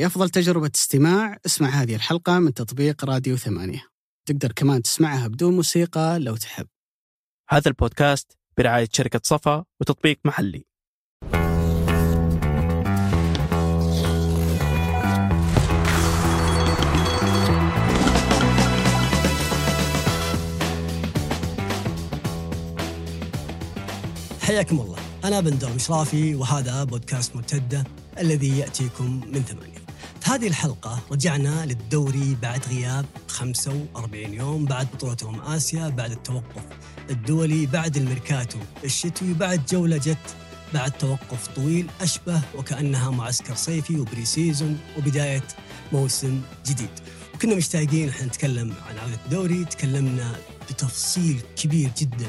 لأفضل تجربة استماع. اسمع هذه الحلقة من تطبيق راديو ثمانية. تقدر كمان تسمعها بدون موسيقى لو تحب. هذا البودكاست برعاية شركة صفا وتطبيق محلي. حياكم الله. أنا بندر مشرافي وهذا بودكاست مرتدة الذي يأتيكم من ثمانية. هذه الحلقة رجعنا للدوري بعد غياب 45 يوم بعد بطولة أمم آسيا بعد التوقف الدولي بعد الميركاتو الشتوي بعد جولة جت بعد توقف طويل أشبه وكأنها معسكر صيفي و pre-season وبداية موسم جديد. وكنا مشتاقين إحنا نتكلم عن عودة الدوري تكلمنا بتفصيل كبير جدا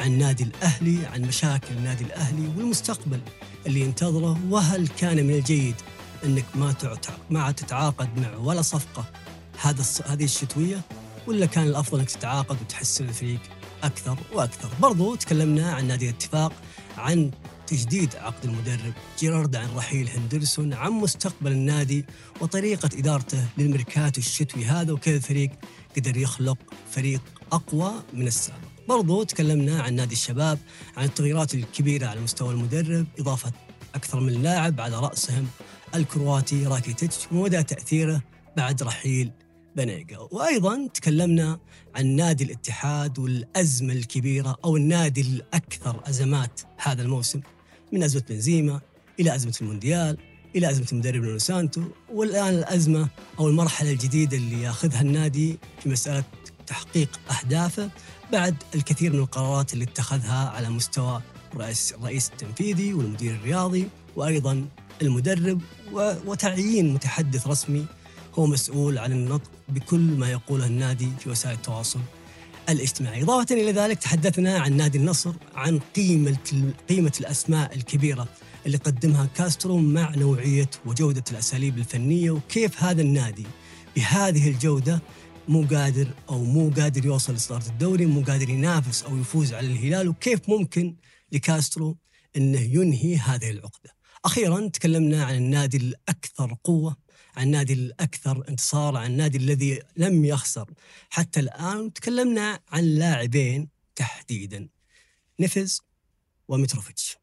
عن نادي الأهلي عن مشاكل النادي الأهلي والمستقبل اللي ينتظره وهل كان من الجيد أنك ما ما تتعاقد مع ولا صفقة. هذا هذه الشتوية؟ ولا كان الأفضل أنك تتعاقد وتحسن الفريق أكثر وأكثر. برضو تكلمنا عن نادي الاتفاق عن تجديد عقد المدرب جيرارد عن رحيل هندرسون عن مستقبل النادي وطريقة إدارته للميركاتو الشتوي هذا وكيف الفريق قدر يخلق فريق أقوى من السابق. برضو تكلمنا عن نادي الشباب عن التغييرات الكبيرة على مستوى المدرب إضافة أكثر من لاعب على رأسهم. الكرواتي راكيتيتش ومدى تأثيره بعد رحيل بنيجا وأيضا تكلمنا عن نادي الاتحاد والأزمة الكبيرة أو النادي الأكثر أزمات هذا الموسم من أزمة بنزيما إلى أزمة المونديال إلى أزمة المدرب نونو سانتو. والآن الأزمة أو المرحلة الجديدة اللي ياخذها النادي في مسألة تحقيق أهدافه بعد الكثير من القرارات اللي اتخذها على مستوى الرئيس الرئيس التنفيذي والمدير الرياضي وأيضا المدرب وتعيين متحدث رسمي هو مسؤول عن النطق بكل ما يقوله النادي في وسائل التواصل الاجتماعي إضافة إلى ذلك تحدثنا عن نادي النصر عن قيمة قيمة الأسماء الكبيرة اللي قدمها كاسترو مع نوعية وجودة الأساليب الفنية وكيف هذا النادي بهذه الجودة مو قادر أو مو قادر يوصل لصدارة الدوري مو قادر ينافس أو يفوز على الهلال وكيف ممكن لكاسترو إنه ينهي هذه العقدة. أخيرا تكلمنا عن النادي الأكثر قوة، عن النادي الأكثر انتصار، عن النادي الذي لم يخسر. حتى الآن، تكلمنا عن لاعبين تحديدا نفز ومتروفيتش.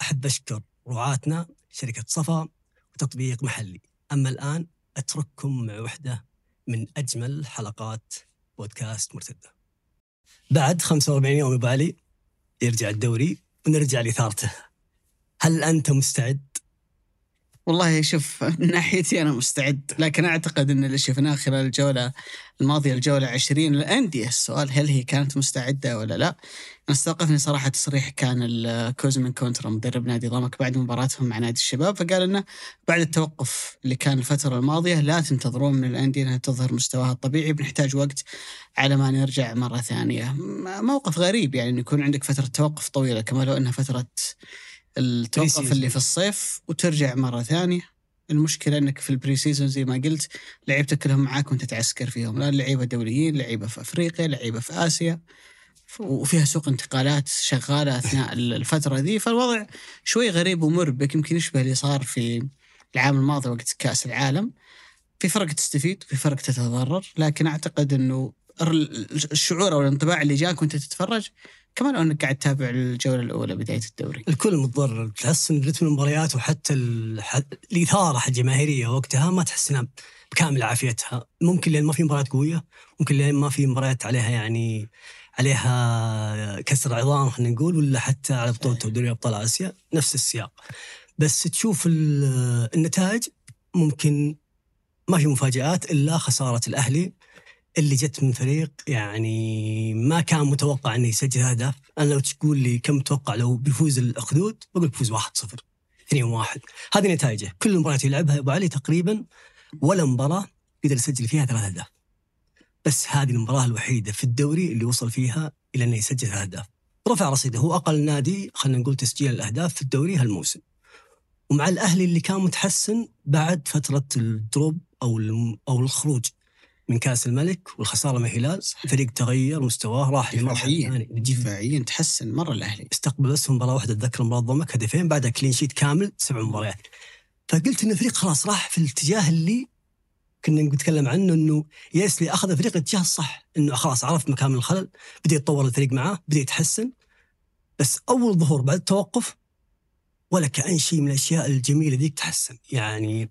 أحب أشكر رعاتنا شركة صفا وتطبيق محلي، أما الآن أترككم مع وحدة من أجمل حلقات بودكاست مرتدة. بعد 45 يوم أبو علي يرجع الدوري ونرجع لإثارته. هل أنت مستعد؟ والله شوف من ناحيتي أنا مستعد لكن أعتقد إن اللي شفناه خلال الجولة الماضية الجولة 20 الانديه السؤال هل هي كانت مستعدة ولا لا؟ أنا استوقفني صراحة تصريح كان الكوزمن كونترا مدرب نادي ضمك بعد مباراتهم مع نادي الشباب فقال إنه بعد التوقف اللي كان الفترة الماضية لا تنتظرون من الأندية إنها تظهر مستواها الطبيعي بنحتاج وقت على ما نرجع مرة ثانية. موقف غريب يعني يكون عندك فترة توقف طويلة كما لو إنها فترة التوقف اللي في الصيف وترجع مرة ثانية. المشكلة إنك في ال pre-season زي ما قلت لعيبتك كلهم معاك وأنت تعسكر فيهم. لا لعيبة دوليين لعيبة في أفريقيا لعيبة في آسيا. وفيها سوق انتقالات شغالة أثناء الفترة ذي. فالوضع شوي غريب ومربك. يمكن يشبه اللي صار في العام الماضي وقت كأس العالم. في فرق تستفيد وفي فرق تتضرر. لكن أعتقد إنه الشعور أو الانطباع اللي جاك وأنت تتفرج كمان انك قاعد تتابع الجولة الأولى بداية الدوري. الكل متضرر تحس إن رتم المباريات وحتى الإثارة الجماهيريه وقتها ما تحس إنها بكامل عافيتها. ممكن لأن ما في مباريات قوية ممكن لأن ما في مباريات عليها يعني عليها كسر عظام خلينا نقول ولا حتى على بطولة دوري أبطال آسيا نفس السياق. بس تشوف النتائج ممكن ما في مفاجآت إلا خسارة الأهلي اللي جت من فريق يعني ما كان متوقع إنه يسجل هدف، أنا لو تقول لي كم متوقع لو بيفوز الاخدود بقول بيفوز 1-0 2-1 هذه نتائجه، كل المباريات اللي لعبها أبو علي تقريبا ولا مباراة قدر يسجل فيها ثلاث أهداف. بس هذه المباراة الوحيدة في الدوري اللي وصل فيها إلى إنه يسجل أهداف. رفع رصيده هو أقل نادي خلينا نقول تسجيل الأهداف في الدوري هالموسم. ومع الأهلي اللي كان متحسن بعد فترة ال drop أو أو الخروج من كأس الملك والخسارة من الهلال الفريق تغير مستواه راح دفاعيا دفاعيا تحسن مرة الأهلي. استقبل بس مباراة واحدة أتذكر مباراة ضمك هدفين بعدها clean sheet كامل سبع مباريات. فقلت إن الفريق خلاص راح في الاتجاه اللي كنا نتكلم عنه إنه يايسله أخذ الفريق الاتجاه الصح إنه خلاص عرف مكان الخلل بدأ يتطور الفريق معاه بدأ يتحسن. بس أول ظهور بعد التوقف ولا كان شيء من الأشياء الجميلة ذيك تحسن. يعني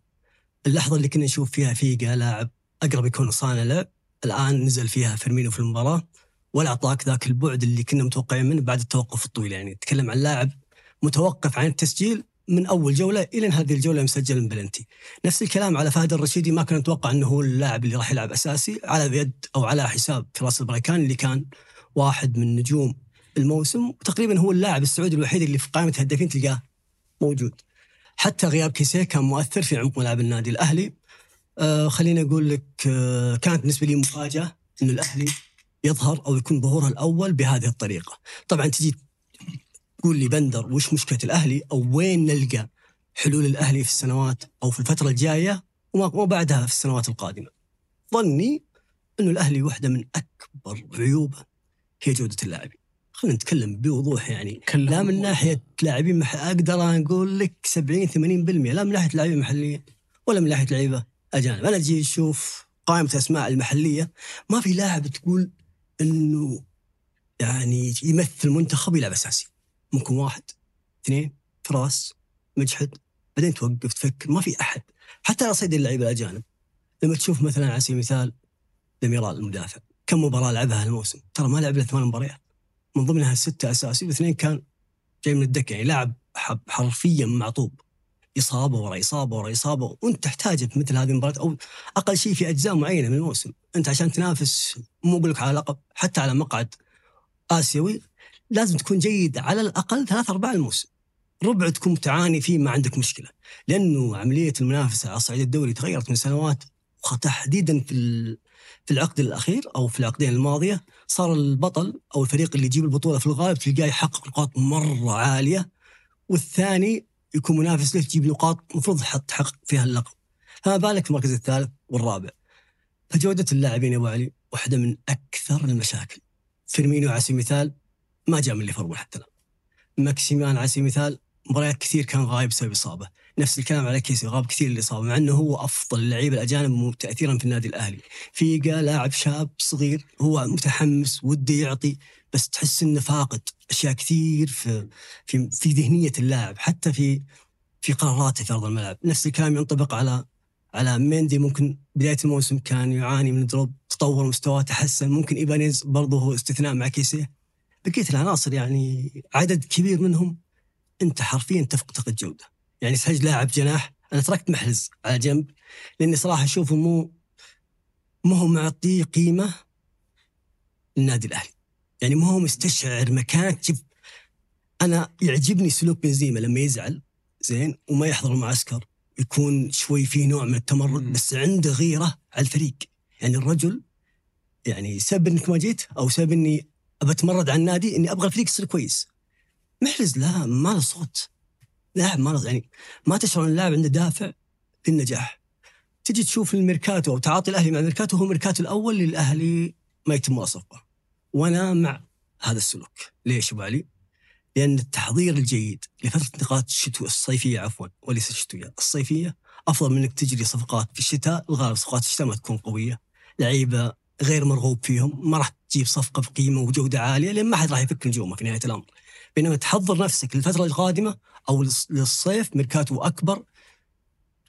اللحظة اللي كنا نشوف فيها فيجا لاعب أقرب يكون صانع لعب الآن نزل فيها فيرمينو في المباراة ولا أعطاك ذاك البعد اللي كنا متوقعين منه بعد التوقف الطويل. يعني تكلم عن لاعب متوقف عن التسجيل من أول جولة إلى هذه الجولة مسجل من بلنتي. نفس الكلام على فهد الرشيدي ما كنا نتوقع إنه هو اللاعب اللي راح يلعب أساسي على يد أو على حساب فراس البريكان اللي كان واحد من نجوم الموسم وتقريبا هو اللاعب السعودي الوحيد اللي في قائمة الهدافين تلقاه موجود. حتى غياب كيسيه كان مؤثر في عمق ملعب النادي الأهلي آه خليني أقول لك آه كانت بالنسبة لي مفاجأة انه الأهلي يظهر أو يكون ظهوره الأول بهذه الطريقة. طبعا تجي تقول لي بندر وش مشكلة الأهلي؟ أو وين نلقى حلول الأهلي في السنوات أو في الفترة الجاية؟ وما بعدها في السنوات القادمة. ظني إنه الأهلي واحدة من أكبر عيوبه هي جودة اللاعبين. خلينا نتكلم بوضوح يعني. لا من ناحية لاعبين مح... أقدر أقول لك 70 80% لا من ناحية لاعبين محليين ولا من ناحية لعيبة. أجانب. أنا أجي أشوف قائمة الأسماء المحلية ما في لاعب تقول إنه يعني يمثل منتخب يلعب أساسي. ممكن واحد اثنين فراس مجحد بعدين توقف تفكر. ما في أحد. حتى على صيد اللعيبة الأجانب. لما تشوف مثلا على سبيل المثال ديميرال المدافع كم مباراة لعبها الموسم ترى ما لعب إلا ثمان مباريات. من ضمنها ستة أساسي واثنين كان جاي من الدكة يعني لاعب حرفيا معطوب. إصابة ورا إصابة ورا إصابة وأنت تحتاجه في مثل هذه المباريات أو أقل شيء في أجزاء معينة من الموسم. أنت عشان تنافس مو أقول لك على لقب حتى على مقعد آسيوي لازم تكون جيد على الأقل ثلاث أرباع الموسم. ربع تكون تعاني فيه ما عندك مشكلة. لأنه عملية المنافسة على صعيد الدوري تغيرت من سنوات وتحديدا في في العقد الأخير أو في العقدين الماضية صار البطل أو الفريق اللي يجيب البطولة في الغالب تلقاه يحقق نقاط مرة عالية والثاني يكون منافس له تجيب نقاط؟ المفروض تحقق فيها اللقب. فما بالك المركز الثالث والرابع. فجودة اللاعبين يا أبو علي واحدة من أكثر المشاكل. فيرمينيو على سبيل المثال ما جاء من ليفربول حتى الآن. ماكسيمان على سبيل المثال مباريات كثير كان غايب بسبب إصابة. نفس الكلام على كيسي غاب كثير الاصابه مع إنه هو أفضل اللعيبه الأجانب تاثيرا في النادي الأهلي. فيجا لاعب شاب صغير هو متحمس وده يعطي. بس تحس إنه فاقد أشياء كثير في في في ذهنية اللاعب حتى في في قراراته في أرض الملعب. نفس الكلام ينطبق على على ميندي. ممكن بداية الموسم كان يعاني من drop تطور مستواه تحسن. ممكن إيبانيز برضه هو استثناء مع كيسيه. بقية العناصر يعني عدد كبير منهم أنت حرفيا تفقد الجوده يعني تحتاج لاعب جناح. أنا تركت محرز على جنب لأني صراحة أشوفه مو ما هو معطيه قيمة للنادي الأهلي. يعني ما هو مستشعر مكانك أنا يعجبني سلوك بنزيما لما يزعل زين وما يحضر المعسكر. يكون شوي فيه نوع من التمرد بس عنده غيرة على الفريق. يعني الرجل يعني سبب إنك ما جيت أو سبب إني أبى أتمرد على النادي إني أبغى الفريق يصير كويس. محرز لا ما له صوت. لاعب ما يعني ما تشعر إن اللاعب عنده دافع للنجاح. تجي تشوف الميركاتو أو تعاطي الأهلي مع الميركاتو هو الميركاتو الأول للأهلي ما يتم وصفه. وأنا مع هذا السلوك. ليش ابو علي؟ لأن التحضير الجيد لفترة انتقالات الشتوية الصيفية عفوا وليس الشتوية الصيفية أفضل من إنك تجري صفقات في الشتاء الغالب صفقات الشتاء ما تكون قوية. لعيبة غير مرغوب فيهم ما راح تجيب صفقة بقيمة وجودة عالية لأن ما حد راح يفك نجومه في نهاية الأمر. بينما تحضر نفسك للفترة القادمة أو للصيف ميركاتو أكبر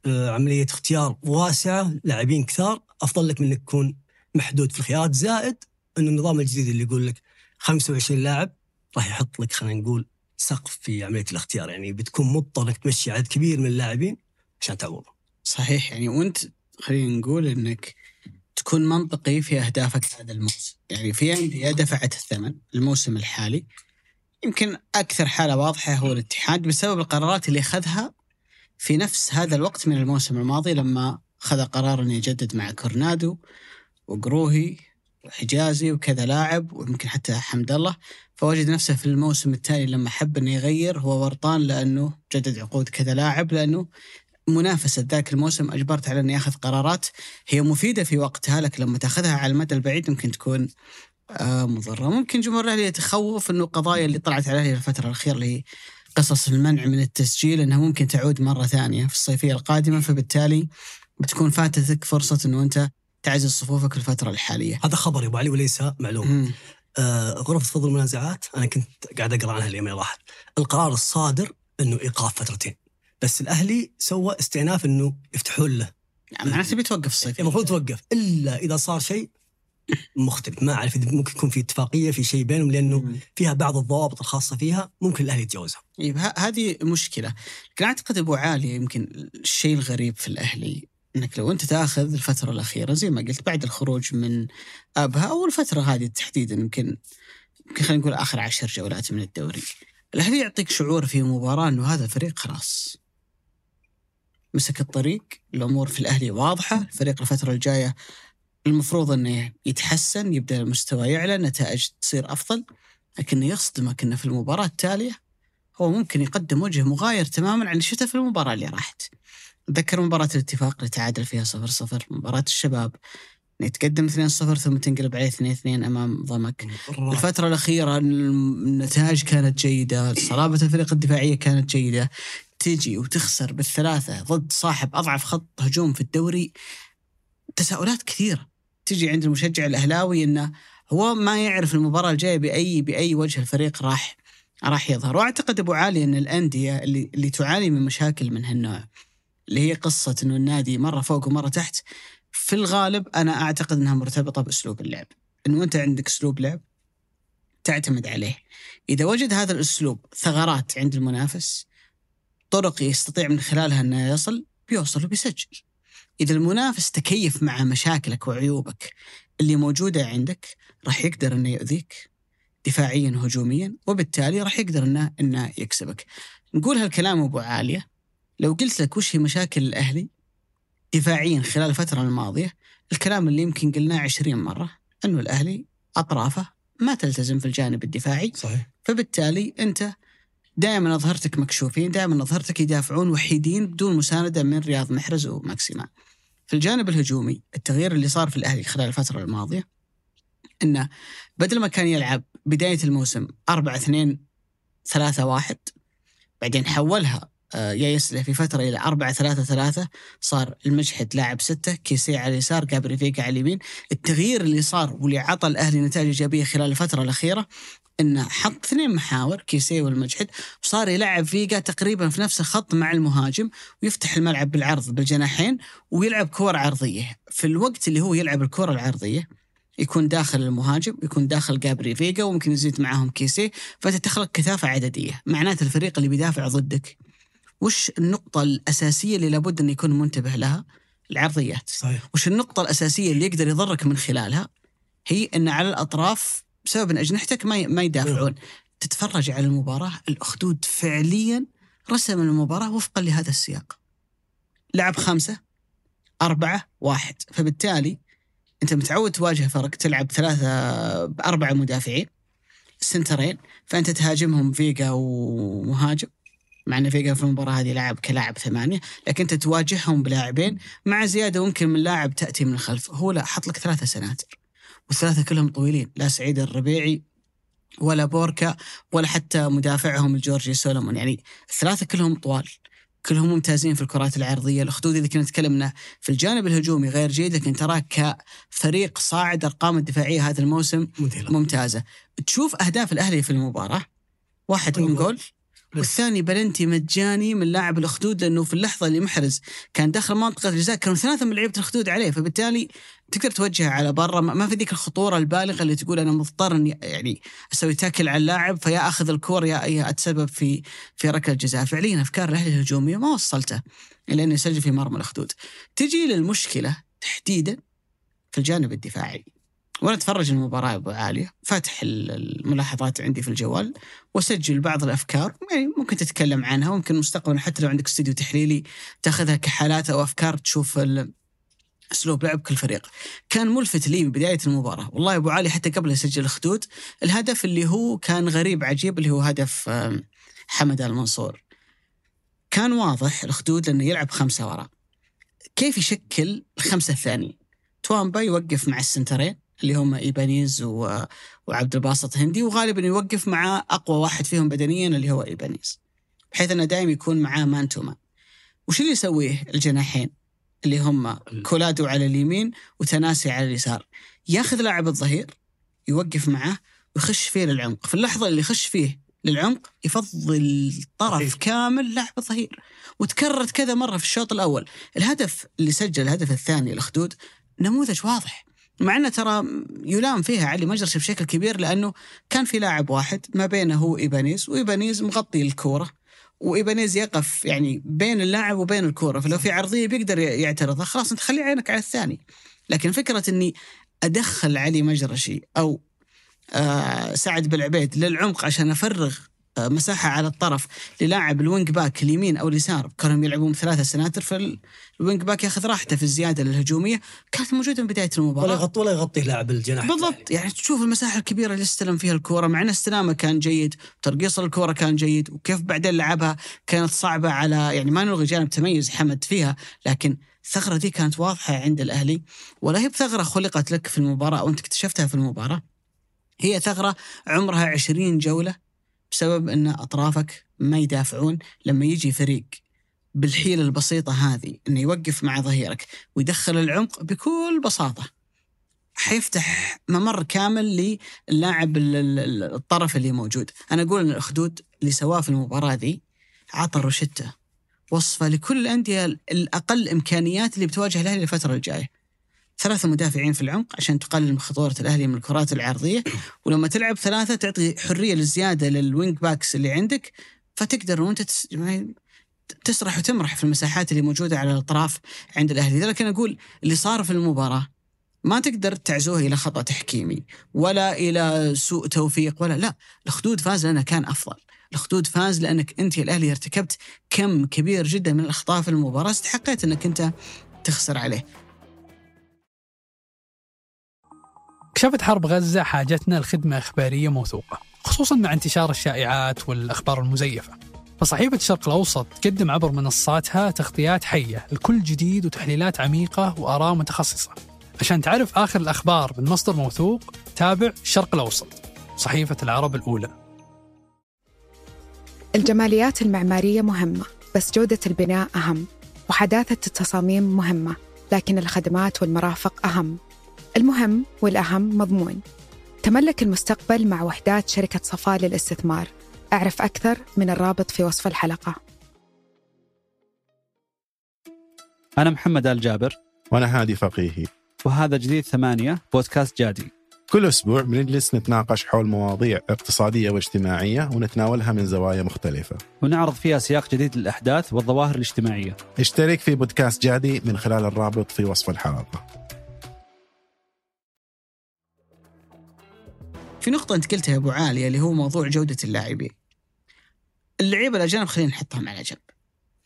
آه، عملية اختيار واسعة لاعبين كثار أفضل لك من إنك تكون محدود في الخيارات زائد انه النظام الجديد اللي يقول لك 25 لاعب راح يحط لك خلينا نقول سقف في عملية الاختيار. يعني بتكون مضطر إنك تمشي عدد كبير من اللاعبين عشان تعوضهم. صحيح. يعني وأنت خلينا نقول إنك تكون منطقي في أهدافك هذا الموسم، يعني في انديه دفعت الثمن الموسم الحالي. يمكن أكثر حالة واضحة هو الاتحاد بسبب القرارات اللي أخذها في نفس هذا الوقت من الموسم الماضي لما أخذ قرار إنه يجدد مع كورنادو وقروهي وحجازي وكذا لاعب ويمكن حتى حمد الله. فوجد نفسه في الموسم التالي لما حب إنه يغير هو ورطان لأنه جدد عقود كذا لاعب لأنه منافسة ذاك الموسم أجبرت على أن يأخذ قرارات هي مفيدة في وقتها لك لما تأخذها على المدى البعيد ممكن تكون آه مضرة. ممكن جمهور الأهلي يتخوف أنه قضايا اللي طلعت عليه الفترة الأخيرة اللي قصص المنع من التسجيل إنها ممكن تعود مرة ثانية في الصيفية القادمة فبالتالي بتكون فاتتك فرصة إنه أنت تعزز صفوفك الفترة الحالية. هذا خبر يا أبو علي وليس معلومه. آه غرفة فض المنازعات أنا كنت قاعد أقرأ عنها اليومين اللي راحت. القرار الصادر إنه إيقاف فترتين. بس الأهلي سوى استئناف إنه يفتحون له. يعني معناته بيتوقف الصيفيه. المفروض توقف. إلا إذا صار شيء مختلف. ما أعرف إذا ممكن يكون في اتفاقية في شيء بينهم لأنه مم. فيها بعض الضوابط الخاصة فيها ممكن الأهلي يتجاوزها. طيب ه- هذه مشكلة. لكن أعتقد أبو عالي يمكن الشيء الغريب في الأهلي. أنك لو أنت تأخذ الفترة الأخيرة زي ما قلت بعد الخروج من أبها أو الفترة هذه تحديدا يمكن يمكن خلينا نقول آخر عشر جولات من الدوري الأهلي يعطيك شعور في مباراة أنه هذا الفريق خلاص مسك الطريق الأمور في الأهلي واضحة الفريق الفترة الجاية المفروض أنه يتحسن يبدأ المستوى يعلى نتائج تصير أفضل لكنه يصدمك أنه في المباراة التالية هو ممكن يقدم وجه مغاير تماما عن اللي شفته في المباراة اللي راحت. أتذكر مباراة الاتفاق اللي تعادل فيها 0-0 مباراة الشباب يتقدم 2-0 ثم تنقلب عليه 2-2 أمام ضمك. الفترة الأخيرة النتائج كانت جيدة، صلابة الفريق الدفاعية كانت جيدة. تجي وتخسر بالثلاثة ضد صاحب أضعف خط هجوم في الدوري تساؤلات كثيرة. تجي عند المشجع الأهلاوي أنه هو ما يعرف المباراة الجاية بأي بأي وجه الفريق راح راح يظهر وأعتقد أبو علي إن الأندية اللي اللي تعاني من مشاكل من هالنوع اللي هي قصة إنه النادي مرة فوق ومرة تحت. في الغالب أنا أعتقد إنها مرتبطة بأسلوب اللعب. إنه أنت عندك أسلوب لعب تعتمد عليه. إذا وجد هذا الأسلوب ثغرات عند المنافس طرق يستطيع من خلالها إنه يصل بيوصل وبيسجل. إذا المنافس تكيف مع مشاكلك وعيوبك اللي موجودة عندك راح يقدر إنه يؤذيك دفاعيا هجوميا وبالتالي راح يقدر إنه إنه يكسبك. نقول هالكلام أبو عالية. لو قلت لك وش هي مشاكل الأهلي دفاعيا خلال الفترة الماضية الكلام اللي يمكن قلناه 20 مرة إنه الأهلي أطرافه ما تلتزم في الجانب الدفاعي صحيح فبالتالي أنت دائما أظهرتك مكشوفين دائما أظهرتك يدافعون وحيدين بدون مساندة من رياض محرز وماكسيمان. في الجانب الهجومي التغيير اللي صار في الأهلي خلال الفترة الماضية إنه بدل ما كان يلعب بداية الموسم 4 2 3 1 بعدين حولها يا يسلي في فترة إلى 4 3 3 صار المجحد لاعب ستة كيسي على اليسار جابري فيجا على اليمين. التغيير اللي صار واللي عطى الأهلي نتائج إيجابية خلال الفترة الأخيرة انه حط اثنين محاور كيسي والمجحد وصار يلعب فيجا تقريبا في نفس الخط مع المهاجم ويفتح الملعب بالعرض بالجناحين ويلعب كور عرضية. في الوقت اللي هو يلعب الكره العرضية يكون داخل المهاجم يكون داخل جابري فيجا وممكن يزيد معاهم كيسي فانت تخلق كثافة عددية. معناته الفريق اللي بيدافع ضدك. وش النقطة الأساسية اللي لابد انه يكون منتبه لها العرضيات صحيح وش النقطة الأساسية اللي يقدر يضرك من خلالها؟ هي أن على الأطراف بسبب أن أجنحتك ما ما يدافعون. تتفرج على المباراة الأخدود فعليا رسم المباراة وفقا لهذا السياق. لعب خمسة أربعة واحد فبالتالي أنت متعود تواجه فرق تلعب ثلاثة بأربعة مدافعين سنترين فأنت تهاجمهم فيجا ومهاجم مع ان فيجا في المباراة هذه لعب كلاعب ثمانية لكن أنت تواجههم بلاعبين مع زيادة ممكن من لاعب تأتي من الخلف. هو لا حط لك ثلاثة سناتر والثلاثة كلهم طويلين لا سعيد الربيعي ولا بوركا ولا حتى مدافعهم الجورجي سولومون. يعني الثلاثة كلهم طوال كلهم ممتازين في الكرات العرضية. الاخدود إذا كنا نتكلم في الجانب الهجومي غير جيد لكن تراه كفريق صاعد أرقام الدفاعية هذا الموسم ممتازة. تشوف أهداف الأهلي في المباراة؟ واحد أول من جول. والثاني بلنتي مجاني من لاعب الأخدود لأنه في اللحظة اللي محرز كان داخل منطقة الجزاء كانوا ثلاثة من لعيبة الأخدود عليه فبالتالي تقدر توجهه على برا. ما في ذيك الخطورة البالغة اللي تقول أنا مضطر إني يعني أسوي تاكل على اللاعب فيا أخذ الكور يا أتسبب في في ركلة الجزاء فعليا أفكار الأهلي الهجومية ما وصلته إلى أنه يسجل في مرمى الأخدود. تجي للمشكلة تحديدا في الجانب الدفاعي. وأنا اتفرج المباراه أبو عالية فاتح ال- الملاحظات عندي في الجوال وأسجل بعض الأفكار يعني ممكن تتكلم عنها وممكن مستقبلا حتى لو عندك استوديو تحليلي تأخذها كحالات أو أفكار تشوف أسلوب لعب كل فريق. كان ملفت لي بدايه المباراة، والله أبو علي حتى قبل يسجل الخدود الهدف اللي هو كان غريب عجيب اللي هو هدف حمد المنصور. كان واضح الخدود لأنه يلعب خمسة وراء. كيف يشكل الخمسة الثانيين؟ تاوامبا يوقف مع السنترين اللي هم إيبانيز و... وعبد الباسط هندي وغالبا يوقف مع أقوى واحد فيهم بدنيا اللي هو إيبانيز. بحيث إنه دائما يكون معاه man to man وش اللي يسويه الجناحين؟ اللي هم كولادو على اليمين وتناسي على اليسار. ياخذ لاعب الظهير يوقف معاه ويخش فيه للعمق. في اللحظة اللي يخش فيه للعمق يفضل طرف. كامل لاعب الظهير. وتكررت كذا مرة في الشوط الأول. الهدف اللي سجل الهدف الثاني الأخدود نموذج واضح. مع إنه ترى يلام فيها علي مجرشي بشكل كبير لأنه كان في لاعب واحد ما بينه هو إيبانيز وإيبانيز مغطي الكورة وإيبانيز يقف يعني بين اللاعب وبين الكورة فلو في عرضية بيقدر يعترضها خلاص أنت خلي عينك على الثاني. لكن فكرة إني أدخل علي مجرشي أو آه سعد بالعبيد للعمق عشان أفرغ مساحة على الطرف للاعب ال wing back اليمين أو اليسار كانوا يلعبون ثلاثة سناتر فال wing back ياخذ راحته في الزيادة الهجومية. كانت موجودة من بداية ولا المباراه يغطي ولا يغطي لاعب الجناح بالضبط. يعني تشوف المساحة الكبيرة اللي استلم فيها الكورة مع إن استلامه كان جيد ترقيص الكورة كان جيد وكيف بعدين لعبها كانت صعبة على يعني ما نلغي جانب تميز حمد فيها لكن الثغره دي كانت واضحة عند الأهلي. ولا هي بثغرة خلقت لك في المباراة أو أنت اكتشفتها في المباراة. هي ثغرة عمرها 20 جولة بسبب إن أطرافك ما يدافعون لما يجي فريق بالحيلة البسيطة هذه إنه يوقف مع ظهيرك ويدخل العمق بكل بساطة. حيفتح ممر كامل للاعب ال- ال- ال- الطرف اللي موجود. أنا أقول إن الاخدود اللي سواه في المباراة ذي عطى روشته وصفه لكل الأندية الأقل إمكانيات اللي بتواجه الأهلي الفترة الجاية. ثلاثة مدافعين في العمق عشان تقلل من خطورة الأهلي من الكرات العرضية. ولما تلعب ثلاثة تعطي حرية للزيادة لل wing backs اللي عندك فتقدر وانت. يعني تسرح وتمرح في المساحات اللي موجودة على الأطراف عند الأهلي. أنا أقول اللي صار في المباراة ما تقدر تعزوه إلى خطأ تحكيمي ولا إلى سوء توفيق ولا لا الخدود فاز لأنه كان أفضل. الخدود فاز لأنك أنت الأهلي ارتكبت كم كبير جدا من الأخطاء في المباراة استحقيت أنك أنت تخسر عليه. كشفت حرب غزة حاجتنا لخدمة إخبارية موثوقة خصوصا مع انتشار الشائعات والأخبار المزيفة. فصحيفة الشرق الأوسط تقدم عبر منصاتها تغطيات حية لكل جديد وتحليلات عميقة وآراء متخصصة. عشان تعرف آخر الأخبار من مصدر موثوق تابع الشرق الأوسط صحيفة العرب الأولى. الجماليات المعمارية مهمة بس جودة البناء أهم وحداثة التصاميم مهمة لكن الخدمات والمرافق أهم. المهم والأهم مضمون. تملك المستقبل مع وحدات شركة صفاء للاستثمار. أعرف أكثر من الرابط في وصف الحلقة. أنا محمد آل جابر. وأنا هادي فقيهي. وهذا جديد ثمانية بودكاست جادي. كل أسبوع بنجلس نتناقش حول مواضيع اقتصادية واجتماعية ونتناولها من زوايا مختلفة. ونعرض فيها سياق جديد للأحداث والظواهر الاجتماعية. اشترك في بودكاست جادي من خلال الرابط في وصف الحلقة. في نقطة أنت قلتها أبو عالية اللي هو موضوع جودة اللاعبين. اللعيبة الأجانب خلينا نحطهم على جنب.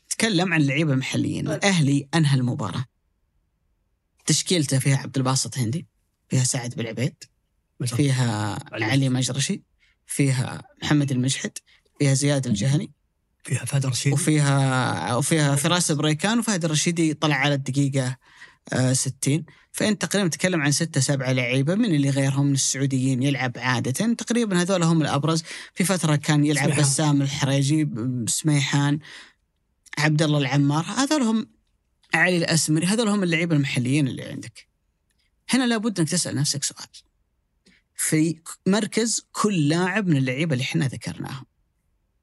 تكلم عن اللعيبة المحليين، الأهلي أنهى المباراة. تشكيلته فيها عبد الباسط هندي، فيها سعد بالعبيد، فيها علي. علي مجرشي، فيها محمد المجحد، فيها زياد الجهني، فيها فهد رشيد وفيها وفيها فراس بريكان وفهد الرشيدي طلع على الدقيقة 60 فأنت تقريبا تتكلم عن ستة سبعة لعيبة من اللي غيرهم من السعوديين يلعب عادة. تقريبا هذول هم الأبرز. في فترة كان يلعب سميحان. بسام الحريجي سميحان عبد الله العمار. هذول هم علي الأسمري. هذول هم اللعيبة المحليين اللي عندك. هنا لابد أنك تسأل نفسك سؤال. في مركز كل لاعب من اللعيبة اللي إحنا ذكرناهم.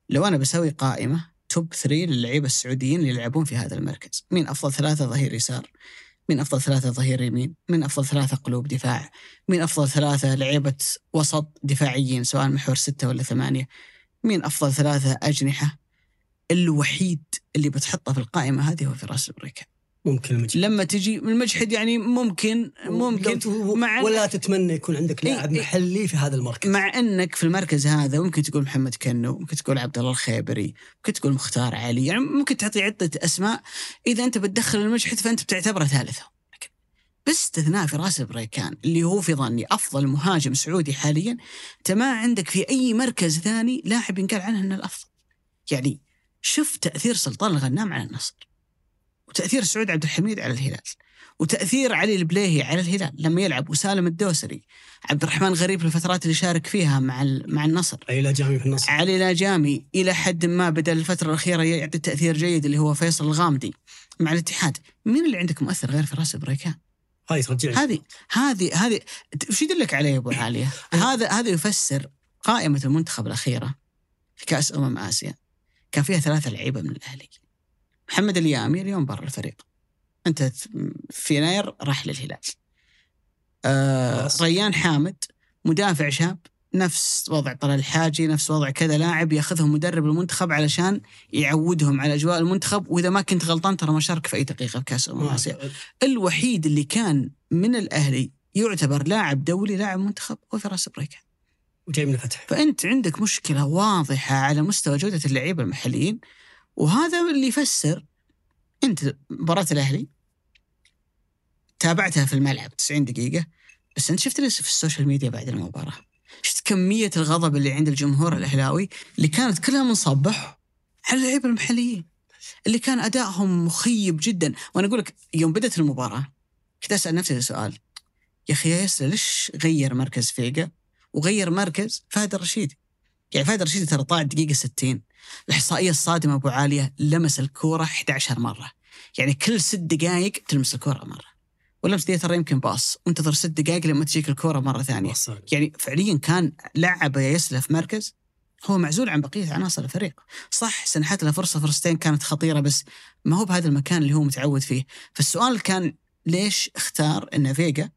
لو أنا بسوي قائمة توب 3 للعيبة السعوديين اللي يلعبون في هذا المركز. مين أفضل ثلاثة؟ ظهير يسار. مين أفضل ثلاثة ظهير يمين مين أفضل ثلاثة قلوب دفاع مين أفضل ثلاثة لعيبة وسط دفاعيين سواء محور ستة ولا ثمانية مين أفضل ثلاثة أجنحة. الوحيد اللي بتحطه في القائمة هذه هو فراس البريكة ممكن المجد لما تجي المجحد يعني ممكن ممكن مع ولا تتمنى يكون عندك لاعب إيه. محلي في هذا المركز مع أنك في المركز هذا ممكن تقول محمد كنو، ممكن تقول عبد الله الخيبري، ممكن تقول مختار علي، يعني ممكن تعطي عدة أسماء إذا أنت بتدخل المجحد فأنت بتعتبره ثالثة. باستثناء فراس البريكان اللي هو في ظني أفضل مهاجم سعودي حاليا، أنت ما عندك في أي مركز ثاني لاعب ينقال عنه إنه الأفضل. يعني شوف تأثير سلطان الغنام على النصر. وتأثير سعود عبد الحميد على الهلال وتأثير علي البليهي على الهلال لما يلعب وسالم الدوسري عبد الرحمن غريب في الفترات اللي شارك فيها مع مع النصر. اي لاجامي في النصر. علي لاجامي إلى حد ما بدأ الفترة الأخيرة يعطي تاثير جيد اللي هو فيصل الغامدي مع الاتحاد. مين اللي عندك مؤثر غير فراس بريكان هاي هذه هذه هذه وش يدلك عليه يا أبو عالية؟ هذا هذا يفسر قائمة المنتخب الأخيرة في كاس أمم آسيا كان فيها ثلاثة لعيبة من الأهلي. محمد اليامي اليوم برا الفريق. أنت في يناير راح للهلال. آه. ريان حامد مدافع شاب نفس وضع طلال الحاجي نفس وضع كذا لاعب ياخذهم مدرب المنتخب علشان يعودهم على أجواء المنتخب وإذا ما كنت غلطان ترى ما شارك في أي دقيقة في كاس امم اسيا الوحيد اللي كان من الأهلي يعتبر لاعب دولي لاعب منتخب هو فراس بريكان وجاي من الفتح. فأنت عندك مشكلة واضحة على مستوى جودة اللعيبة المحليين. وهذا اللي يفسر أنت مباراة الأهلي تابعتها في الملعب 90 دقيقة بس أنت شفت اللي في ال social media بعد المباراة؟ شفت كمية الغضب اللي عند الجمهور الأهلاوي اللي كانت كلها منصبح على اللعيبة المحليين اللي كان أدائهم مخيب جدا. وأنا أقول لك يوم بدأت المباراة كنت أسأل نفسي السؤال يا أخي يا ياسر ليش غير مركز فيجا وغير مركز فهد الرشيدي يعني فهد الرشيدي ترى طلع دقيقه 60 الإحصائية الصادمة أبو عالية لمس الكورة 11 مرة. يعني كل ست دقائق تلمس الكورة مرة. واللمس دي ترى يمكن pass. وانتظر ست دقائق لما تجيك الكورة مرة ثانية. وصل. يعني فعليا كان لعب في مركز. هو معزول عن بقية عناصر الفريق. صح سنحت له فرصة فرصتين كانت خطيرة بس ما هو بهذا المكان اللي هو متعود فيه. فالسؤال كان ليش اختار إن فيغا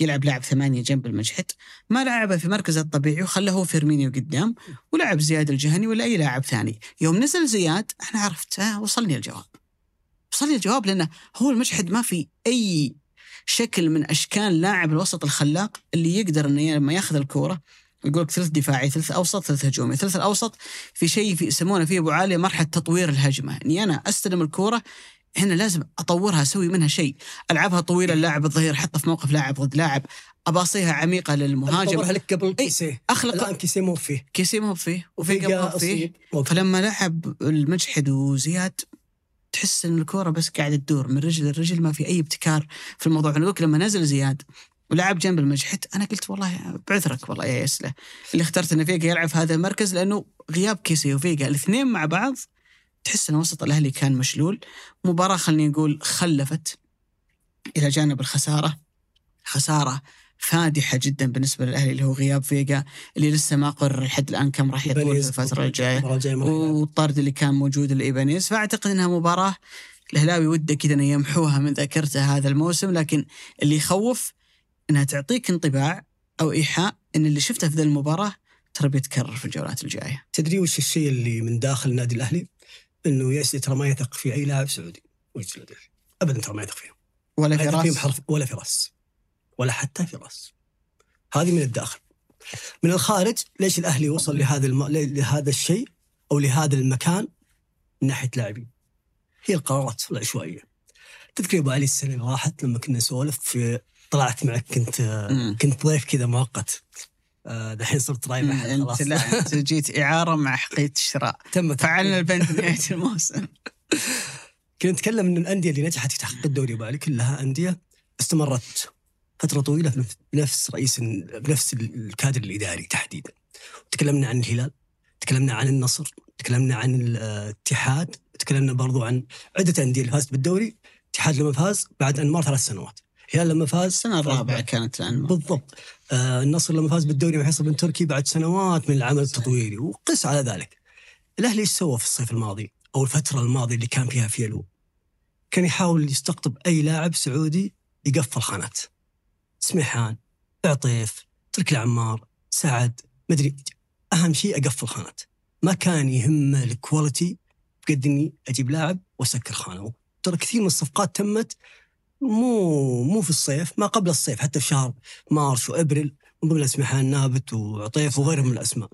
يلعب لاعب ثمانية جنب المجحد ما لعبه في مركزه الطبيعي وخله هو فيرمينيو قدام ولعب زياد الجهني ولا أي لاعب ثاني. يوم نزل زياد أنا عرفت آه وصلني الجواب. وصلني الجواب لأنه هو المجحد ما في أي شكل من أشكال لاعب الوسط الخلاق اللي يقدر أنه لما ياخذ الكورة يقول لك ثلث دفاعي ثلث أوسط ثلث هجومي الثلث الأوسط في شيء في يسمونه فيه أبو عاليه مرحلة تطوير الهجمة. إني أنا أستلم الكورة هنا لازم أطورها أسوي منها شيء. ألعبها طويلة اللاعب الظهير احطها في موقف لاعب ضد لاعب. اباصيها عميقة للمهاجم. لك قبل إي، كيسيه. اخلق الآن كيسيه مو فيه. كيسي ما هو فيه. أصيب. مو فيه. فلما لعب المجحد وزياد تحس إن الكورة بس قاعدة تدور من رجل لرجل ما في أي ابتكار في الموضوع. أنا لما نزل زياد ولعب جنب المجحد أنا قلت والله بعذرك والله يا يسله اللي اخترت إن فيجا يلعب في هذا المركز لأنه غياب كيسي وفيجا الاثنين مع بعض تحس إن وسط الأهلي كان مشلول مباراة خليني نقول خلفت إلى جانب الخسارة خسارة فادحة جدا بالنسبة للأهلي اللي هو غياب فيجا اللي لسه ما قرر لحد الآن كم راح يطول في. الفترة الجايه. والطرد اللي كان موجود لإيبانيز فأعتقد إنها مباراة الأهلاوي وده كذا إنه يمحوها من ذاكرته هذا الموسم لكن اللي يخوف إنها تعطيك انطباع أو إيحاء إن اللي شفته في ذا المباراة ترى بيتكرر في الجولات الجاية. تدري وش الشيء اللي من داخل النادي الأهلي؟ إنه ياسي ترى ما يثق في أي لاعب سعودي. ابدا ترى ما يثق فيهم. ولا في راس حرف ولا في راس ولا حتى في راس هذه من الداخل. من الخارج ليش الأهلي وصل لهذا الم... لهذا الشيء أو لهذا المكان من ناحية لاعبين؟ هي القرارات العشوائية. تذكر يا أبو علي السنة اللي راحت لما كنا نسولف في طلعت معك كنت. كنت ضيف كذا مؤقت. دحين صرت رايح أنت خلاص لا أنت جيت إعارة مع حقيه الشراء تم فعلنا البند نهاية الموسم. كنا نتكلم إن الأندية اللي نجحت في تحقيق الدوري ابو علي كلها أندية استمرت فترة طويلة بنفس- رئيس بنفس الكادر الإداري تحديدا. تكلمنا عن الهلال، تكلمنا عن النصر، تكلمنا عن الاتحاد، تكلمنا برضو عن عدة أندية اللي فازت بالدوري، الاتحاد لما فاز بعد ان مر ثلاث سنوات. الهلال لما فاز السنة الرابعة كانت الان بالضبط آه النصر لما فاز بالدوري مع فيصل بن تركي بعد سنوات من العمل التطويري وقس على ذلك. الأهلي إيش سوى في الصيف الماضي أو الفترة الماضية اللي كان فيها فيلو؟ كان يحاول يستقطب أي لاعب سعودي يقفل خانات. سميحان عطيف تركي العمار سعد مدري أهم شيء أقفل خانات. ما كان يهمه ال quality بقد إني أجيب لاعب وأسكر خانة. ترى كثير من الصفقات تمت مو مو في الصيف ما قبل الصيف حتى في شهر مارس وإبريل من ضمن سميحان النابت وعطيف وغيرهم من الأسماء.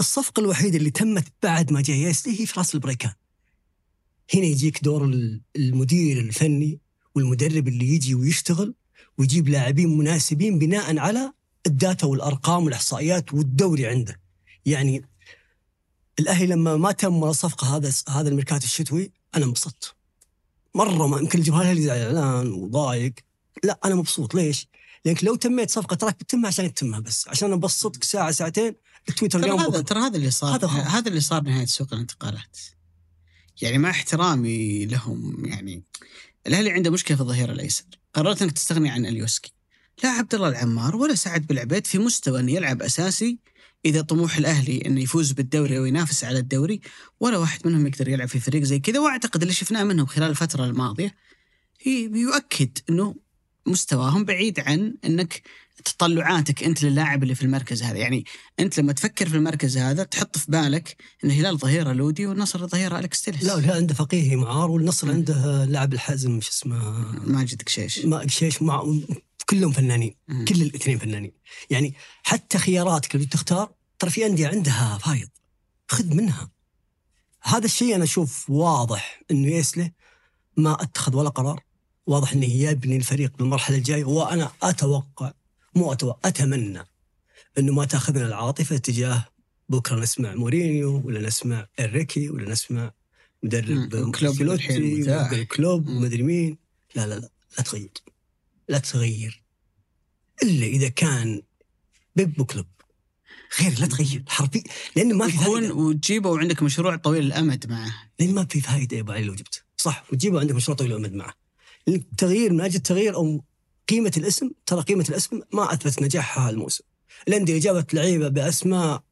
الصفقة الوحيدة اللي تمت بعد ما جاء يايسله هي فراس البريكان. هنا يجيك دور ال- المدير الفني والمدرب اللي يجي ويشتغل ويجيب لاعبين مناسبين بناء على ال data والأرقام والإحصائيات والدوري عنده. يعني الأهلي لما ما تم الصفقه هذا هذا الميركاتو الشتوي أنا انبسطت. مرة ما يمكن الجمهور زعلان وضايق. لا أنا مبسوط. ليش؟ لأنك لو تميت صفقة تراك بتتمها عشان تتمها بس. عشان ابسطك ساعة ساعتين التويتر ترى اليوم هذا. ترى هذا اللي صار هذا هذا, اللي صار بنهايه سوق الانتقالات. يعني مع احترامي لهم يعني الأهلي عنده مشكلة في الظهير الأيسر. قررت إنك تستغني عن اليوسكي. لا عبد الله العمار ولا سعد بالعبيد في مستوى إنه يلعب أساسي إذا طموح الأهلي إنه يفوز بالدوري أو ينافس على الدوري ولا واحد منهم يقدر يلعب في فريق زي كذا. وأعتقد اللي شفناه منهم خلال الفترة الماضية هي بيؤكد إنه مستواهم بعيد عن إنك تطلعاتك أنت للاعب اللي في المركز هذا. يعني أنت لما تفكر في المركز هذا تحط في بالك إن الهلال ظهيره لودي والنصر ظهيره الكس تيلس لا لا عنده فقيه معار والنصر. عنده لاعب الحزم شو اسمه؟ ماجد كشيش ما شيش مع كلهم فنانين مم. كل الاثنين فنانين يعني حتى خياراتك اللي تختار ترى في أندية عندها فايض خذ منها هذا الشيء أنا أشوف واضح إنه يسله ما أتخذ ولا قرار واضح إنه يبني الفريق بالمرحلة الجاية وأنا أتوقع مو أتوقع أتمنى إنه ما تأخذنا العاطفة تجاه بكرة نسمع مورينيو ولا نسمع إنريكي ولا نسمع مدرب مم. وكلوب الحين كلوب. ومدري مين لا لا لا لا تغير لا تغير. إلا إذا كان بيب كلوب غير لا تغير. حرفيا لأنه ما في فائدة. وتجيبه وعندك مشروع طويل الأمد معه. لأن ما في فائدة يا أبو علي لو جبته صح وتجيبه عندك مشروع طويل الأمد معه. التغيير من أجل التغيير أو قيمة الاسم ترى قيمة الاسم ما أثبت نجاحها الموسم. الانديه اللي جابت لعيبة بأسماء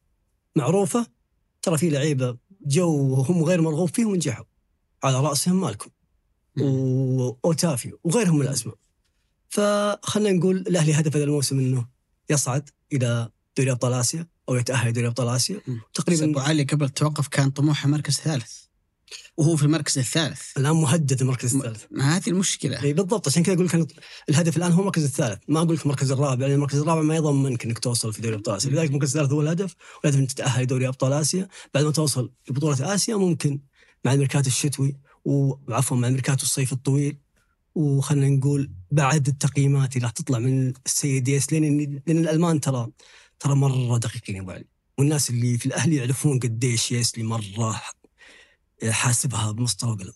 معروفة ترى في لعيبة جو وهم غير مرغوب فيهم ونجحوا. على رأسهم مالكم. وأوتافيو وغيرهم من الأسماء. فخلنا نقول الأهلي هدف هذا الموسم إنه يصعد إلى دوري أبطال آسيا أو يتأهل دوري أبطال آسيا. بس أبو تقريبا علي قبل التوقف كان طموحه مركز ثالث. وهو في المركز الثالث. الآن مهدد المركز الثالث. ما هذه المشكلة. اي بالضبط. عشان كذا أقول لك الهدف الآن هو المركز الثالث. ما أقول لك المركز الرابع لأن المركز الرابع ما يضمنك إنك توصل في دوري أبطال آسيا. لذلك المركز الثالث هو الهدف والهدف إنك تتأهل لدوري أبطال آسيا. بعد ما توصل لبطولة آسيا ممكن مع الميركاتو الشتوي وعفوا مع الميركاتو الصيف الطويل وخلنا نقول بعد التقييمات اللي راح تطلع من السيد يايسله لأن لأن الألمان ترى ترى مرة دقيقين يا ابو علي والناس اللي في الأهلي يعرفون قديش ياسلي مرة حاسبها بمسطره وقلم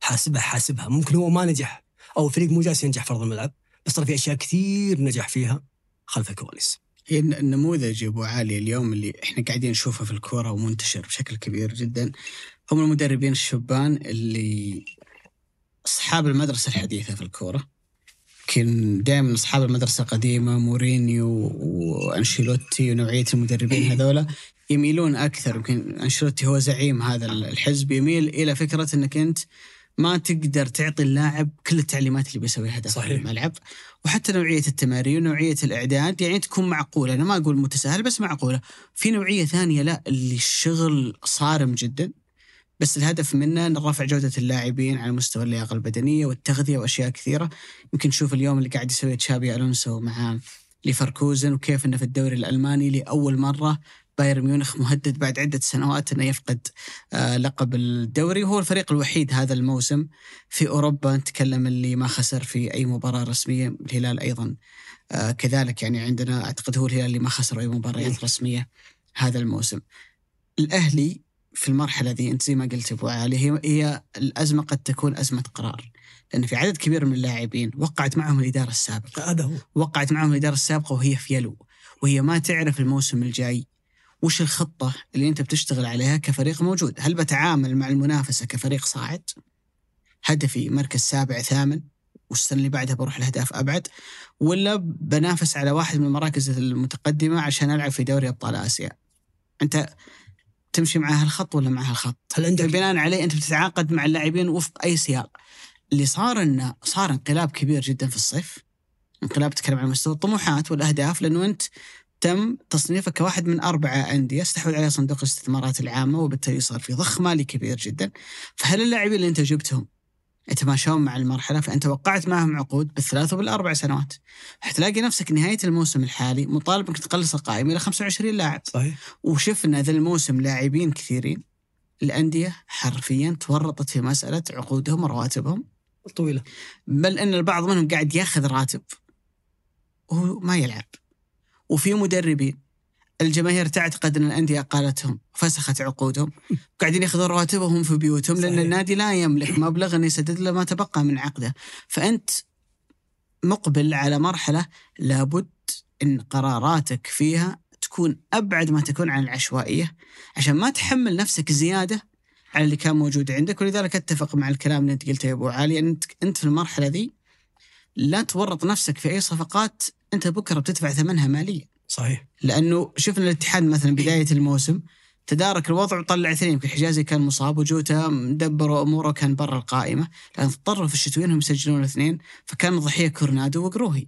حاسبها حاسبها. ممكن هو ما نجح أو الفريق مو جالس ينجح في أرض الملعب بس ترى في أشياء كثير نجح فيها خلف الكواليس. هي الن- النموذج أبو علي اليوم اللي إحنا قاعدين نشوفه في الكورة ومنتشر بشكل كبير جدا هم المدربين الشبان اللي أصحاب المدرسة الحديثة في الكورة. يمكن دائما أصحاب المدرسة القديمة مورينيو وأنشيلوتي ونوعية المدربين هذولا يميلون أكثر. يمكن أنشيلوتي هو زعيم هذا الحزب. يميل إلى فكرة إنك أنت ما تقدر تعطي اللاعب كل التعليمات اللي بيسويها داخل صحيح. الملعب. وحتى نوعية التمارين ونوعيه الإعداد يعني تكون معقولة. أنا ما أقول متساهل بس معقولة. في نوعية ثانية لا اللي الشغل صارم جدا. بس الهدف منه إن رفع جودة اللاعبين على مستوى اللياقة البدنية والتغذية وأشياء كثيرة. يمكن نشوف اليوم اللي قاعد يسويه تشابي ألونسو مع ليفركوزن وكيف إنه في الدوري الألماني لأول مرة بايرن ميونخ مهدد بعد عدة سنوات إنه يفقد آه لقب الدوري. وهو الفريق الوحيد هذا الموسم في أوروبا نتكلم اللي ما خسر في أي مباراة رسمية الهلال أيضا. آه كذلك يعني عندنا أعتقد هو الهلال اللي ما خسر أي مباريات رسمية هذا الموسم. الأهلي في المرحلة ذي أنت زي ما قلت أبو علي هي هي الأزمة قد تكون أزمة قرار. لأن في عدد كبير من اللاعبين وقعت معهم الإدارة السابقة. هذا هو. وقعت معهم الإدارة السابقة وهي في يلو. وهي ما تعرف الموسم الجاي وش الخطة اللي أنت بتشتغل عليها كفريق موجود. هل بتعامل مع المنافسة كفريق صاعد؟ هدفي مركز سابع ثامن والسنة اللي بعدها بروح لأهداف أبعد. ولا بنافس على واحد من المراكز المتقدمة عشان ألعب في دوري أبطال آسيا؟ أنت تمشي مع هالخط ولا مع هالخط هل عندك بناء عليه أنت بتتعاقد مع اللاعبين وفق أي سياق. اللي صار انه صار انقلاب كبير جدا في الصيف. انقلاب تتكلم عن مستوى الطموحات والأهداف لأنه أنت تم تصنيفك كواحد من أربعة أندية استحوذ عليه صندوق الاستثمارات العامة وبالتالي صار في ضخ مالي كبير جدا. فهل اللاعبين اللي أنت جبتهم يتماشون مع المرحلة فأنت وقعت معهم عقود بالثلاث وبالأربع سنوات. حتلاقي نفسك نهاية الموسم الحالي مطالب إنك تقلص القائمة إلى 25 لاعب. صحيح. وشفنا ذا الموسم لاعبين كثيرين. الأندية حرفيا تورطت في مسألة عقودهم ورواتبهم. طويلة. بل أن البعض منهم قاعد ياخذ راتب. وهو ما يلعب. وفي مدربين. الجماهير تعتقد أن الأندية قالتهم فسخت عقودهم قاعدين ياخذون رواتبهم في بيوتهم لأن صحيح. النادي لا يملك مبلغ أن يسدد له ما تبقى من عقده. فأنت مقبل على مرحلة لابد إن قراراتك فيها تكون أبعد ما تكون عن العشوائية عشان ما تحمل نفسك زيادة على اللي كان موجود عندك. ولذلك أتفق مع الكلام اللي أنت قلته يا أبو علي أنت أنت في المرحلة ذي لا تورط نفسك في أي صفقات أنت بكرة بتدفع ثمنها ماليا. صحيح. لأنه شفنا الاتحاد مثلا بداية الموسم تدارك الوضع وطلع اثنين يمكن حجازي كان مصاب وجوتا دبروا اموره كان برا القائمة لأن اضطروا في الشتوية إنهم يسجلون الاثنين فكان ضحية كورنادو وقروهي.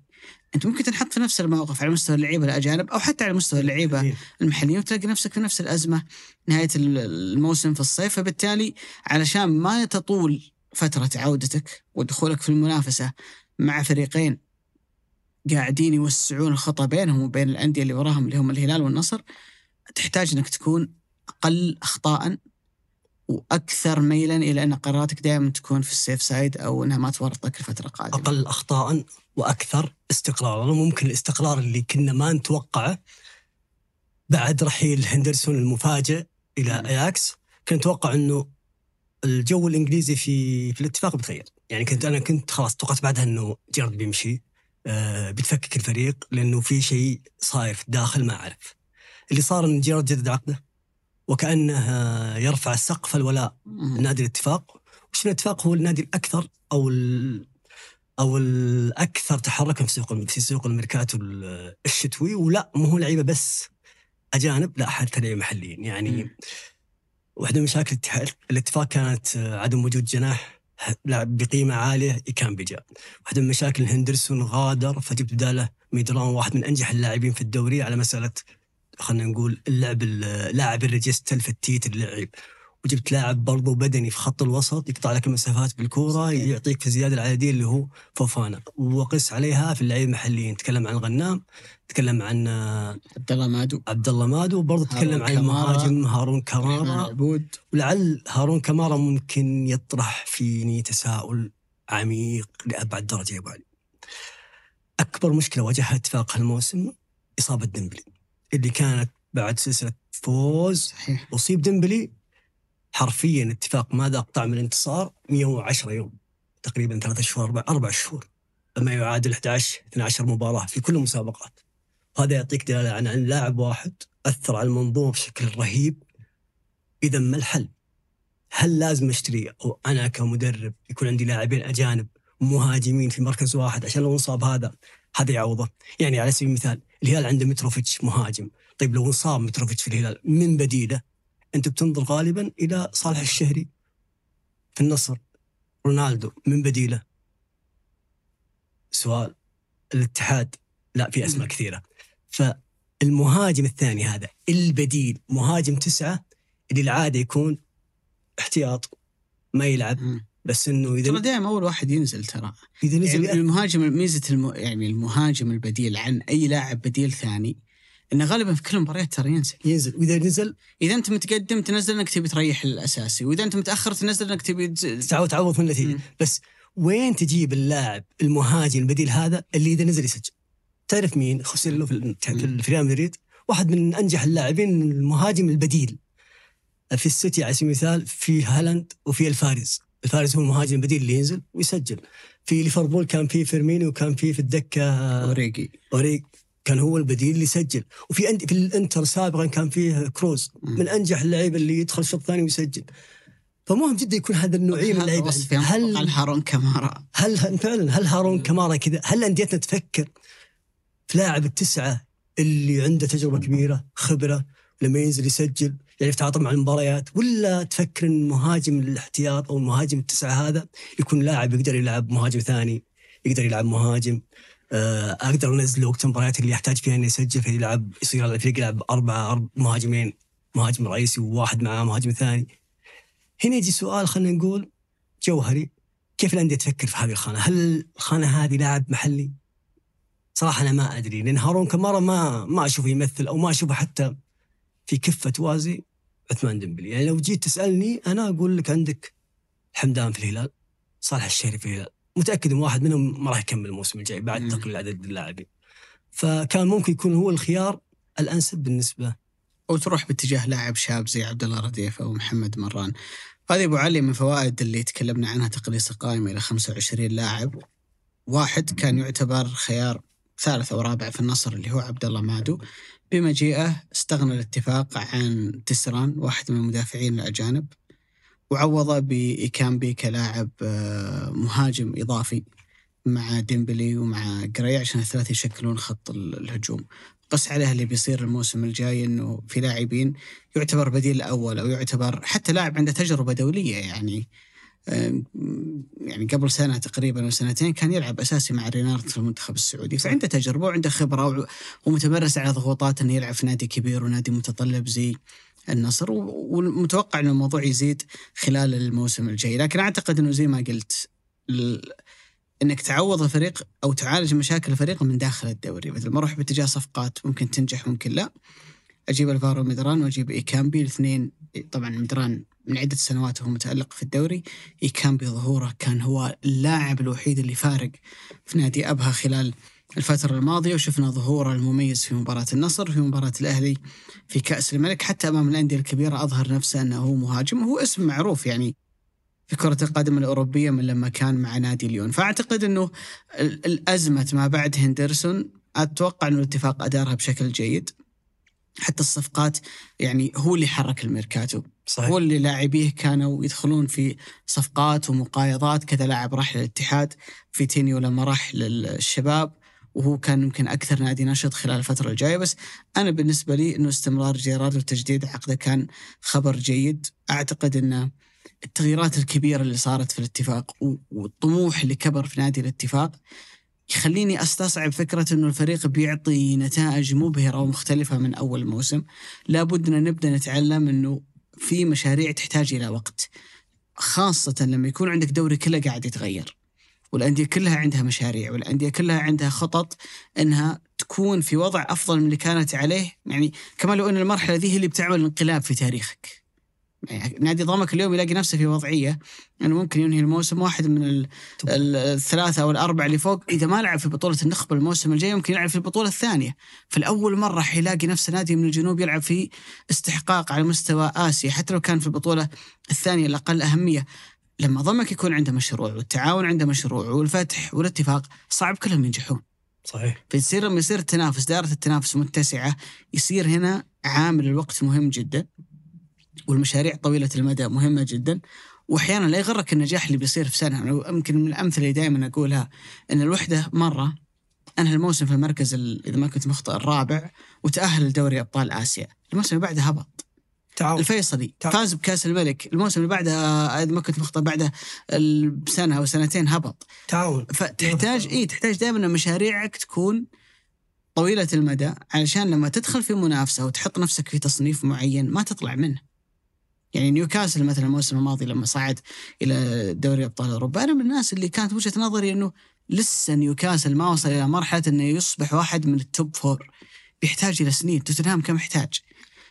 أنت ممكن تنحط في نفس الموقف على مستوى اللعيبة الأجانب أو حتى على مستوى اللعيبة إيه. المحليين وتلاقي نفسك في نفس الأزمة نهاية ال- الموسم في الصيف. فبالتالي علشان ما تطول فترة عودتك ودخولك في المنافسة مع فريقين قاعدين يوسعون الخطى بينهم وبين الأندية اللي وراهم اللي هم الهلال والنصر تحتاج إنك تكون أقل اخطاء وأكثر ميلا إلى أن قراراتك دائما تكون في السيف سايد أو إنها ما تورطك الفترة القادمة. أقل اخطاء وأكثر استقرارا ممكن الاستقرار اللي كنا ما نتوقعه بعد رحيل هندرسون المفاجئ إلى. أياكس كنت أتوقع إنه الجو الإنجليزي في في الاتفاق بيتغير يعني كنت أنا كنت خلاص توقعت بعدها إنه جيرارد بيمشي بتفكك الفريق لأنه في شيء صاير في الداخل ما أعرف اللي صار إن جيرارد جدد عقده وكأنه آه، يرفع سقف الولاء مم. نادي الاتفاق وش الاتفاق هو النادي الأكثر أو ال أو الأكثر تحركا في سوق في سوق الميركاتو ال- الشتوي ولا مو هو لعيبة بس أجانب لا حتى لعيبه محليين يعني. واحدة من مشاكل الاتفاق كانت آه، عدم وجود جناح لاعب بقيمه عاليه كان بيجا واحدة من مشاكل هندرسون غادر فجبت بدالة ميدران واحد من أنجح اللاعبين في الدوري على مسألة خلينا نقول اللعب ال- لاعب الريجستل في التيت اللعب وجبت لاعب برضو بدني في خط الوسط يقطع لك المسافات بالكورة يعطيك في الزياده العدديه اللي هو فوفانا. وقس عليها في اللعيبة المحليين. تكلم عن الغنام تكلم عن آه، عبد الله مادو. عبد الله مادو. وبرضه تكلم عن. المهاجم هارون كمارا. العبود ولعل هارون كمارا ممكن يطرح فيني تساؤل عميق لأبعد درجة يا أبو علي. أكبر مشكلة واجهها اتفاق هالموسم إصابة ديمبلي اللي كانت بعد سلسلة فوز صحيح. أصيب ديمبلي حرفيا اتفاق ما ذاق طعم الانتصار؟ 110 يوم تقريبا ثلاثة شهور أربع, أربع شهور. ما يعادل 11 12 مباراة في كل المسابقات. وهذا يعطيك دلالة عن عن لاعب واحد أثر على المنظومة بشكل رهيب. إذا ما الحل؟ هل لازم أشتري أو أنا كمدرب يكون عندي لاعبين أجانب مهاجمين في مركز واحد عشان لو انصاب هذا؟ هذا يعوضه يعني على سبيل المثال الهلال عنده متروفيتش مهاجم. طيب لو انصاب متروفيتش في الهلال من بديله؟ أنت بتنظر غالبا إلى صالح الشهري في النصر رونالدو من بديله. سؤال الاتحاد؟ لا في أسماء كثيرة. فالمهاجم الثاني هذا البديل مهاجم تسعة اللي العادة يكون احتياط ما يلعب. بس إنه ترى اذا دائما أول واحد ينزل ترى. إذا نزل يعني المهاجم ميزة الم... يعني المهاجم البديل عن أي لاعب بديل ثاني إنه غالبا في كل المباريات ترى ينزل. ينزل. وإذا نزل؟ إذا أنت متقدم تنزل إنك تبي تريح الأساسي وإذا أنت متأخر تنزل إنك تبي تعود تعوض من النتيجه. بس وين تجيب اللاعب المهاجم البديل هذا اللي إذا نزل يسجل؟ تعرف مين؟ في ال- في ال- في ريال مدريد. واحد من أنجح اللاعبين المهاجم البديل. في السيتي على سبيل المثال في هالاند وفي ألفاريز ألفاريز هو المهاجم البديل اللي ينزل ويسجل. في ليفربول كان في فيرمينيو وكان في في الدكة أوريجي. أوريجي كان هو البديل اللي يسجل. وفي أند... في الإنتر سابقا كان فيه كروز. من أنجح اللعيبه اللي يدخل الشوط الثاني ويسجل. فمهم جدا يكون هذا النوعية من اللعيبة. على هل هارون كمارا هل فعلا هل هارون كمارا كذا؟ هل أنديتنا تفكر في لاعب التسعة اللي عنده تجربة كبيرة خبرة لما ينزل يسجل يعني يتعاطى مع المباريات ولا تفكر إن مهاجم الاحتياط أو المهاجم التسعة هذا يكون لاعب يقدر يلعب مهاجم ثاني يقدر يلعب مهاجم أقدر انزله وقت المباريات اللي يحتاج فيها انه يسجل فيلعب يصير الفريق يلعب اربعه أربع مهاجمين مهاجم رئيسي وواحد معاه مهاجم ثاني هنا يجي سؤال خلينا نقول جوهري كيف الأندية تفكر في هذه الخانة؟ هل الخانة هذه لاعب محلي؟ صراحة أنا ما أدري لأن هارون كمارا ما ما أشوفه يمثل أو ما أشوفه حتى في كفة توازي عثمان ديمبلي، يعني لو جيت تسألني أنا أقول لك عندك حمدان في الهلال، صالح الشهري في الهلال، متأكد إن واحد منهم ما راح يكمل الموسم الجاي بعد. تقليل عدد اللاعبين. فكان ممكن يكون هو الخيار الأنسب بالنسبة أو تروح باتجاه لاعب شاب زي عبد الله رديف أو محمد مران هذه أبو علي من فوائد اللي تكلمنا عنها تقليص القائمه إلى 25 لاعب واحد كان يعتبر خيار ثالث أو رابع في النصر اللي هو عبد الله مادو بمجيئه استغنى الاتفاق عن تسران واحد من المدافعين الأجانب وعوضه بإيكامبي كلاعب آه، مهاجم إضافي مع ديمبلي ومع قريع عشان الثلاثة يشكلون خط ال- الهجوم. قس عليها اللي بيصير الموسم الجاي إنه في لاعبين يعتبر بديل الأول أو يعتبر حتى لاعب عنده تجربة دولية يعني يعني قبل سنة تقريبا أو سنتين كان يلعب أساسي مع رينارد في المنتخب السعودي. فعنده تجربة وعنده خبرة ومتمرس على ضغوطات إنه يلعب في نادي كبير ونادي متطلب زي النصر و- والمتوقع ان الموضوع يزيد خلال الموسم الجاي. لكن أعتقد إنه زي ما قلت إنك تعوض الفريق أو تعالج مشاكل الفريق من داخل الدوري. مثل ما أروح باتجاه صفقات ممكن تنجح ممكن لا. أجيب الفارو مدران وأجيب إيكامبي الاثنين طبعا مدران من عدة سنوات وهو متألق في الدوري. إيكامبي ظهوره كان هو اللاعب الوحيد اللي فارق في نادي أبها خلال الفترة الماضية وشفنا ظهوره المميز في مباراة النصر في مباراة الأهلي في كأس الملك. حتى أمام الأندية الكبيرة أظهر نفسه أنه هو مهاجم وهو اسم معروف يعني في كرة القدم الأوروبية من لما كان مع نادي ليون. فأعتقد أنه ال- الأزمة ما بعد هندرسون أتوقع أنه الاتفاق أدارها بشكل جيد. حتى الصفقات يعني هو اللي حرك الميركاتو. صحيح. هو اللي لاعبيه كانوا يدخلون في صفقات ومقايضات كذا لاعب راح للاتحاد فيتينيو لما راح للشباب. وهو كان يمكن أكثر نادي نشط خلال الفترة الجاية. بس أنا بالنسبة لي إنه استمرار جيرارد وتجديد عقده كان خبر جيد. أعتقد إن التغييرات الكبيرة اللي صارت في الاتفاق والطموح اللي كبر في نادي الاتفاق يخليني أستصعب فكرة إنه الفريق بيعطي نتائج مبهرة ومختلفة من أول موسم. لابد إن نبدأ نتعلم إنه في مشاريع تحتاج إلى وقت خاصة لما يكون عندك دوري كله قاعد يتغير. والأندية كلها عندها مشاريع والأندية كلها عندها خطط إنها تكون في وضع أفضل من اللي كانت عليه. يعني كما لو أن المرحلة ذي هي اللي بتعمل انقلاب في تاريخك. يعني نادي ضمك اليوم يلاقي نفسه في وضعية إنه يعني ممكن ينهي الموسم واحد من ال- ال- الثلاثة أو الأربعة اللي فوق. إذا ما لعب في بطولة النخبة الموسم الجاي ممكن يلعب في البطولة الثانية. فالاول مرة حيلاقي نفسه نادي من الجنوب يلعب في استحقاق على مستوى آسيا حتى لو كان في البطولة الثانية الأقل أهمية. لما ضمك يكون عنده مشروع والتعاون عنده مشروع والفتح والاتفاق صعب كلهم ينجحون. صحيح. فيصير لما يصير التنافس دائرة التنافس متسعة يصير هنا عامل الوقت مهم جدا والمشاريع طويلة المدى مهمة جدا واحيانا لا يغرك النجاح اللي بيصير في سنة. أنا يمكن من الأمثلة اللي دائما أقولها إن الوحدة مرة أنهى الموسم في المركز ال- إذا ما كنت مخطئ الرابع وتأهل لدوري أبطال آسيا، الموسم اللي بعده هبط، تعاون الفيصلي. تعال. فاز بكأس الملك، الموسم اللي بعده إذا ما كنت مخطئ بعده بسنه أو سنتين هبط، تعاون فتحتاج اي تحتاج دائما مشاريعك تكون طويلة المدى علشان لما تدخل في منافسة وتحط نفسك في تصنيف معين ما تطلع منه. يعني نيوكاسل مثلا الموسم الماضي لما صعد إلى دوري أبطال أوروبا. أنا من الناس اللي كانت وجهة نظري إنه لسه نيوكاسل ما وصل إلى مرحلة إنه يصبح واحد من ال top four بيحتاج إلى سنين. توتنهام كم يحتاج؟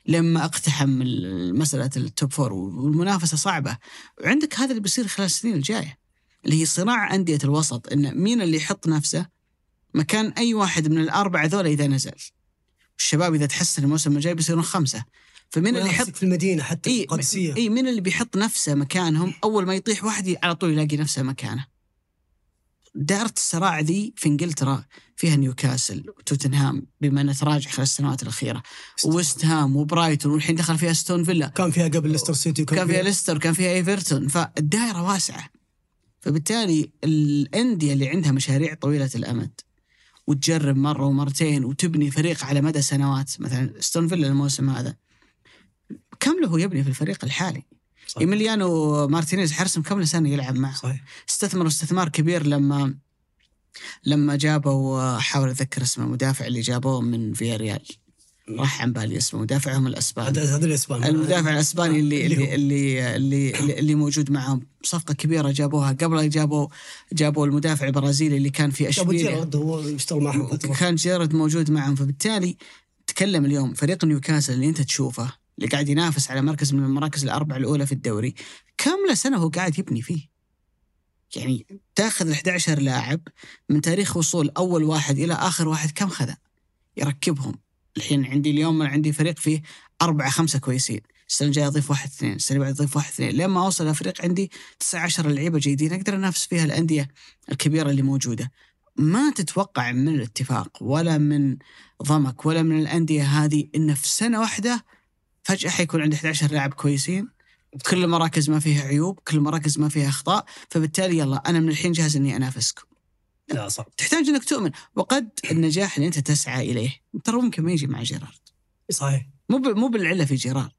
لما اقتحم ال- مساله ال top four والمنافسة صعبة. وعندك هذا اللي بيصير خلال السنين الجاية اللي هي صراع أندية الوسط إن مين اللي يحط نفسه؟ مكان أي واحد من الاربعه ذولا إذا نزل. الشباب إذا تحسن الموسم الجاي بيصيرون خمسة. فمين اللي يحط في المدينة حتى إي القادسية. إي مين اللي بيحط نفسه مكانهم؟ أول ما يطيح واحد على طول يلاقي نفسه مكانه. دائرة الصراع ذي في إنجلترا فيها نيوكاسل وتوتنهام بما انه تراجع خلال السنوات الأخيرة. ويست هام وبرايتون والحين دخل فيها أستون فيلا. كان فيها قبل ليستر سيتي وكان كان فيها ليستر كان فيها إيفرتون. فالدائرة واسعة. فبالتالي الأندية اللي عندها مشاريع طويلة الأمد وتجرب مرة ومرتين وتبني فريق على مدى سنوات مثلا أستون فيلا الموسم هذا. كم له يبني في الفريق الحالي. إيميليانو مارتينيز حارس كم سنه يلعب معه؟ صحيح. استثمروا استثمار كبير لما لما جابوا حاول أتذكر اسمه المدافع اللي جابوه من فياريال. راح عن بالي اسمه مدافعهم الأسباني. هذا هذا الاسبان المدافع الأسباني اللي اللي. اللي اللي اللي, موجود معهم. صفقة كبيرة جابوها. قبل جابوا جابوا المدافع البرازيلي اللي كان في ابو اشبيليه جيرارد هو يشتغل معهم. كان جيرارد موجود معهم. فبالتالي تكلم اليوم فريق نيوكاسل اللي أنت تشوفه. اللي قاعد ينافس على مركز من المراكز الاربع الأولى في الدوري كم سنة هو قاعد يبني فيه؟ يعني تاخذ ال 11 لاعب من تاريخ وصول أول واحد إلى آخر واحد كم خذ؟ يركبهم. الحين عندي اليوم عندي فريق فيه أربعة خمسة كويسين. السنة الجاية أضيف واحد اثنين السنة اللي بعد أضيف واحد اثنين. لين ما أوصل لفريق عندي 19 لعيبة جيدين أقدر أنافس فيها الأندية الكبيرة اللي موجودة. ما تتوقع من الاتفاق ولا من ضمك ولا من الأندية هذه إن في سنة واحدة فجأة حيكون عندي 11 لاعب كويسين كل المراكز ما فيها عيوب كل المراكز ما فيها أخطاء فبالتالي يلا أنا من الحين جاهز إني أنافسكم. لا صعب تحتاج إنك تؤمن. وقد النجاح اللي أنت تسعى إليه. ترى ممكن ما يجي مع جيرارد. صحيح. مو مو بالعلة في جيرارد.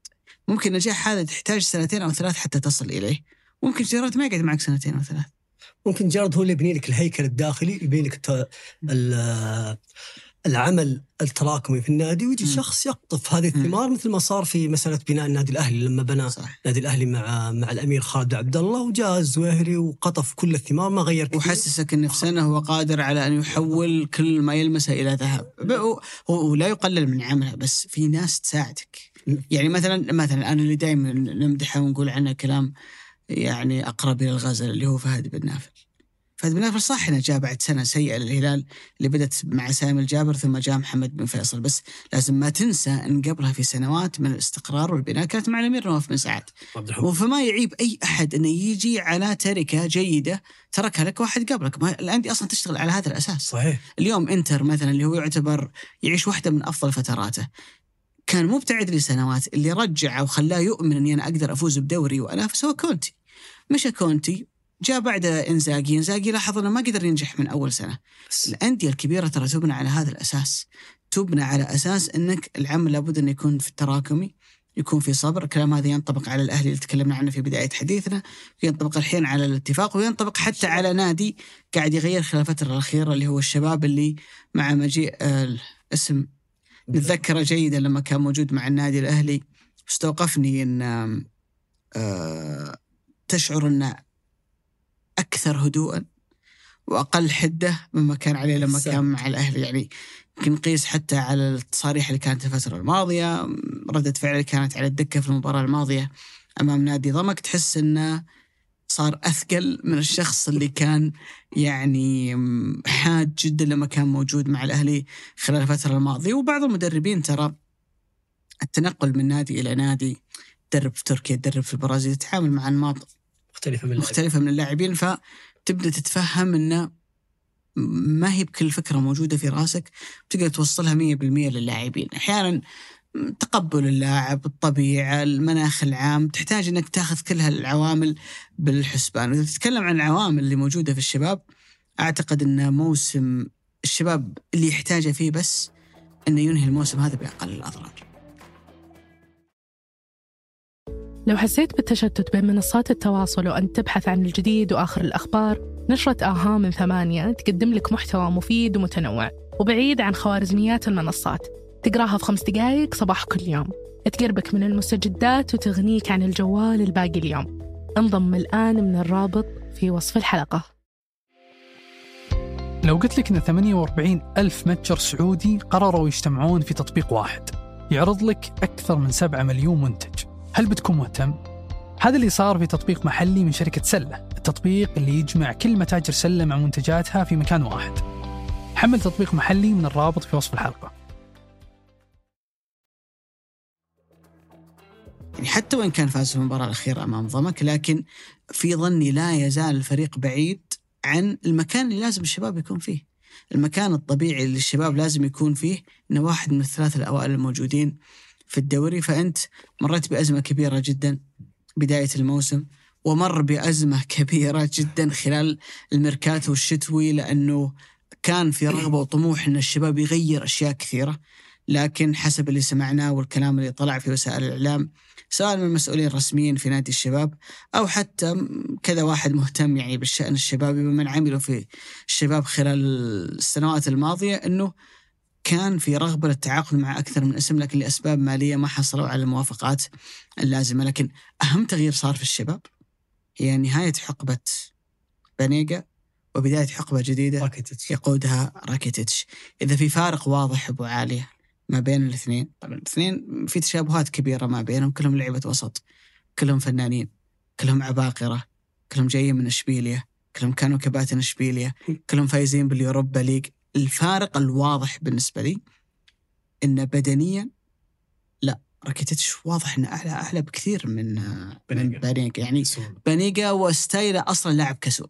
ممكن النجاح هذا تحتاج سنتين أو ثلاث حتى تصل إليه. ممكن جيرارد ما يقعد معك سنتين أو ثلاث. ممكن جارد هو اللي يبني لك الهيكل الداخلي يبني لك العمل التراكمي في النادي ويجي مم. شخص يقطف. هذه الثمار مثل ما صار في مسألة بناء النادي الأهلي لما بنى صح النادي الأهلي مع مع الأمير خالد عبد الله وجاء الزويهري وقطف كل الثمار ما غير كثير. وحسسك إن في سنه هو قادر على أن يحول كل ما يلمسه إلى ذهب. هو لا يقلل من عمله بس في ناس تساعدك. يعني مثلا مثلا أنا اللي دائما نمدحه ونقول عنه كلام يعني أقرب إلى الغزل اللي هو فهد بن نافل فهد بن نافل صح إنه جاء بعد سنة سيئة للهلال اللي بدأت مع سامي الجابر ثم جاء محمد بن فيصل. بس لازم ما تنسى إن قبلها في سنوات من الاستقرار والبناء كانت مع الأمير نواف بن سعد. فما يعيب أي أحد إنه يجي على تركة جيدة تركها لك واحد قبلك. ما الأندية أصلا تشتغل على هذا الأساس. صحيح. اليوم إنتر مثلا اللي هو يعتبر يعيش واحدة من أفضل فتراته. كان مبتعد لسنوات اللي رجعه وخلاه يؤمن إني أنا أقدر أفوز بدوري وانافس هو كونتي. مشى كونتي جاء بعد إنزاجي. إنزاجي لاحظ إنه ما قدر ينجح من أول سنة. بس. الأندية الكبيرة ترى تبنى على هذا الأساس. تبنى على أساس إنك العمل لابد إنه يكون في التراكمي يكون في صبر. الكلام هذا ينطبق على الاهلي اللي تكلمنا عنه في بداية حديثنا ينطبق الحين على الاتفاق وينطبق حتى على نادي قاعد يغير خلال الفترة الأخيرة اللي هو الشباب اللي مع مجيء آه، الاسم نتذكره جيدا لما كان موجود مع النادي الأهلي. استوقفني إن آه، تشعر إن أكثر هدوءا وأقل حدة مما كان عليه لما. كان مع الاهلي يعني يمكن نقيس حتى على التصاريح اللي كانت الفترة الماضية ردة فعل اللي كانت على الدكة في المباراة الماضية أمام نادي ضمك. تحس إنه صار أثقل من الشخص اللي كان يعني حاد جدا لما كان موجود مع الأهلي خلال الفترة الماضية. وبعض المدربين ترى التنقل من نادي إلى نادي تدرب في تركيا تدرب في البرازيل تتعامل مع انماط مختلفة من اللعب. مختلفة من اللاعبين فتبدأ تتفهم أنه ما هي بكل فكرة موجودة في رأسك تقدر توصلها 100% للاعبين. أحيانا تقبل اللاعب الطبيعة المناخ العام تحتاج أنك تاخذ كل هالعوامل بالحسبان. وإذا تتكلم عن العوامل اللي موجودة في الشباب أعتقد أن موسم الشباب اللي يحتاجه فيه بس أنه ينهي الموسم هذا بأقل الأضرار. لو حسيت بالتشتت بين منصات التواصل وأنت تبحث عن الجديد وآخر الأخبار نشرة آها من ثمانية تقدم لك محتوى مفيد ومتنوع وبعيد عن خوارزميات المنصات. تقراها في خمس دقايق صباح كل يوم. تقربك من المستجدات وتغنيك عن الجوال الباقي اليوم. انضم الآن من الرابط في وصف الحلقة. لو قلت لك أن 48 ألف متجر سعودي قرروا يجتمعون في تطبيق واحد يعرض لك أكثر من 7 مليون منتج. هل بتكون مهتم؟ هذا اللي صار في تطبيق محلي من شركة سلة التطبيق اللي يجمع كل متاجر سلة مع منتجاتها في مكان واحد. حمل تطبيق محلي من الرابط في وصف الحلقة. يعني حتى وإن كان فاز في المباراة الأخيرة أمام ضمك لكن في ظني لا يزال الفريق بعيد عن المكان اللي لازم الشباب يكون فيه. المكان الطبيعي اللي الشباب لازم يكون فيه إنه واحد من الثلاثة الأوائل الموجودين. في الدوري فأنت مريت بأزمة كبيرة جدا بداية الموسم ومر بأزمة كبيرة جدا خلال الميركاتو الشتوي لأنه كان في رغبة وطموح إن الشباب يغير أشياء كثيرة. لكن حسب اللي سمعناه والكلام اللي طلع في وسائل الإعلام سواء من المسؤولين الرسميين في نادي الشباب أو حتى كذا واحد مهتم يعني بالشأن الشبابي ومن عملوا في الشباب خلال السنوات الماضية إنه كان في رغبة للتعاقد مع أكثر من اسم لكن لأسباب مالية ما حصلوا على الموافقات اللازمة. لكن أهم تغيير صار في الشباب هي نهاية حقبة بانيجا وبداية حقبة جديدة راكيتيتش. يقودها راكيتيتش. إذا في فارق واضح أبو عالية ما بين الاثنين طبعا الاثنين في تشابهات كبيرة ما بينهم. كلهم لعبه وسط كلهم فنانين كلهم عباقرة كلهم جايين من اشبيليا كلهم كانوا كباتن اشبيليا كلهم فايزين بال Europa League. الفارق الواضح بالنسبة لي إنه بدنيا لا راكيتيتش واضح إنه أعلى أعلى بكثير من آه، بانيجا. بانيجا. يعني بانيجا و style ه أصلا لاعب كسول.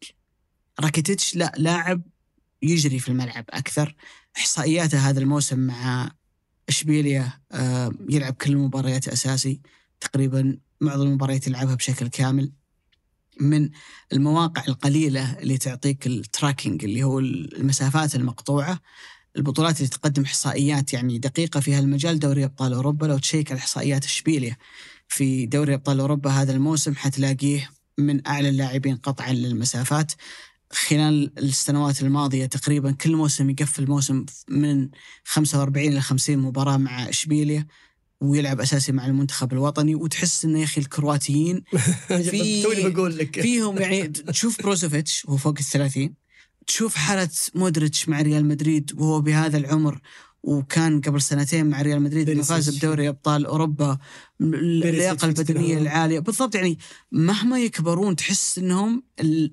راكيتيتش لا لاعب يجري في الملعب أكثر. إحصائياته هذا الموسم مع إشبيليا آه، يلعب كل المباريات أساسي. تقريبا معظم المباريات يلعبها بشكل كامل. من المواقع القليلة اللي تعطيك ال tracking اللي هو المسافات المقطوعة البطولات اللي تقدم إحصائيات يعني دقيقة في هالمجال. دوري أبطال أوروبا لو check على إحصائيات اشبيليا في دوري أبطال أوروبا هذا الموسم حتلاقيه من أعلى اللاعبين قطعا للمسافات. خلال السنوات الماضية تقريبا كل موسم يقفل موسم من 45 إلى 50 مباراة مع اشبيليا ويلعب أساسي مع المنتخب الوطني وتحس إنه يا أخي الكرواتيين في- توني بقول لك فيهم يعني تشوف بروزوفيتش وهو فوق الثلاثين تشوف حالة مودريتش مع ريال مدريد وهو بهذا العمر وكان قبل سنتين مع ريال مدريد لما فاز. بدوري أبطال أوروبا اللياقه البدنية. العالية بالضبط يعني مهما يكبرون تحس إنهم ال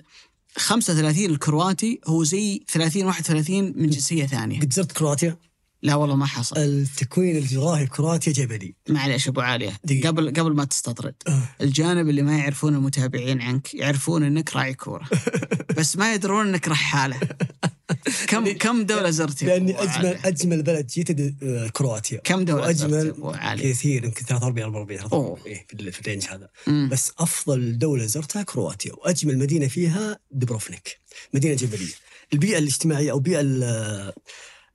35 الكرواتي هو زي 30 31 من جنسية ثانية قد زرت كرواتيا لا والله ما حصل التكوين الجغرافي في كرواتيا جبلي معليش أبو عاليه دقيقة. قبل قبل ما تستطرد آه. الجانب اللي ما يعرفون المتابعين عنك يعرفون إنك راعي كورة بس ما يدرون إنك رحاله كم كم دولة زرت يا لأني اجمل؟ أجمل بلد جيت آه، كرواتيا كم دولة وأجمل عالية؟ كثير يمكن 43 44 أوه. 43 إيه، في ال- في الرينج هذا مم. بس أفضل دولة زرتها كرواتيا وأجمل مدينة فيها دبروفنيك مدينة جبلية البيئة الاجتماعية أو البيئه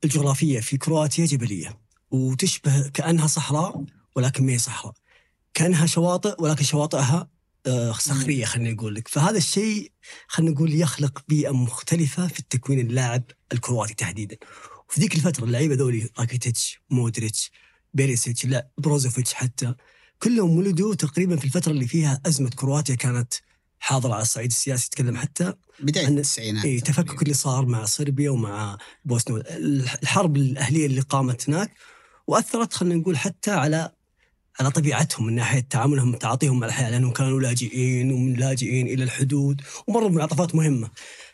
ال- الجغرافية في كرواتيا جبلية وتشبه كأنها صحراء ولكن ما هي صحراء. كأنها شواطئ ولكن شواطئها آه، صخرية خلينا نقول لك. فهذا الشيء خلينا نقول يخلق بيئة مختلفة في التكوين اللاعب الكرواتي تحديدا. وفي ذيك الفترة اللعيبة ذولي راكيتيتش مودريتش بيريسيتش لا بروزوفيتش حتى كلهم ولدوا تقريبا في الفترة اللي فيها أزمة كرواتيا كانت حاضره على الصعيد السياسي تكلم حتى بداية عن- التسعينات اي تفكك اللي صار مع صربيا ومع بوسنيا الحرب الأهلية اللي قامت هناك وأثرت خلينا نقول حتى على على طبيعتهم من ناحية تعاملهم تعاطيهم مع الحياة لأنهم كانوا لاجئين ومن لاجئين إلى الحدود ومروا بمنعطفات مهمة.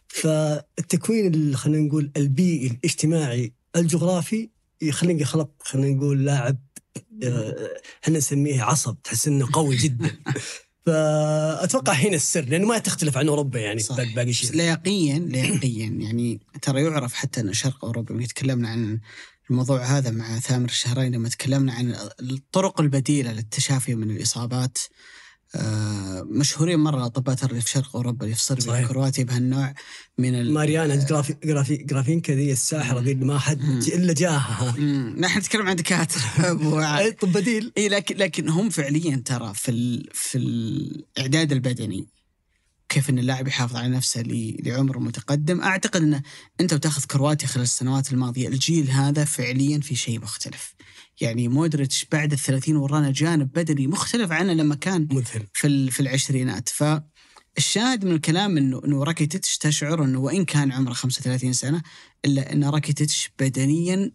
فالتكوين ال- خلينا نقول البيئي الاجتماعي الجغرافي يخليك يخلق خلينا نقول لاعب آه، إحنا نسميه عصب تحس إنه قوي جدا. فأتوقع هنا السر لأنه ما تختلف عن أوروبا يعني صح. باقي شيء. لياقيا لياقيا يعني ترى يعرف حتى إن شرق أوروبا تكلمنا عن الموضوع هذا مع ثامر الشهرين لما تكلمنا عن الطرق البديلة للتشافي من الإصابات مشهورين مرة الاطباء ترى اللي في شرق أوروبا اللي في صربيا صحيح. وكرواتيا بهالنوع من ال- ماريانا جرافي جرافي جرافينكا ذي الساحرة ذي ما حد إلا جاها. مم، نحن نتكلم عن دكاترة أبو. طب بديل. إي لكن لكن هم فعليا ترى في ال في الإعداد البدني كيف إن اللاعب يحافظ على نفسه لعمر متقدم. أعتقد إن أنت وتاخذ كرواتيا خلال السنوات الماضية الجيل هذا فعليا في شيء مختلف. يعني مودريتش بعد الثلاثين ورانا جانب بدني مختلف عنه لما كان مذهل. في في العشرينات. فالشاهد من الكلام انه إنه راكيتيتش تشعر إنه وإن كان عمره 35 سنة إلا إن راكيتيتش بدنيا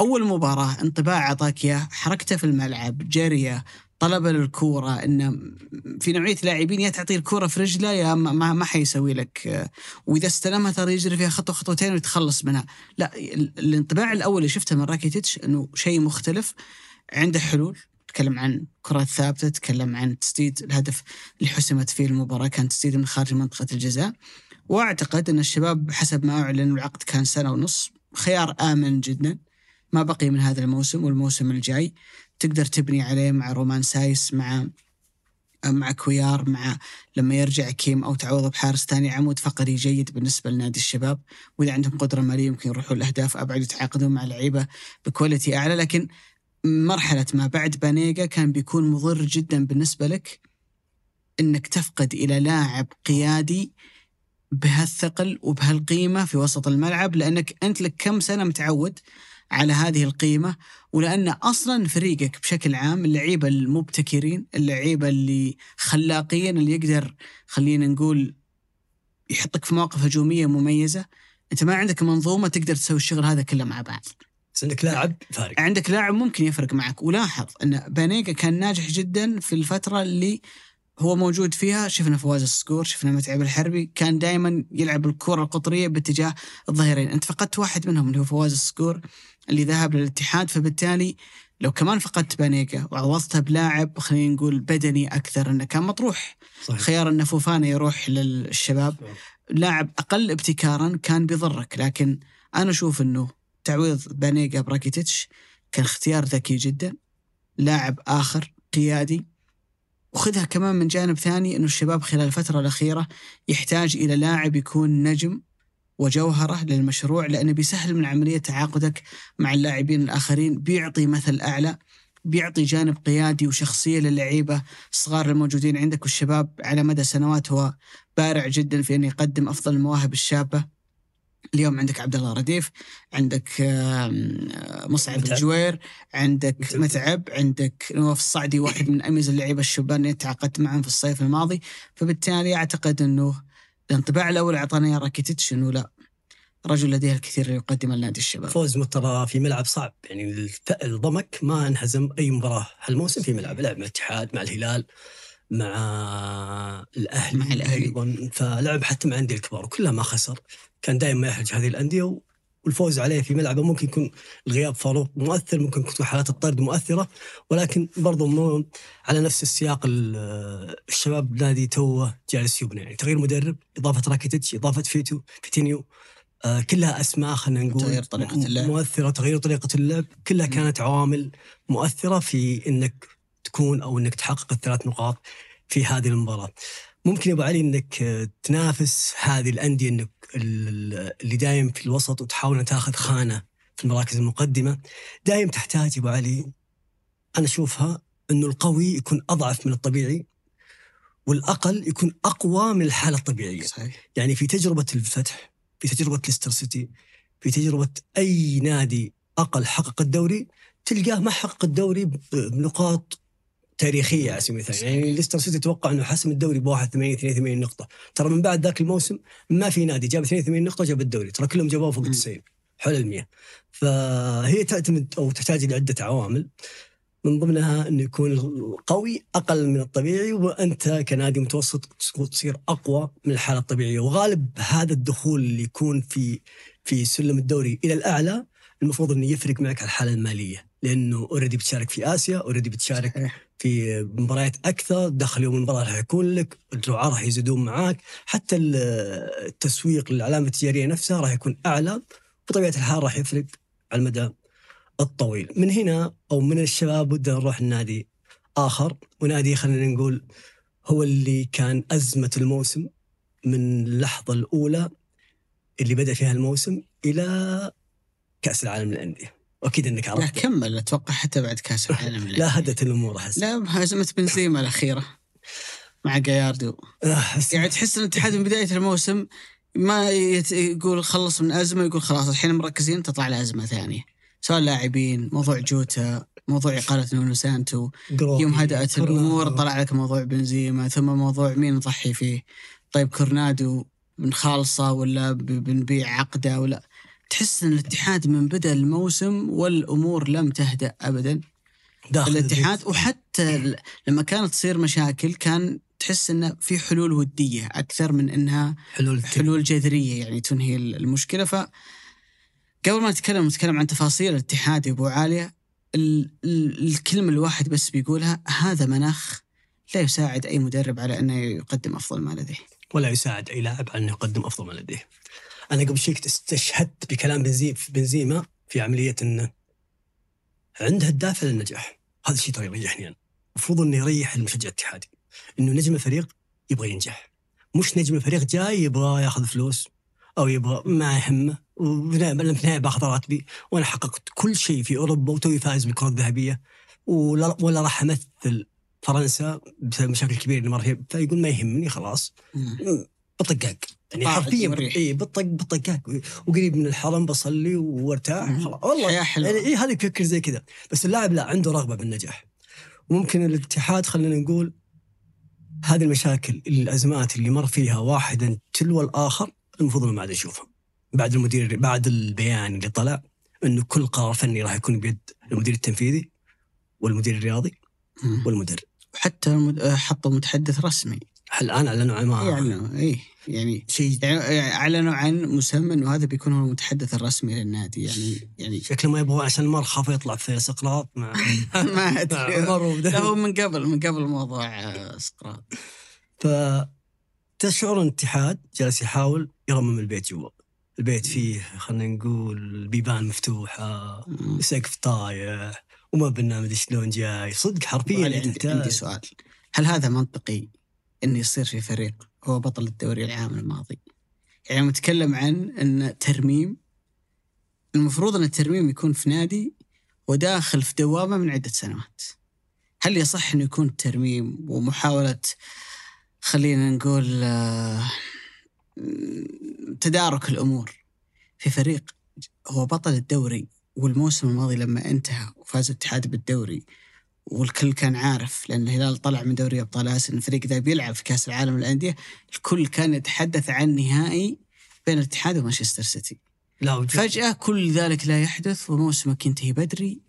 أول مباراة انطباع اعطاك إياه حركته في الملعب جريه طلبه للكورة انه في نوعية لاعبين يا تعطيه الكورة في رجله يا ما, ما, حيسوي لك. وإذا استلمها ترى يجري فيها خطوة خطوتين ويتخلص منها. لا ال- الانطباع الأول اللي شفته من راكيتيتش إنه شيء مختلف. عنده حلول. تكلم عن كرات ثابتة تكلم عن تسديد الهدف اللي حسمت فيه المباراة كان تسديد من خارج منطقة الجزاء. وأعتقد إن الشباب حسب ما أعلن العقد كان سنة ونص. خيار آمن جدا. ما بقي من هذا الموسم والموسم الجاي. تقدر تبني عليه مع رومان سايس مع مع كويار مع لما يرجع كيم أو تعوض بحارس ثاني عمود فقري جيد بالنسبة لنادي الشباب. وإذا عندهم قدرة مالية يمكن يروحوا الاهداف أبعد يتعاقدون مع لعيبة ب quality أعلى. لكن مرحلة ما بعد بانيجا كان بيكون مضر جدا بالنسبة لك إنك تفقد إلى لاعب قيادي بهالثقل وبهالقيمة في وسط الملعب لأنك أنت لك كم سنة متعود على هذه القيمة ولأن أصلا فريقك بشكل عام اللعيبة المبتكرين اللعيبة اللي خلاقين اللي يقدر خلينا نقول يحطك في مواقف هجومية مميزة أنت ما عندك منظومة تقدر تسوي الشغل هذا كله مع بعض. بس عندك لاعب فارق. عندك لاعب ممكن يفرق معك. ولاحظ أن بانيجا كان ناجح جدا في الفترة اللي هو موجود فيها. شفنا فواز الصقور شفنا متعب الحربي. كان دائما يلعب الكرة القطرية باتجاه الظهيرين. أنت فقدت واحد منهم اللي هو فواز الصقور اللي ذهب للاتحاد فبالتالي لو كمان فقدت بانيجا وعوضتها بلاعب خلينا نقول بدني أكثر إنه كان مطروح. صحيح. خيار إن فوفانا يروح للشباب. لاعب أقل ابتكارا كان بيضرك لكن أنا أشوف إنه تعويض بانيجا براكيتيتش كان اختيار ذكي جدا. لاعب آخر قيادي. وخذها كمان من جانب ثاني إنه الشباب خلال الفترة الأخيرة يحتاج إلى لاعب يكون نجم. وجوهره للمشروع لأنه بيسهل من عملية تعاقدك مع اللاعبين الآخرين بيعطي مثل أعلى بيعطي جانب قيادي وشخصية للعيبة الصغار الموجودين عندك والشباب على مدى سنوات هو بارع جدا في انه يقدم أفضل المواهب الشابة اليوم عندك عبد الله رديف عندك مصعب متعب. الجوير عندك متعب. متعب عندك نواف الصعدي واحد من أميز اللعيبه الشبان اللي تعاقدت معهم في الصيف الماضي فبالتالي أعتقد أنه الانطباع الأول أعطانا إياه راكيتيتش انه لا. رجل لديه الكثير ليقدم لنادي الشباب. فوز ترى في ملعب صعب. يعني الضمك ما انهزم أي مباراة هالموسم في ملعب لعب مع الاتحاد مع الهلال مع الأهلي مع الأهلي. أيضا. فلعب حتى مع الانديه الكبار وكلها ما خسر. كان دائما يحرج هذه الأندية والفوز عليه في ملعبه ممكن يكون الغياب فاروق مؤثر ممكن تكون حالات الطرد مؤثرة ولكن برضو مو على نفس السياق ال- الشباب نادي توه جالس يبنى يعني تغيير مدرب إضافة راكيتيتش إضافة فيتو فيتينيو آه، كلها أسماء خلينا نقول تغيير طريقة م- اللعب. مؤثرة تغيير طريقة اللعب كلها كانت عوامل مؤثرة في إنك تكون أو إنك تحقق الثلاث نقاط في هذه المباراة. ممكن يا أبو علي إنك آه، تنافس هذه الأندية إنك ال- اللي دايم في الوسط وتحاول تاخذ خانة في المراكز المقدمة دايم تحتاج يا أبو علي أنا أشوفها إنه القوي يكون أضعف من الطبيعي والأقل يكون أقوى من الحالة الطبيعية. صحيح يعني في تجربة الفتح في تجربة ليستر سيتي في تجربة أي نادي أقل حقق الدوري تلقاه ما حقق الدوري بنقاط تاريخية على سبيل المثال. يعني ليستر سيتي توقع أنه حسم الدوري ب 81 82 نقطة. ترى من بعد ذاك الموسم ما في نادي جاب 82 نقطة جاب الدوري. ترى كلهم جابوه فوق مم. 90 حول ال 100 فهي تعتمد أو تحتاج إلى عدة عوامل. من ضمنها إنه يكون القوي أقل من الطبيعي وأنت كنادي متوسط تصير أقوى من الحالة الطبيعية. وغالب هذا الدخول اللي يكون في في سلم الدوري إلى الأعلى المفروض إنه يفرق معك على الحالة المالية. لأنه already بتشارك في آسيا already بتشارك صحيح. في مباريات أكثر دخل يوم المباراة راح يكون لك الرعاه راح يزيدون معاك حتى ال- التسويق للعلامه التجارية نفسها راح يكون أعلى بطبيعه الحال راح يفرق على المدى الطويل من هنا أو من الشباب ودنا نروح النادي آخر ونادي خلينا نقول هو اللي كان أزمة الموسم من اللحظة الأولى اللي بدأ فيها الموسم إلى كأس العالم للأندية واكيد إنك لا عرفت كمل أتوقع حتى بعد كأس العالم لا هدت الأمور أحس. لأزمة بنزيما الأخيرة مع جاياردو. آه، يعني تحس إن الاتحاد من بداية الموسم ما يت... يقول خلص من أزمة يقول خلاص الحين مركزين تطلع لأزمة ثانية. سواء لاعبين موضوع جوتا موضوع إقالة نونو سانتو يوم هدأت. الأمور طلع لك موضوع بنزيما ثم موضوع مين نضحي فيه؟ طيب كورونادو بنخالصه ولا بنبيع عقده ولا؟ تحس إن الاتحاد من بدأ الموسم والأمور لم تهدأ ابدا داخل الاتحاد البيت. وحتى لما كانت تصير مشاكل كان تحس إنه في حلول ودية أكثر من إنها حلول حلول جذرية يعني تنهي ال- المشكلة ف قبل ما نتكلم نتكلم عن تفاصيل الاتحاد يا أبو عالية ال- ال- الكلمة الواحد بس بيقولها هذا مناخ لا يساعد أي مدرب على إنه يقدم أفضل ما لديه. ولا يساعد أي لاعب على إنه يقدم أفضل ما لديه. أنا قبل شيء استشهدت بكلام بنزي بنزيما في عملية انه عنده الدافع للنجاح، هذا الشيء ترى يريحني أنا. المفروض إنه يريح المشجع الاتحادي. إنه نجم الفريق يبغى ينجح. مش نجم الفريق جاي يبغى ياخذ فلوس أو يبغى ما يهمه وبالنهايه في النهاية باخذ راتبي وأنا حققت كل شيء في أوروبا وتوي فايز بالكرة الذهبية. ولا, ولا راح أمثل فرنسا بسبب مشاكل كبيرة اللي مر فيها فيقول ما يهمني خلاص. بطقاق يعني حرفيا. اي بطق بطقاق وقريب من الحرم بصلي وارتاح. خلاص. والله حياه حلوة. يعني اي هذا يفكر زي كذا. بس اللاعب لا عنده رغبة بالنجاح. وممكن الاتحاد خلينا نقول هذه المشاكل الأزمات اللي مر فيها واحدا تلو الآخر المفروض إنه ما عاد نشوفها بعد المدير بعد البيان اللي طلع إنه كل قرار فني راح يكون بيد المدير التنفيذي والمدير الرياضي. والمدرب. وحتى المد- حطوا متحدث رسمي. الآن أعلنوا عن ما يعني اي يعني شيء يعني اعلنوا عن مسمى إنه هذا بيكون هو المتحدث الرسمي للنادي يعني يعني شكله ما يبغوا عشان ما خاف يطلع في سقراط. مع ما أدري. هو. من قبل من قبل موضوع آه، سقراط. فتشعر الاتحاد جالس يحاول يرمم البيت جوا. البيت فيه خلينا نقول بيبان مفتوحة سقف طايح وما برنامج شلون جاي. صدق حرفيا عندي, عندي سؤال. هل هذا منطقي إنه يصير في فريق هو بطل الدوري العام الماضي. يعني متكلم عن إن ترميم المفروض إن الترميم يكون في نادي وداخل في دوامة من عدة سنوات. هل يصح إنه يكون ترميم ومحاولة خلينا نقول آه، تدارك الأمور في فريق هو بطل الدوري والموسم الماضي لما انتهى وفاز الاتحاد بالدوري والكل كان عارف لأن الهلال طلع من دوري أبطال آسيا الفريق ذا بيلعب في كأس العالم للأندية. الكل كان يتحدث عن نهائي بين الاتحاد ومانشستر سيتي. لا فجأة كل ذلك لا يحدث وموسمك ينتهي بدري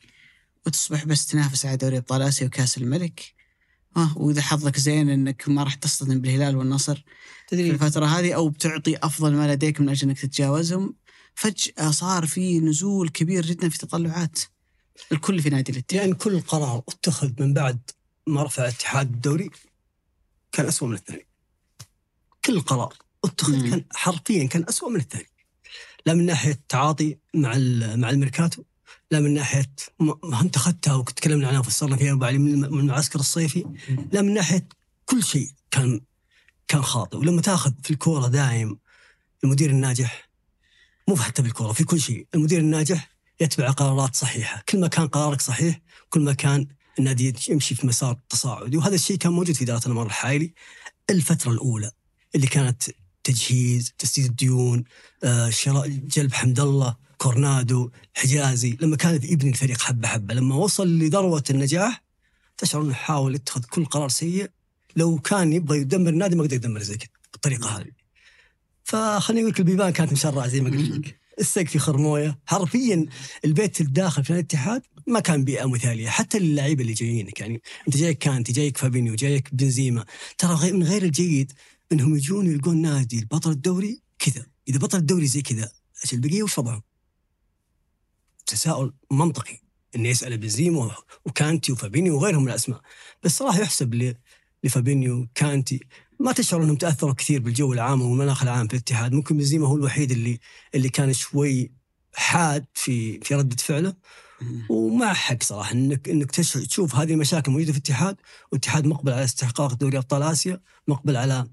وتصبح بس تنافس على دوري أبطال آسيا وكأس الملك. آه وإذا حظك زين إنك ما راح تصطدم بالهلال والنصر. في تدري الفترة هذه أو بتعطي أفضل ما لديك من أجل أنك تتجاوزهم. فجأة صار في نزول كبير جدا في تطلعات. الكل في نادي الاتحاد. يعني كل قرار اتخذ من بعد ما رفع الاتحاد الدوري كان أسوأ من الثاني. كل قرار اتخذ مم. كان حرفيا كان أسوأ من الثاني. لا من ناحية تعاطي مع مع الميركاتو لا من ناحية ما انت اخذتها وتكلمنا عنها وفسرنا فيها بعد من من المعسكر الصيفي لا من ناحية كل شيء كان كان خاطئ. ولما تأخذ في الكورة دايم المدير الناجح مو حتى بالكورة في كل شيء المدير الناجح يتبع قرارات صحيحة. كل ما كان قرارك صحيح كل ما كان النادي يمشي في مسار تصاعدي. وهذا الشيء كان موجود في إدارة الأمر الحائلي الفترة الأولى اللي كانت تجهيز تسديد الديون آه، شراء جلب حمد الله كورنادو حجازي. لما كان يبني الفريق حبة حبة لما وصل لذروة النجاح تشعر إنه حاول يتخذ كل قرار سيء. لو كان يبغى يدمر النادي ما قدر يدمر زي كذا بالطريقة هذه. فخليني أقول لك البيبان كانت مشرعة زي ما قلت لك. السقف في خرموية. حرفيا البيت الداخل في الاتحاد ما كان بيئة مثالية حتى للعيبة اللي جايينك. يعني أنت جايك كانتي جايك فابينيو جايك بنزيما. ترى من غير الجيد إنهم يجون يلقون نادي البطل الدوري كذا. إذا بطل الدوري زي كذا إيش البقيه وش وضعهم؟ تساؤل منطقي. إنه يسأل بنزيما وكانتي وفابينيو وغيرهم من الأسماء. بس صراحة يحسب لفابينيو كانتي. ما تشعر انهم تأثروا كثير بالجو العام والمناخ العام في الاتحاد. ممكن بنزيما هو الوحيد اللي اللي كان شوي حاد في في رده فعله. ومع حق صراحة إنك إنك تش- تشوف هذه المشاكل موجودة في الاتحاد. والاتحاد مقبل على استحقاق دوري أبطال آسيا مقبل على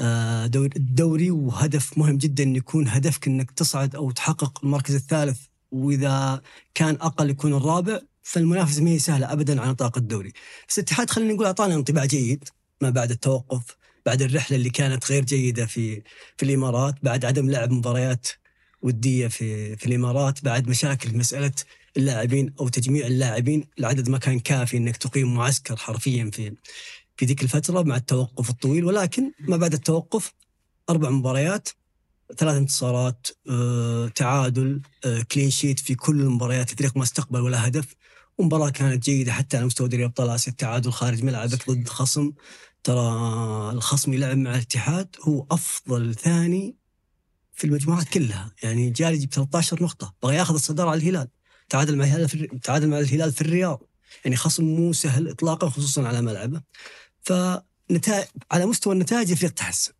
آه، دوري الدوري. وهدف مهم جدا إن يكون هدفك إنك تصعد أو تحقق المركز الثالث. وإذا كان أقل يكون الرابع. فالمنافسة ما هي سهلة ابدا على نطاق الدوري. بس الاتحاد خلينا نقول أعطانا انطباع جيد ما بعد التوقف. بعد الرحلة اللي كانت غير جيدة في في الإمارات بعد عدم لعب مباريات ودية في في الإمارات بعد مشاكل مسألة اللاعبين أو تجميع اللاعبين العدد ما كان كافي إنك تقيم معسكر حرفيا في في ذيك الفترة مع التوقف الطويل. ولكن ما بعد التوقف أربع مباريات ثلاث انتصارات آه، تعادل آه، كلين شيت في كل المباريات الفريق ما استقبل ولا هدف. ومباراة كانت جيدة حتى على مستوى دوري أبطال آسيا التعادل خارج ملعبك ضد خصم. ترى الخصم يلعب مع الاتحاد هو أفضل ثاني في المجموعات كلها. يعني جاري يجيب 13 نقطة بغى ياخذ الصدارة على الهلال. تعادل مع الهلال في تعادل مع الهلال في الرياض. يعني خصم مو سهل إطلاقا خصوصا على ملعبه. فنتائج على مستوى النتائج الفريق تحسن.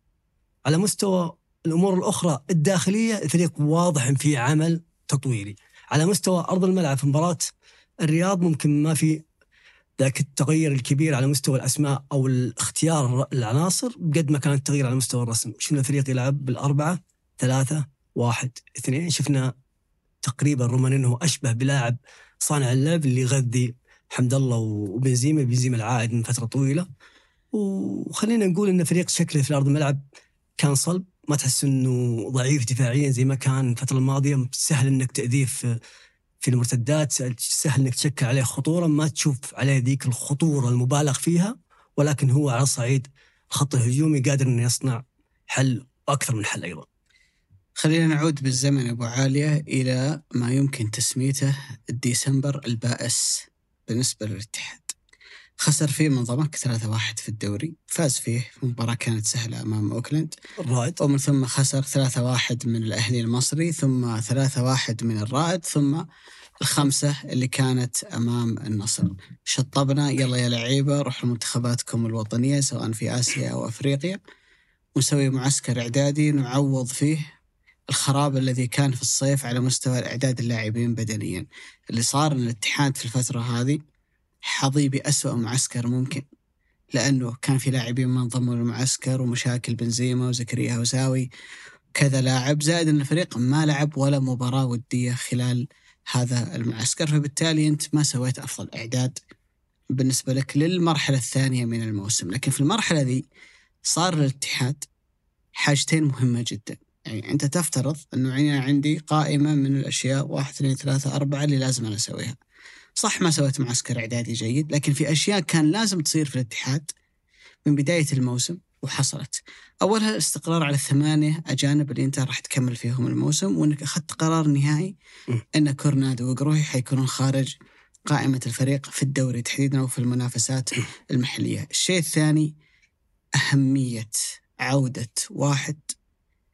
على مستوى الأمور الأخرى الداخلية الفريق واضح إن في عمل تطويري. على مستوى أرض الملعب في مباراة الرياض ممكن ما في ذاك التغير الكبير على مستوى الأسماء أو الاختيار العناصر قد ما كان التغيير على مستوى الرسم. شفنا الفريق يلعب بالأربعة ثلاثة واحد اثنين. شفنا تقريبا رومانينو أشبه بلاعب صانع اللعب اللي يغذي حمد الله وبنزيما بنزيما العائد من فترة طويلة. وخلينا نقول إن فريق شكله في ارض الملعب كان صلب. ما تحس إنه ضعيف دفاعيا زي ما كان الفترة الماضية. سهل إنك تأذيه في في المرتدات سهل- إنك تشكل عليه خطورة ما تشوف عليه ذيك الخطورة المبالغ فيها ولكن هو على صعيد الخط الهجومي قادر إنه يصنع حل أكثر من حل أيضا. خلينا نعود بالزمن أبو عالية إلى ما يمكن تسميته الديسمبر البائس بالنسبة للاتحاد. خسر فيه من ضمك 3-1 في الدوري فاز فيه في مباراة كانت سهلة أمام أوكلاند. الرائد ومن ثم خسر 3-1 من الأهلي المصري ثم 3-1 من الرائد ثم الخمسة اللي كانت أمام النصر. شطبنا يلا يا لعيبة روحوا لمنتخباتكم الوطنية سواء في آسيا أو أفريقيا. ونسوي معسكر إعدادي نعوض فيه الخراب الذي كان في الصيف على مستوى إعداد اللاعبين بدنيا. اللي صار الاتحاد في الفترة هذه حظي بأسوأ معسكر ممكن لأنه كان في لاعبين ما انضموا للمعسكر ومشاكل بنزيما وزكريا هوساوي كذا لاعب زائد أن الفريق ما لعب ولا مباراة ودية خلال هذا المعسكر فبالتالي أنت ما سويت أفضل إعداد بالنسبة لك للمرحلة الثانية من الموسم. لكن في المرحلة ذي صار للاتحاد حاجتين مهمة جدا. يعني أنت تفترض أنه أنا عندي قائمة من الأشياء واحد اثنين ثلاثة أربعة اللي لازم أنا أسويها. صح ما سويت معسكر إعدادي جيد لكن في أشياء كان لازم تصير في الاتحاد من بداية الموسم وحصلت. أولها الاستقرار على الثمانية أجانب اللي أنت راح تكمل فيهم الموسم وأنك أخذت قرار نهائي. أن كورنادو وقروحي حيكونون خارج قائمة الفريق في الدوري تحديدا وفي المنافسات المحلية. الشيء الثاني أهمية عودة واحد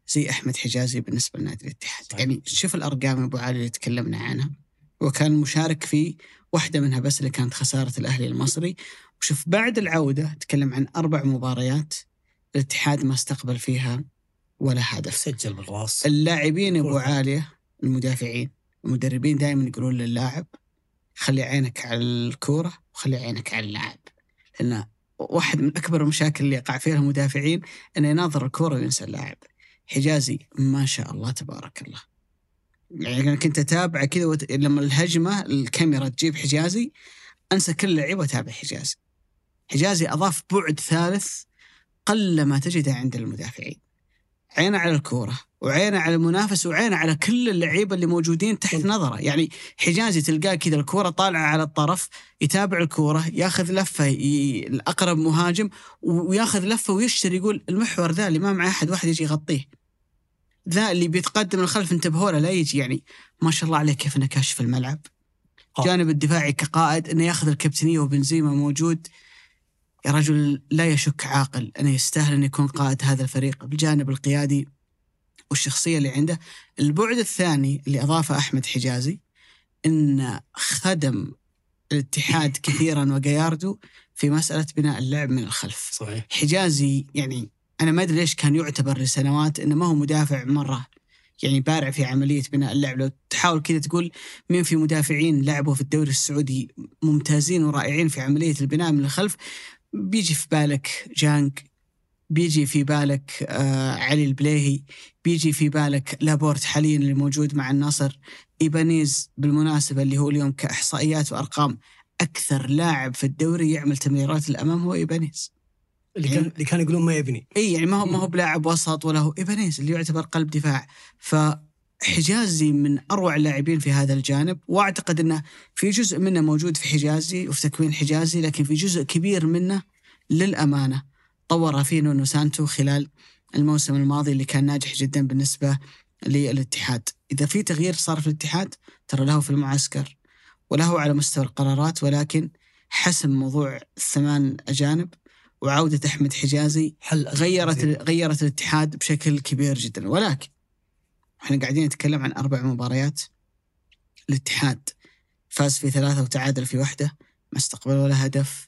زي أحمد حجازي بالنسبة لنادي الاتحاد. صحيح. يعني شوف الأرقام أبو علي اللي تكلمنا عنها. وكان مشارك في واحدة منها بس اللي كانت خسارة الأهلي المصري. وشوف بعد العودة تكلم عن أربع مباريات الاتحاد ما استقبل فيها ولا هدف. سجل بالراس. اللاعبين أبو كرة. عالية المدافعين. المدربين دائما يقولون للاعب خلي عينك على الكورة وخلي عينك على اللاعب. لأن واحد من أكبر المشاكل اللي يقع فيها المدافعين انه يناظر الكورة وينسى اللاعب. حجازي ما شاء الله تبارك الله. يعني أنا كنت أتابع كذا وت... لما الهجمة الكاميرا تجيب حجازي أنسى كل لعيب وأتابع حجازي. حجازي أضاف بعد ثالث قل ما تجده عند المدافعين. عينه على الكورة وعينه على المنافس وعينه على كل اللعيبة اللي موجودين تحت نظره. يعني حجازي تلقاه كذا الكورة طالعة على الطرف يتابع الكورة ياخذ لفة ي... الأقرب مهاجم وياخذ لفة ويشتري يقول المحور ذا اللي ما معه أحد واحد يجي يغطيه. ذا اللي بيتقدم الخلف انتبهوا له لا يجي يعني ما شاء الله عليه كيف إنه كاشف الملعب. آه. جانب الدفاعي كقائد إنه ياخذ الكابتنية وبنزيما موجود. يا رجل لا يشك عاقل إنه يستاهل ان يكون قائد هذا الفريق بالجانب القيادي والشخصية اللي عنده. البعد الثاني اللي أضافه أحمد حجازي إن خدم الاتحاد كثيرا وجاياردو في مسألة بناء اللعب من الخلف. صحيح. حجازي يعني أنا ما أدري ليش كان يعتبر لسنوات إنه ما هو مدافع مرة. يعني بارع في عملية بناء اللعب. لو تحاول كذا تقول مين في مدافعين لعبوا في الدوري السعودي ممتازين ورائعين في عملية البناء من الخلف بيجي في بالك جانج بيجي في بالك آه علي البليهي بيجي في بالك لابورت حاليا اللي موجود مع النصر إيبانيز بالمناسبة اللي هو اليوم كإحصائيات وأرقام أكثر لاعب في الدوري يعمل تمريرات الأمام هو إيبانيز. اللي كان اللي كانوا يقولون ما يبني. اي يعني ما هو ما هو بلاعب وسط ولا هو ايبانيز اللي يعتبر قلب دفاع. فحجازي من أروع اللاعبين في هذا الجانب وأعتقد إنه في جزء منه موجود في حجازي وفي تكوين حجازي لكن في جزء كبير منه للأمانة طورها فيه نونو سانتو خلال الموسم الماضي اللي كان ناجح جدا بالنسبة للاتحاد. إذا في تغيير صار في الاتحاد ترى له في المعسكر وله على مستوى القرارات ولكن حسم موضوع الثمان أجانب وعودة أحمد حجازي حل غيرت غيرت الاتحاد بشكل كبير جدا. ولكن إحنا قاعدين نتكلم عن أربع مباريات. الاتحاد فاز في ثلاثة وتعادل في واحدة. ما استقبل ولا هدف.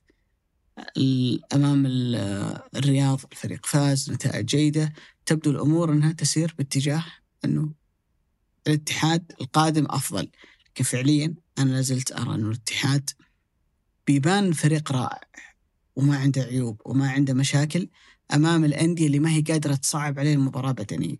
ال- أمام ال- الرياض الفريق فاز نتائج جيدة. تبدو الأمور إنها تسير باتجاه إنه الاتحاد القادم أفضل. لكن فعليا أنا لازلت أرى إنه الاتحاد بيبان فريق رائع. وما عنده عيوب وما عنده مشاكل أمام الأندية اللي ما هي قادرة تصعب عليه المباراة بدنيا.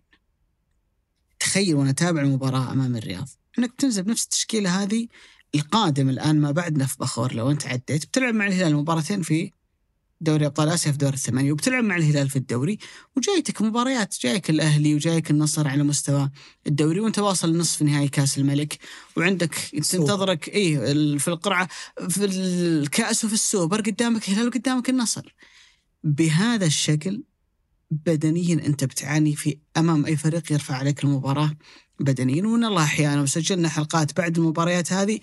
تخيل وأنا أتابع المباراة أمام الرياض إنك تنزل بنفس التشكيلة هذه القادم الآن ما بعد نف بخور لو انت عديت بتلعب مع الهلال مباراتين في دوري أبطال آسيا في دور الثمانية وبتلعب مع الهلال في الدوري وجايتك مباريات جايك الأهلي وجايك النصر على مستوى الدوري وانت واصل نصف نهائي كأس الملك وعندك تنتظرك ال- في القرعة في الكأس وفي السوبر قدامك الهلال وقدامك النصر. بهذا الشكل بدنيا أنت بتعاني في أمام أي فريق يرفع عليك المباراة بدنيا وإن الله أحيانا وسجلنا حلقات بعد المباريات هذه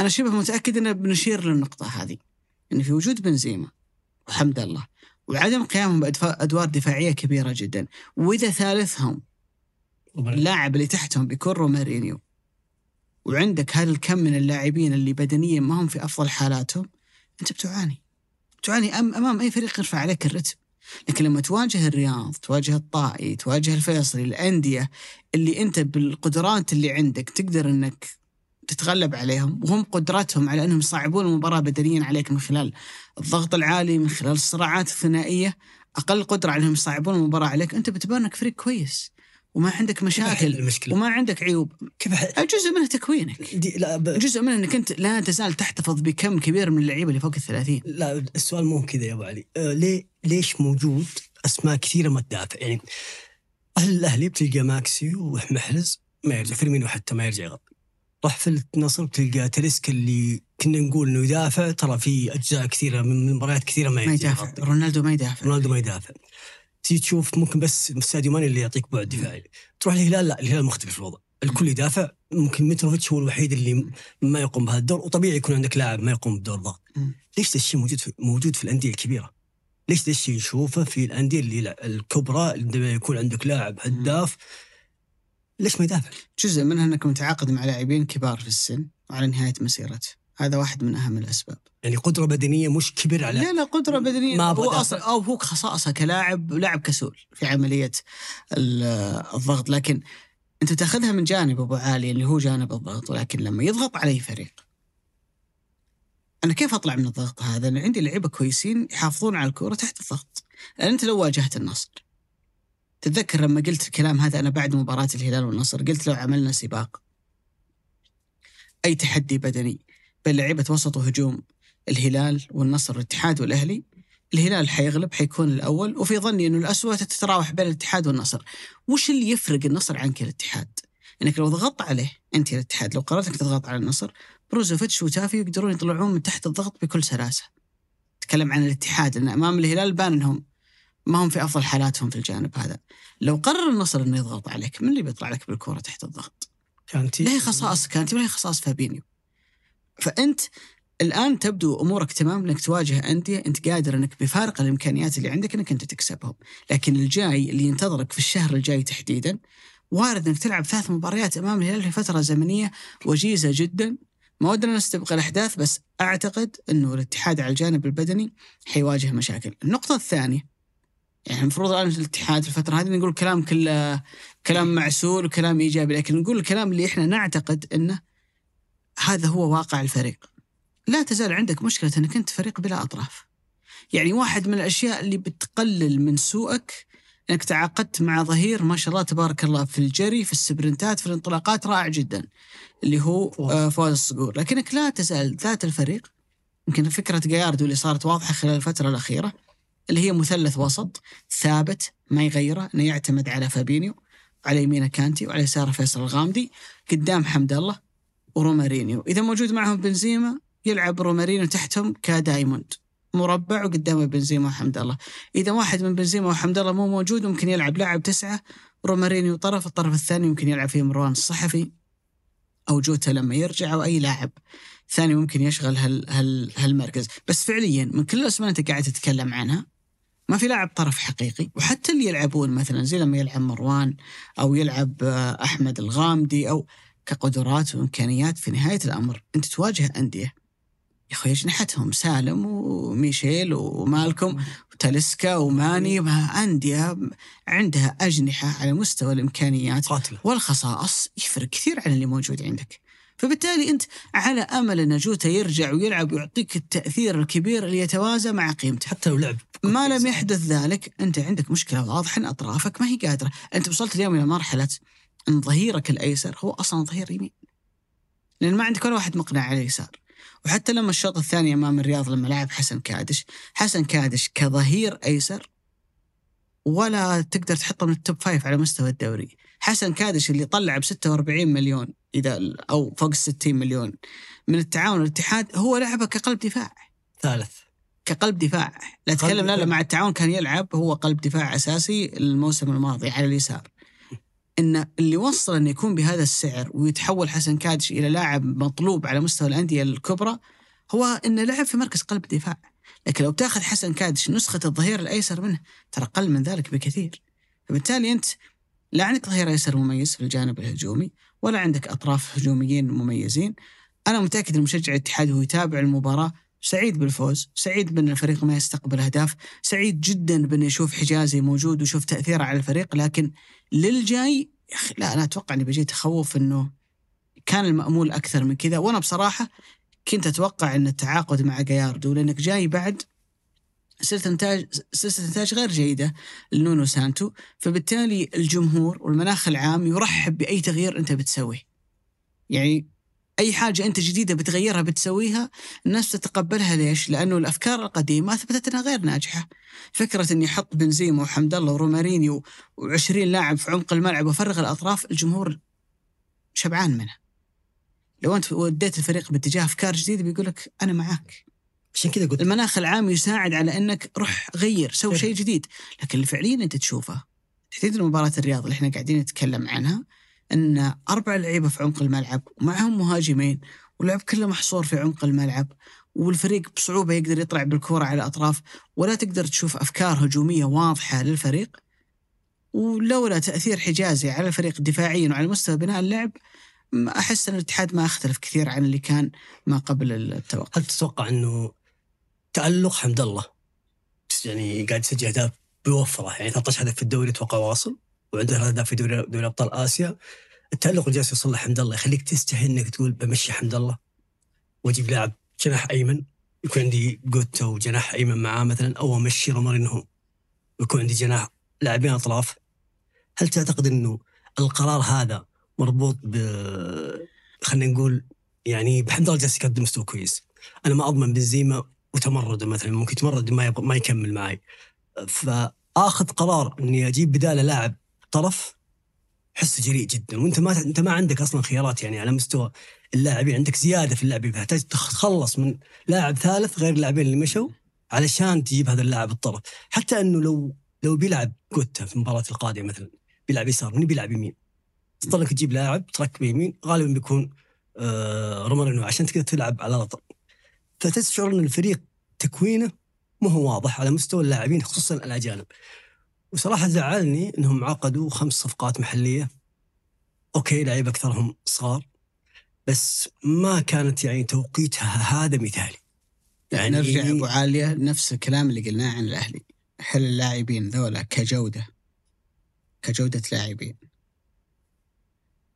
أنا شبه متأكد ان بنشير للنقطة هذه إن في وجود بنزيما وحمد الله وعدم قيامهم بادوار دفاعية كبيرة جدا. وإذا ثالثهم اللاعب اللي تحتهم بيكون رومارينيو وعندك هذا الكم من اللاعبين اللي بدنيا ما هم في أفضل حالاتهم؟ أنت بتعاني. تعاني أم- أمام أي فريق يرفع عليك الرتم. لكن لما تواجه الرياض تواجه الطائي تواجه الفيصلي الأندية اللي أنت بالقدرات اللي عندك تقدر إنك تتغلب عليهم وهم قدرتهم على أنهم يصعبون المباراة بدنيا عليك من خلال الضغط العالي من خلال الصراعات الثنائية. أقل قدرة على أنهم يصعبون المباراة عليك. أنت بتبان أنك فريق كويس وما عندك مشاكل وما عندك عيوب. كيف؟ جزء منها تكوينك. دي لا ب... جزء منه أنك أنت لا تزال تحتفظ بكم كبير من اللعيبة اللي فوق الثلاثين. لا السؤال مو كذا يا أبو علي. آه ليه ليش موجود أسماء كثيرة ما تدافع؟ يعني أهل الأهلي بتلقى ماكسي ومحرز ما يرجع فيرمينو حتى ما يرجع يغطي. راح في النصر بتلقى تاليسكا اللي كنا نقول إنه يدافع ترى في أجزاء كثيرة من مباريات كثيرة ما ما يدافع. رونالدو ما يدافع. رونالدو ما يدافع. تيجي تشوف ممكن بس ساديو ماني اللي يعطيك بعد دفاعي. تروح الهلال لا الهلال مختلف الوضع. الكل يدافع. ممكن متروفيتش هو الوحيد اللي ما يقوم بهذا الدور. وطبيعي يكون عندك لاعب ما يقوم بدور ضغط. ليش ذا الشيء موجود في موجود في الأندية الكبيرة؟ ليش ذا الشيء نشوفه في الأندية اللي الكبرى عندما يكون عندك لاعب هداف ليش ما يدافع؟ جزء منها إنك متعاقد مع لاعبين كبار في السن وعلى نهاية مسيرته هذا واحد من أهم الأسباب يعني قدرة بدنية مش كبير على لا لا قدرة بدنية ما هو. أصلا أو هو خصائصه كلاعب لاعب كسول في عملية ال- الضغط لكن أنت تأخذها من جانب أبو عالي اللي هو جانب الضغط ولكن لما يضغط علي فريق أنا كيف أطلع من الضغط هذا؟ أنا عندي لعيبة كويسين يحافظون على الكورة تحت الضغط لأن أنت لو واجهت النصر تتذكر لما قلت الكلام هذا أنا بعد مباراة الهلال والنصر قلت لو عملنا سباق أي تحدي بدني بين لعيبه وسط وهجوم الهلال والنصر والاتحاد والأهلي الهلال حيغلب حيكون الأول وفي ظني إنه الاسوء تتراوح بين الاتحاد والنصر. وش اللي يفرق النصر عنك الاتحاد؟ إنك لو ضغطت عليه أنت الاتحاد لو قررت إنك تضغط على النصر بروزوفيتش وتافي يقدرون يطلعون من تحت الضغط بكل سلاسة. تكلم عن الاتحاد لأن أمام الهلال بان إنهم ما هم في أفضل حالاتهم في الجانب هذا. لو قرر النصر إنه يضغط عليك من اللي بيطلع لك بالكورة تحت الضغط؟ كانتي؟ لا هي خصائص كانتي ولا هي خصائص فابينيو. فأنت الآن تبدو أمورك تمام إنك تواجه أندية أنت قادر إنك بفارق الإمكانيات اللي عندك إنك أنت تكسبهم، لكن الجاي اللي ينتظرك في الشهر الجاي تحديدا وارد إنك تلعب ثلاث مباريات أمام الهلال في فترة زمنية وجيزة جدا. ما ودنا نستبق الأحداث بس أعتقد إنه الاتحاد على الجانب البدني حيواجه مشاكل. النقطة الثانية يعني المفروض الان الاتحاد في الفترة هذه نقول كلام كله كلام معسول وكلام إيجابي لكن نقول الكلام اللي إحنا نعتقد إنه هذا هو واقع الفريق. لا تزال عندك مشكلة إنك أنت فريق بلا أطراف. يعني واحد من الأشياء اللي بتقلل من سوءك إنك تعاقدت مع ظهير ما شاء الله تبارك الله في الجري في السبرنتات في الانطلاقات رائع جدا اللي هو فوز. آه، الصقور لكنك لا تزال ذات الفريق يمكن فكرة جاياردو اللي صارت واضحة خلال الفترة الأخيرة اللي هي مثلث وسط ثابت ما يغيره إنه يعتمد على فابينيو على يمينه كانتي وعلى يساره فيصل الغامدي قدام حمد الله ورومارينيو. إذا موجود معهم بنزيما يلعب رومارينيو تحتهم ك diamond. مربع وقدامه بنزيما وحمد الله. إذا واحد من بنزيما وحمد الله مو موجود ممكن يلعب لاعب تسعة رومارينيو طرف الطرف الثاني ممكن يلعب فيه مروان الصحفي أو جوتا لما يرجع أو أي لاعب ثاني ممكن يشغل هال هال هالمركز. بس فعليا من كل الأسماء أنت قاعد تتكلم عنها ما في لاعب طرف حقيقي. وحتى اللي يلعبون مثلا زي لما يلعب مروان أو يلعب آه، أحمد الغامدي أو كقدرات وإمكانيات في نهاية الأمر أنت تواجه أندية. يا أخوي أجنحتهم سالم وميشيل ومالكم وتاليسكا وماني ما أندية عندها أجنحة على مستوى الإمكانيات قاتلة. والخصائص. يفرق كثير عن اللي موجود عندك. فبالتالي أنت على أمل أن جوتا يرجع ويلعب ويعطيك التأثير الكبير اللي يتوازى مع قيمته. حتى لو لعب ما لم يحدث ذلك أنت عندك مشكلة واضحة إن أطرافك ما هي قادرة. أنت وصلت اليوم إلى مرحلة إن ظهيرك الأيسر هو أصلا ظهير يمين. لأن ما عندك ولا واحد مقنع على اليسار. وحتى لما الشوط الثاني أمام الرياض لما لعب حسن كادش حسن كادش كظهير أيسر ولا تقدر تحطه من ال top five على مستوى الدوري. حسن كادش اللي طلع ب 46 مليون إذا أو فوق ال 60 مليون. من التعاون والاتحاد هو لعبه كقلب دفاع. ثالث. كقلب دفاع. لا أتكلم لا لا. مع التعاون كان يلعب هو قلب دفاع أساسي الموسم الماضي على اليسار. إن اللي وصل إنه يكون بهذا السعر ويتحول حسن كادش إلى لاعب مطلوب على مستوى الأندية الكبرى هو إنه لعب في مركز قلب دفاع. لكن لو تاخذ حسن كادش نسخة الظهير الأيسر منه ترى أقل من ذلك بكثير. فبالتالي أنت لا عندك ظهير ايسر مميز في الجانب الهجومي ولا عندك أطراف هجوميين مميزين. أنا متأكد إن مشجع الاتحاد وهو يتابع المباراة. سعيد بالفوز سعيد بأن الفريق ما يستقبل أهداف سعيد جدا بانه يشوف حجازي موجود ويشوف تأثيره على الفريق لكن للجاي لا أنا أتوقع إني بجي تخوف إنه كان المأمول أكثر من كذا. وأنا بصراحة كنت أتوقع إن التعاقد مع جاياردو لأنك جاي بعد سلسله انتاج سلسله إنتاج غير جيدة لنونو سانتو فبالتالي الجمهور والمناخ العام يرحب بأي تغيير أنت بتسويه. يعني أي حاجة أنت جديدة بتغيرها بتسويها الناس تتقبلها ليش؟ لأنه الأفكار القديمة اثبتت إنها غير ناجحة. فكرة إني أحط بنزيما وحمد الله ورومارينيو و20 لاعب في عمق الملعب وأفرغ الأطراف الجمهور شبعان منها. لو أنت وديت الفريق باتجاه أفكار جديدة بيقول لك أنا معاك. عشان كذا قلت المناخ العام يساعد على إنك روح غير سوي. شيء جديد. لكن اللي فعليا أنت تشوفه تحديدا مباراة الرياض اللي إحنا قاعدين نتكلم عنها إن أربع لعيبة في عمق الملعب ومعهم مهاجمين واللعب كله محصور في عمق الملعب والفريق بصعوبة يقدر يطلع بالكرة على الأطراف ولا تقدر تشوف أفكار هجومية واضحة للفريق ولولا تأثير حجازي على الفريق دفاعيا وعلى مستوى بناء اللعب أحس إن الاتحاد ما أختلف كثير عن اللي كان ما قبل التوقف. هل تتوقع إنه تألق حمد الله. يعني قاعد يسجل أهداف بيوفره يعني 13 هدف في الدوري أتوقع واصل وعنده أهداف في دوري دوري أبطال آسيا. التألق اللي جالس يوصل حمد الله. يخليك تستحي إنك تقول بمشي حمد الله. واجيب لاعب جناح أيمن يكون عندي جوتو وجناح أيمن معاه مثلا أو أمشي رومارينو ويكون عندي جناح لاعبين أطراف. هل تعتقد إنه القرار هذا مربوط ب خلينا نقول يعني بحمد الله جالس يقدم مستوى كويس؟ أنا ما أضمن بنزيما وتمرده مثلا ممكن يتمرد ما يبغى ما يكمل معي. فآخذ قرار إني أجيب بدالة لاعب طرف حسه جريء جدا. وأنت ما أنت ما عندك أصلا خيارات يعني على مستوى اللاعبين. عندك زيادة في اللاعبين فاحتاج تخلص من لاعب ثالث غير اللاعبين اللي مشوا علشان تجيب هذا اللاعب الطرف. حتى إنه لو لو بيلعب جوتا في المباراة القادمة مثلا بيلعب يسار من بيلعب يمين. تضطر تجيب لاعب تركبه يمين غالبا بيكون آه رومارينو عشان تقدر تلعب على فتشعر إن الفريق تكوينه ما هو واضح على مستوى اللاعبين خصوصا الأجانب. وصراحة زعلني إنهم عقدوا خمس صفقات محلية. أوكي لعيبة أكثرهم صغار بس ما كانت يعني توقيتها هذا مثالي. يعني نرجع أبو عالية نفس الكلام اللي قلناه عن الأهلي. هل اللاعبين ذولا كجودة كجودة لاعبين.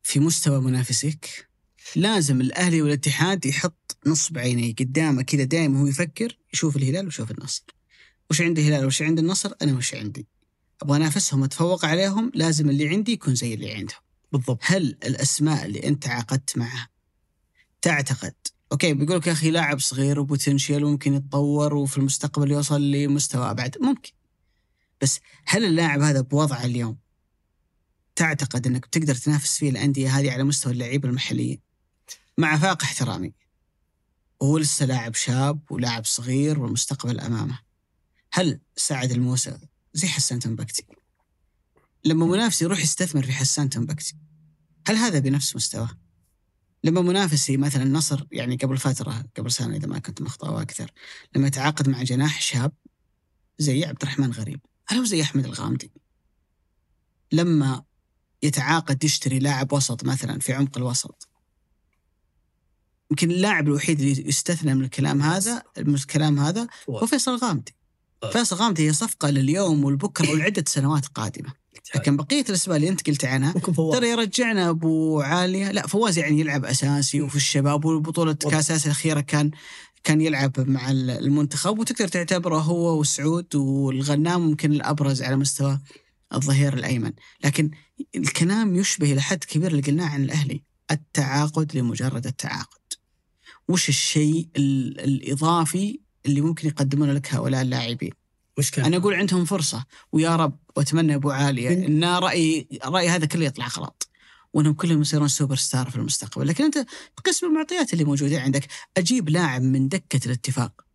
في مستوى منافسك لازم الأهلي والاتحاد يحط نصب عينيه قدامه كذا دائما هو يفكر يشوف الهلال ويشوف النصر. وش عند الهلال وش عند النصر؟ أنا وش عندي؟ أبغى أنافسهم أتفوق عليهم لازم اللي عندي يكون زي اللي عندهم. بالضبط. هل الأسماء اللي أنت عاقدت معها تعتقد؟ أوكي بيقول لك يا أخي لاعب صغير وبوتنشيال وممكن يتطور وفي المستقبل يوصل لمستوى أبعد. ممكن. بس هل اللاعب هذا بوضعه اليوم تعتقد إنك بتقدر تنافس فيه الأندية هذه على مستوى اللعيبة المحليين مع فاق احترامي. وهو لسه لاعب شاب ولاعب صغير والمستقبل أمامه. هل سعد الموسى زي حسان تنبكتي؟ لما منافسي يروح يستثمر في حسان تنبكتي هل هذا بنفس مستواه؟ لما منافسي مثلا النصر يعني قبل فترة قبل سنة إذا ما كنت مخطئ أو أكثر لما يتعاقد مع جناح شاب زي عبد الرحمن غريب هل هو زي أحمد الغامدي؟ لما يتعاقد يشتري لاعب وسط مثلا في عمق الوسط يمكن اللاعب الوحيد اللي يستثنى من الكلام هذا من الكلام هذا هو فيصل الغامدي فيصل الغامدي هي صفقة لليوم والبكرة ولعدة سنوات قادمة. لكن بقية الاسماء اللي أنت قلت عنها ترى يرجعنا أبو عالية. لا فواز يعني يلعب أساسي وفي الشباب والبطوله كأس آسيا الأخيرة كان كان يلعب مع المنتخب. وتقدر تعتبره هو وسعود والغنام ممكن الأبرز على مستوى الظهير الأيمن. لكن الكلام يشبه إلى حد كبير اللي قلناه عن الأهلي. التعاقد لمجرد التعاقد. وش الشيء الإضافي اللي ممكن يقدمونه لك هؤلاء اللاعبين؟ مشكلة أنا أقول عندهم فرصة ويا رب وأتمنى أبو عالية إن رايي رايي هذا كله يطلع غلط وإنهم كلهم يصيرون سوبر ستار في المستقبل. لكن أنت تقسم المعطيات اللي موجودة عندك أجيب لاعب من دكة الاتفاق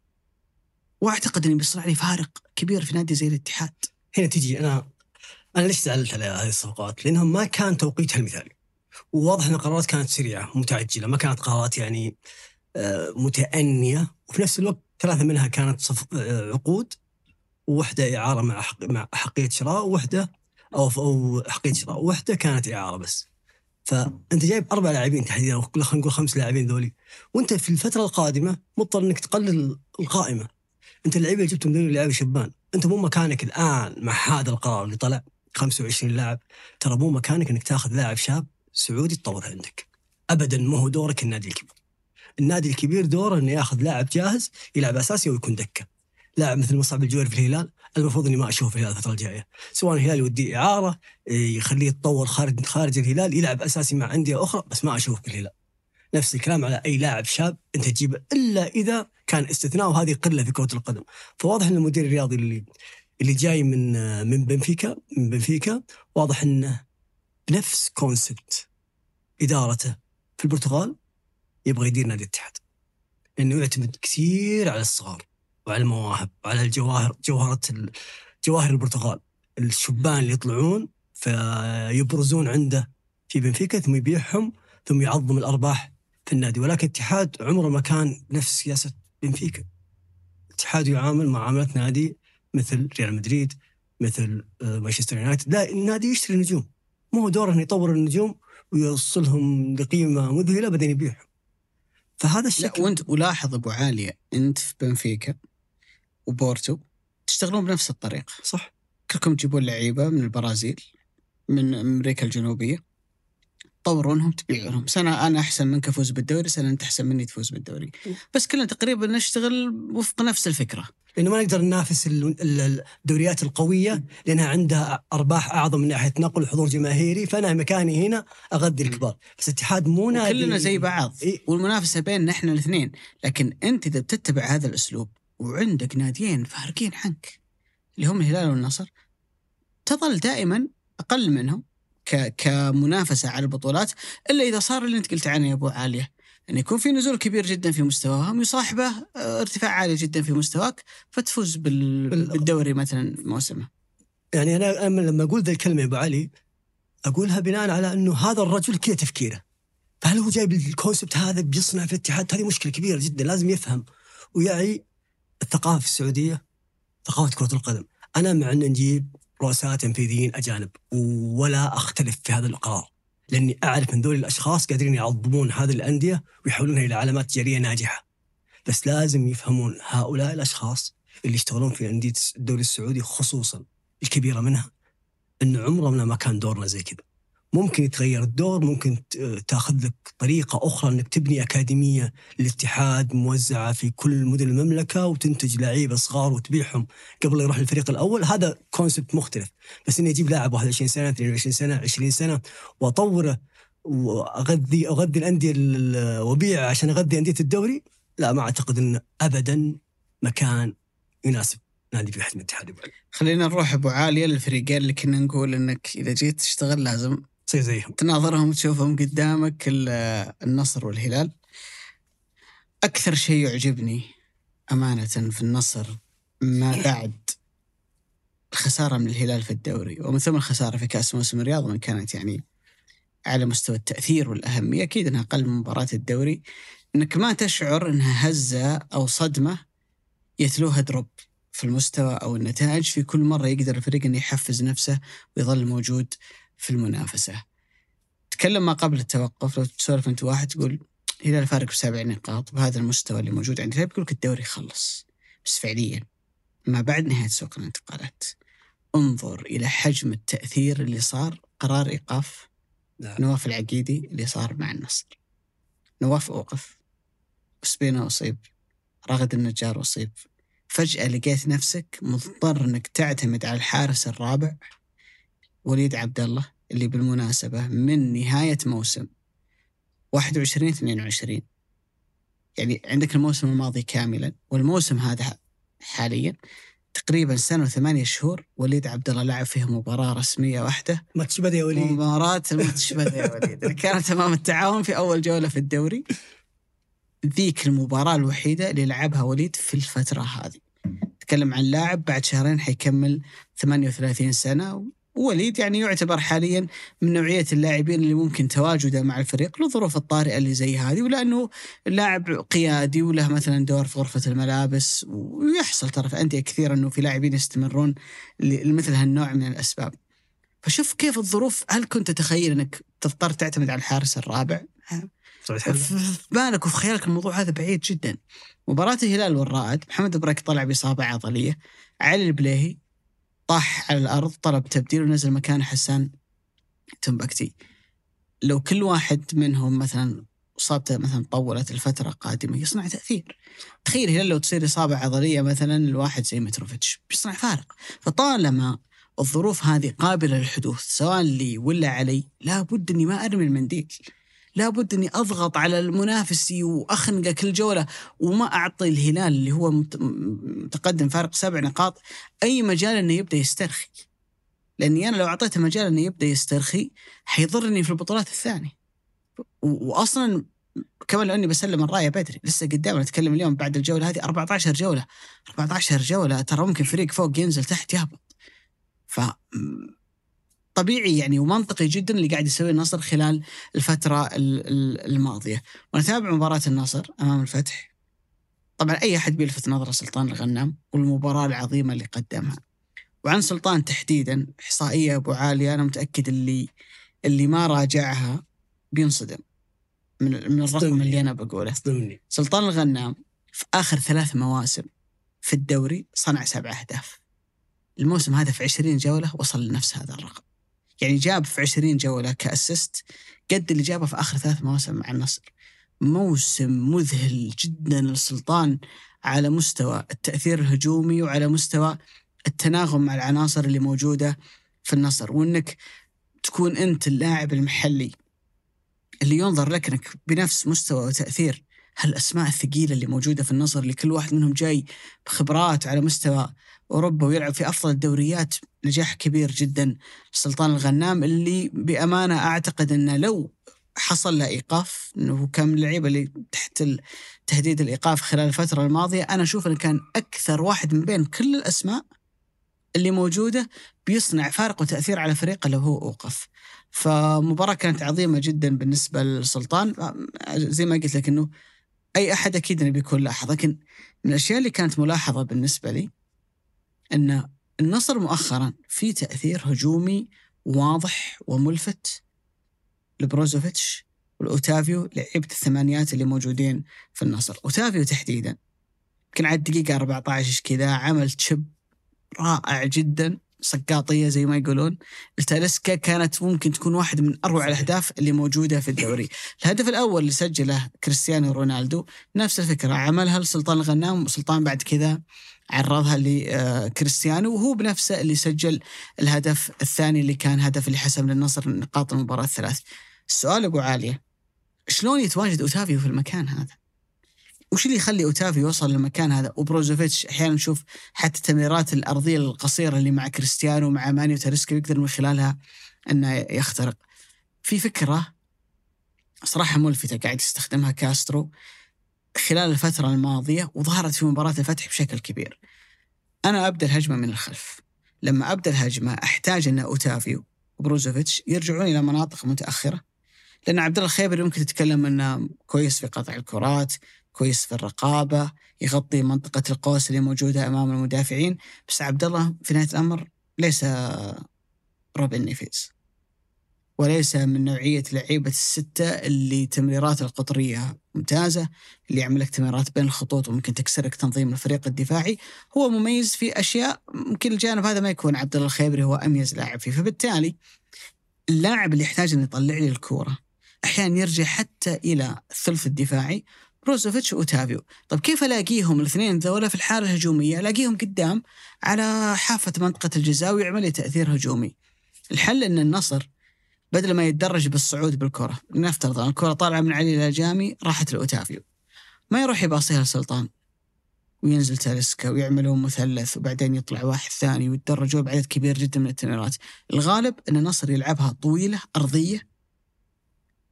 وأعتقد انه بيصنع لي فارق كبير في نادي زي الاتحاد. هنا تجي أنا أنا ليش زعلت على هذه الصفقات؟ لأنهم ما كان توقيتها المثالي. وواضح إن القرارات كانت سريعة متعجلة ما كانت قرارات يعني متأنية وفي نفس الوقت ثلاثة منها كانت صف عقود وواحده إعارة مع حق مع حقية شراء وواحده أو أو حقية شراء وواحده كانت إعارة بس. فأنت جايب أربع لاعبين تحديدا أو خلينا نقول خمس لاعبين ذولي. وأنت في الفترة القادمة مضطر إنك تقلل القائمة. أنت اللعيبة اللي جبتهم ذولي لعيبة شبان. أنت مو مكانك الآن مع هذا القرار اللي طلع. 25 لاعب. ترى مو مكانك إنك تاخذ لاعب شاب سعودي تطوره عندك. ابدا ما هو دورك النادي الكبير. النادي الكبير دوره إنه ياخذ لاعب جاهز يلعب أساسي ويكون دكة. لاعب مثل مصعب الجويري في الهلال المفروض إني ما أشوفه في الفترة الجاية. سواء الهلال يوديه إعارة إيه، يخليه يتطور خارج خارج الهلال يلعب أساسي مع أندية أخرى بس ما أشوفه في الهلال. نفس الكلام على أي لاعب شاب أنت تجيبه إلا إذا كان استثناء وهذه قلة في كرة القدم. فواضح إن المدير الرياضي اللي اللي جاي من من بنفيكا من بنفيكا واضح إنه بنفس concept إدارته في البرتغال. يبغى يدير نادي الاتحاد. لأنه يعتمد كثير على الصغار وعلى المواهب وعلى الجواهر جوهرة ال- جواهر البرتغال. الشبان اللي يطلعون فيبرزون عنده في بنفيكا ثم يبيعهم ثم يعظم الأرباح في النادي. ولكن الاتحاد عمره ما كان نفس سياسة بنفيكا. الاتحاد يعامل معامله نادي مثل ريال مدريد مثل آه، مانشستر يونايتد. لا النادي يشتري نجوم مو دوره إنه يطور النجوم ويوصلهم لقيمة مذهلة بعدين يبيعهم. فهذا الشكل. وانت ولاحظ أبو عالية أنت في بنفيكا وبورتو تشتغلون بنفس الطريقة صح. كلكم تجيبون لعيبة من البرازيل من أمريكا الجنوبية. تطورونهم تبيعونهم. سنة أنا أحسن منك أفوز بالدوري سنة أنت أحسن مني تفوز بالدوري. بس كلنا تقريبا نشتغل وفق نفس الفكرة. لأنه ما نقدر ننافس ال- ال- الدوريات القوية لأنها عندها أرباح أعظم من ناحية نقل وحضور جماهيري فأنا مكاني هنا أغذي الكبار. بس الاتحاد مو نادي. كلنا زي بعض. إيه. والمنافسة بيننا إحنا الاثنين. لكن أنت إذا بتتبع هذا الأسلوب وعندك ناديين فارقين عنك اللي هم الهلال والنصر تظل دائما أقل منهم. كمنافسة على البطولات إلا إذا صار اللي أنت قلت عنه يا أبو عالية. ان يكون في نزول كبير جدا في مستواهم يصاحبه آه، ارتفاع عالي جدا في مستواك فتفوز بال... بال- بالدوري مثلا موسمه. يعني أنا لما أقول ذا الكلمة يا أبو علي أقولها بناء على أنه هذا الرجل كذا تفكيره؟ فهل هو جايب الكونسبت هذا بيصنع في الاتحاد؟ هذه مشكلة كبيرة جدا لازم يفهم. ويعي الثقافة في السعودية ثقافة كرة القدم. أنا مع أن نجيب رؤساء تنفيذيين أجانب ولا أختلف في هذا القرار لأني أعرف إن ذول الأشخاص قادرين يعظمون هذه الأندية ويحولونها إلى علامات تجارية ناجحة. بس لازم يفهمون هؤلاء الأشخاص اللي يشتغلون في أندية الدوري السعودي خصوصا الكبيرة منها انه عمرنا ما كان دورنا زي كذا. ممكن يتغير الدور ممكن تاخذ لك طريقة أخرى إنك تبني أكاديمية للاتحاد موزعة في كل مدن المملكة وتنتج لعيبة صغار وتبيعهم قبل يروح الفريق الأول. هذا كونسبت مختلف. بس إني أجيب لاعب 21 سنة 22 سنة 20 سنة وأطوره واغذي أغذي الأندية ال- وابيع عشان أغذي أندية الدوري؟ لا ما أعتقد انه ابدا مكان يناسب نادي في حجم الاتحاد خلينا نروح أبو عالية للفريقين اللي كنا نقول إنك إذا جيت تشتغل لازم تصير زيهم. تناظرهم وتشوفهم قدامك ال- النصر والهلال. أكثر شيء يعجبني أمانة في النصر ما بعد الخسارة من الهلال في الدوري ومن ثم الخسارة في كأس موسم الرياض وإن كانت يعني على مستوى التأثير والأهمية أكيد أنها أقل من مباراة الدوري. أنك ما تشعر أنها هزة أو صدمة يتلوها دروب في المستوى أو النتائج في كل مرة يقدر الفريق أنه يحفز نفسه ويظل موجود في المنافسة. تكلم ما قبل التوقف لو تسولف أنت واحد تقول الهلال فارق بسبع نقاط بهذا المستوى اللي موجود عند الهلال بيقول لك الدوري خلص. بس فعليا ما بعد نهاية سوق الانتقالات. انظر إلى حجم التأثير اللي صار قرار إيقاف نعم. نواف العقيدي اللي صار مع النصر. نواف أوقف. وسبينا أصيب. راغد النجار أصيب. فجأة لقيت نفسك مضطر إنك تعتمد على الحارس الرابع وليد عبد الله اللي بالمناسبة من نهاية موسم 21 22 يعني عندك الموسم الماضي كاملا والموسم هذا حاليا تقريبا سنة وثمانية شهور وليد عبد الله لعب فيها مباراة رسمية واحدة. ماتش بدا يا وليد. مباراة الماتش بدأ يا وليد. اللي كانت أمام التعاون في أول جولة في الدوري. ذيك المباراة الوحيدة اللي لعبها وليد في الفترة هذه. تكلم عن لاعب بعد شهرين حيكمل 38 سنة وليد يعني يعتبر حاليا من نوعية اللاعبين اللي ممكن تواجده مع الفريق للظروف الطارئة اللي زي هذه ولأنه لاعب قيادي وله مثلا دور في غرفة الملابس ويحصل ترى في أندية كثيرة إنه في لاعبين يستمرون لمثل هالنوع من الأسباب. فشوف كيف الظروف هل كنت تتخيل إنك تضطر تعتمد على الحارس الرابع؟ في بالك وفي خيالك الموضوع هذا بعيد جدا. مباراة الهلال والرائد محمد بريك طلع بإصابة عضلية علي البليهي طاح على الأرض طلب تبديل ونزل مكانه حسان تنبكتي لو كل واحد منهم مثلا إصابته مثلا طولت الفترة القادمه يصنع تأثير. تخيل الهلال لو تصير إصابة عضلية مثلا لواحد زي متروفيتش بيصنع فارق. فطالما الظروف هذه قابلة للحدوث سواء لي ولا علي لابد إني ما أرمي المنديل. لابد أني أضغط على المنافسي واخنقه كل جوله وما أعطي الهلال اللي هو متقدم فارق سبع نقاط أي مجال أنه يبدأ يسترخي. لأني أنا لو أعطيته مجال أنه يبدأ يسترخي حيضرني في البطولات الثانية. واصلا كمان لاني بسلم الراية بدري لسه قدام نتكلم اليوم بعد الجولة هذه 14 جولة 14 جولة ترى ممكن فريق فوق ينزل تحت يهبط ف طبيعي يعني ومنطقي جدا اللي قاعد يسويه النصر خلال الفترة الماضية. ونتابع مباراة النصر أمام الفتح. طبعا أي أحد بيلفت نظره سلطان الغنام والمباراة العظيمة اللي قدمها. وعن سلطان تحديدا إحصائية أبو عالية أنا متأكد اللي اللي ما راجعها بينصدم. من من الرقم اللي أنا بقوله. صدمني سلطان الغنام في آخر ثلاث مواسم في الدوري صنع سبع أهداف. الموسم هذا في 20 جولة وصل لنفس هذا الرقم. يعني جاب في 20 جولة كأسيست قد اللي جابه في آخر ثلاث مواسم مع النصر. موسم مذهل جدا للسلطان على مستوى التأثير الهجومي وعلى مستوى التناغم مع العناصر اللي موجودة في النصر. وإنك تكون أنت اللاعب المحلي اللي ينظر لك إنك بنفس مستوى وتأثير هالأسماء الثقيلة اللي موجودة في النصر اللي كل واحد منهم جاي بخبرات على مستوى أوروبا ويلعب في أفضل الدوريات نجاح كبير جدا سلطان الغنام اللي بأمانة أعتقد أنه لو حصل له إيقاف إنه من اللعيبه اللي تحت تهديد الإيقاف خلال الفترة الماضية أنا أشوف إنه كان أكثر واحد من بين كل الأسماء اللي موجودة بيصنع فارق وتأثير على فريقه لو هو أوقف. فمباراة كانت عظيمة جدا بالنسبة للسلطان زي ما قلت لك إنه أي أحد أكيد إنه بيكون لاحظ لكن من الأشياء اللي كانت ملاحظة بالنسبة لي ان النصر مؤخرا في تأثير هجومي واضح وملفت لبروزوفيتش والأوتافيو لعيبة الثمانيات اللي موجودين في النصر، أوتافيو تحديدا يمكن على الدقيقة 14 كذا عمل تشب رائع جدا. سقاطية زي ما يقولون. التاليسكا كانت ممكن تكون واحد من أروع الأهداف اللي موجودة في الدوري. الهدف الأول اللي سجله كريستيانو رونالدو نفس الفكرة عملها لسلطان الغنام وسلطان بعد كذا عرضها لكريستيانو وهو بنفسه اللي سجل الهدف الثاني اللي كان هدف اللي حسم للنصر نقاط المباراة الثلاث. السؤال أبو علي شلون يتواجد أوتافيو في المكان هذا؟ وش اللي يخلي أوتافيو يوصل للمكان هذا؟ وبروزوفيتش أحيانا نشوف حتى التمريرات الأرضية القصيرة اللي مع كريستيانو ومع ماني وتاليسكا يقدر من خلالها إنه يخترق. في فكرة صراحة ملفتة قاعد يستخدمها كاسترو خلال الفترة الماضية وظهرت في مباراة الفتح بشكل كبير. أنا أبدأ الهجمة من الخلف. لما أبدأ الهجمة أحتاج إن اوتافيو وبروزوفيتش يرجعون إلى مناطق متأخرة. لأن عبد الله الخيبري ممكن تتكلم إنه كويس في قطع الكرات كويس في الرقابة يغطي منطقة القوس اللي موجودة أمام المدافعين. بس عبد الله في نهاية الأمر ليس روبن نيفيز وليس من نوعية لعيبة الستة اللي تمريراته القطرية ممتازة اللي يعمل لك تمريرات بين الخطوط وممكن تكسرك تنظيم الفريق الدفاعي. هو مميز في أشياء ممكن الجانب هذا ما يكون عبد الله الخيبري هو أميز لاعب فيه. فبالتالي اللاعب اللي يحتاج أن يطلع لي الكورة أحيانا يرجع حتى إلى الثلث الدفاعي بروزوفيتش وأوتافيو. طب كيف ألاقيهم الاثنين ذولا في الحالة الهجومية؟ ألاقيهم قدام على حافة منطقة الجزاء ويعمل لي تأثير هجومي. الحل إن النصر بدل ما يتدرج بالصعود بالكرة نفترض أن الكرة طالعة من علي إلى جامي راحت لأوتافيو. ما يروح يباصيها لسلطان وينزل تاليسكا ويعملون مثلث وبعدين يطلع واحد ثاني ويتدرجوا بعدد كبير جدا من التمريرات. الغالب إن النصر يلعبها طويلة أرضية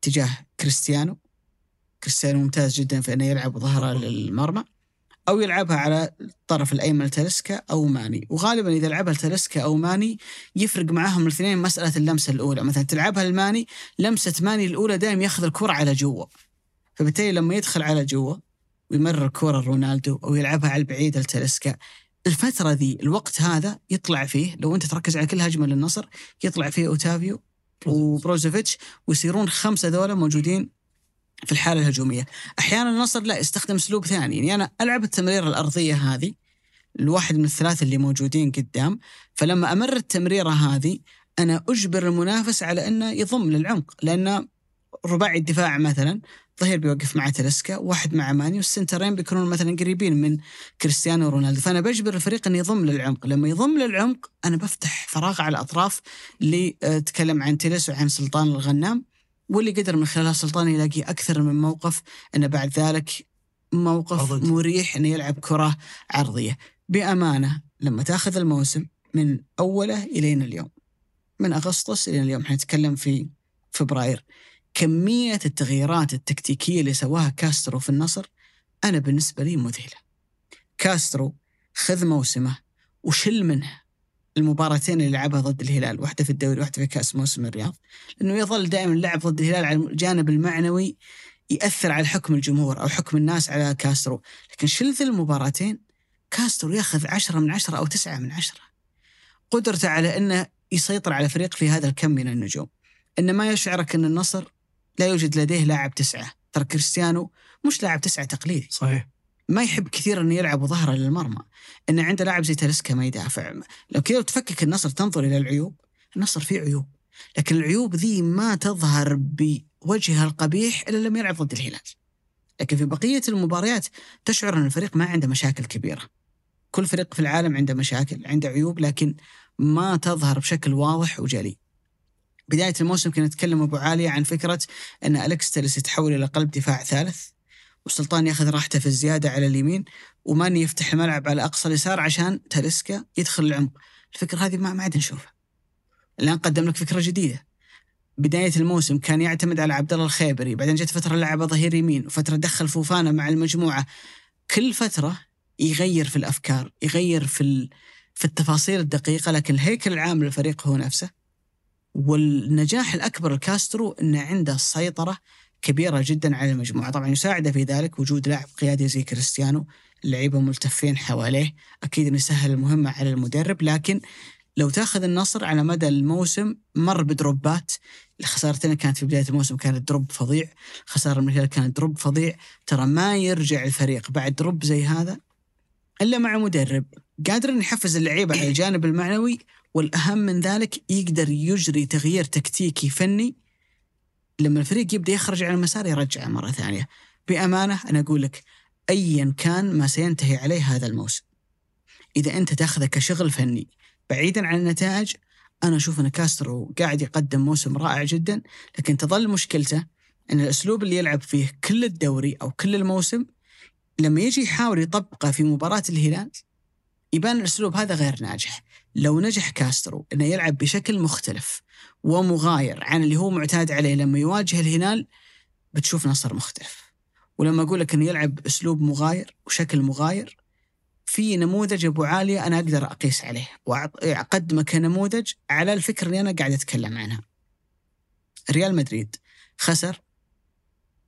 تجاه كريستيانو كريستيانو ممتاز جدا في إنه يلعب ظهره للمرمى أو يلعبها على الطرف الأيمن تلسكا أو ماني. وغالبا إذا لعبها تلسكا أو ماني يفرق معاهم الاثنين مسألة اللمسة الأولى. مثلا تلعبها الماني لمسة ماني الأولى دائما ياخذ الكرة على جوا فبالتالي لما يدخل على جوا ويمرر كرة رونالدو أو يلعبها على البعيد التلسكا الفترة ذي الوقت هذا يطلع فيه لو أنت تركز على كل هجمة للنصر يطلع فيه أوتافيو وبروزوفيتش ويصيرون خمسة ذولا موجودين في الحالة الهجومية. أحيانا النصر لا يستخدم أسلوب ثاني. يعني أنا ألعب التمريرة الأرضية هذه الواحد من الثلاثة اللي موجودين قدام فلما أمر التمريرة هذه أنا أجبر المنافس على أنه يضم للعمق. لأن رباعي الدفاع مثلا ظهير بيوقف مع تاليسكا واحد مع ماني والسنترين بيكونون مثلا قريبين من كريستيانو رونالدو. فأنا بجبر الفريق إنه يضم للعمق. لما يضم للعمق أنا بفتح فراغ على الأطراف اللي تكلم عن تيلس وعن سلطان الغنام. واللي قدر من خلالها سلطان يلاقي أكثر من موقف إنه بعد ذلك موقف عرضي. مريح إنه يلعب كرة عرضية. بأمانة لما تأخذ الموسم من أوله الين اليوم من أغسطس إلى اليوم إحنا نتكلم في فبراير كمية التغييرات التكتيكية اللي سواها كاسترو في النصر أنا بالنسبة لي مذهلة. كاسترو خذ موسمه وشل منه. المباراتين اللي لعبها ضد الهلال واحدة في الدوري واحدة في كأس موسم الرياض. لأنه يظل دائما اللعب ضد الهلال على الجانب المعنوي يأثر على حكم الجمهور أو حكم الناس على كاسترو. لكن شل ذي المباراتين؟ كاسترو ياخذ عشرة من عشرة أو تسعة من عشرة. قدرته على أنه يسيطر على فريق في هذا الكم من النجوم. أن ما يشعرك أن النصر لا يوجد لديه لاعب تسعة. ترى كريستيانو مش لاعب تسعة تقليدي. صحيح. ما يحب كثير إنه يلعب ظهره للمرمى. ان عنده لاعب زي تلسكا ما يدافع. لو كذا تفكك النصر تنظر إلى العيوب النصر فيه عيوب. لكن العيوب ذي ما تظهر بوجهها القبيح إلا لما يلعب ضد الهلال. لكن في بقية المباريات تشعر إن الفريق ما عنده مشاكل كبيرة. كل فريق في العالم عنده مشاكل عنده عيوب لكن ما تظهر بشكل واضح وجلي. بداية الموسم كنا نتكلم أبو عاليه عن فكرة إن الكس تيلس يتحول إلى قلب دفاع ثالث. وسلطان ياخذ راحته في الزيادة على اليمين وماني يفتح الملعب على أقصى اليسار عشان تاليسكا يدخل العمق. الفكرة هذه ما ما عاد نشوفها. الآن قدم لك فكرة جديدة. بداية الموسم كان يعتمد على عبد الله الخيبري بعدين جت فترة لعبه ظهير يمين وفترة دخل فوفانا مع المجموعة. كل فترة يغير في الأفكار يغير في. في التفاصيل الدقيقة لكن الهيكل العام للفريق هو نفسه. والنجاح الأكبر لكاسترو إنه عنده سيطره كبيرة جدا على المجموعة، طبعا يساعده في ذلك وجود لاعب قيادي زي كريستيانو، اللعيبة ملتفين حواليه، أكيد إنه يسهل المهمة على المدرب، لكن لو تأخذ النصر على مدى الموسم مر ب drop ات، الخسارتين كانت في بداية الموسم كانت drop فظيع، خسارة الهلال كانت drop فظيع، ترى ما يرجع الفريق بعد drop زي هذا إلا مع مدرب. قادر انه يحفز اللعيبة على الجانب المعنوي والأهم من ذلك يقدر يجري تغيير تكتيكي فني لما الفريق يبدأ يخرج على المسار يرجعه مرة ثانية. بأمانة أنا أقول لك ايا كان ما سينتهي عليه هذا الموسم. إذا أنت تأخذه كشغل فني بعيدا عن النتائج أنا أشوف إن كاسترو قاعد يقدم موسم رائع جدا لكن تظل مشكلته إن الأسلوب اللي يلعب فيه كل الدوري أو كل الموسم لما يجي يحاول يطبقه في مباراة الهلال يبان الأسلوب هذا غير ناجح. لو نجح كاسترو إنه يلعب بشكل مختلف ومغاير عن اللي هو معتاد عليه لما يواجه الهلال بتشوف نصر مختلف. ولما أقول لك إنه يلعب باسلوب مغاير وشكل مغاير في نموذج أبو عالية أنا أقدر أقيس عليه واقدمه كنموذج على الفكرة اللي أنا قاعد أتكلم عنها. ريال مدريد خسر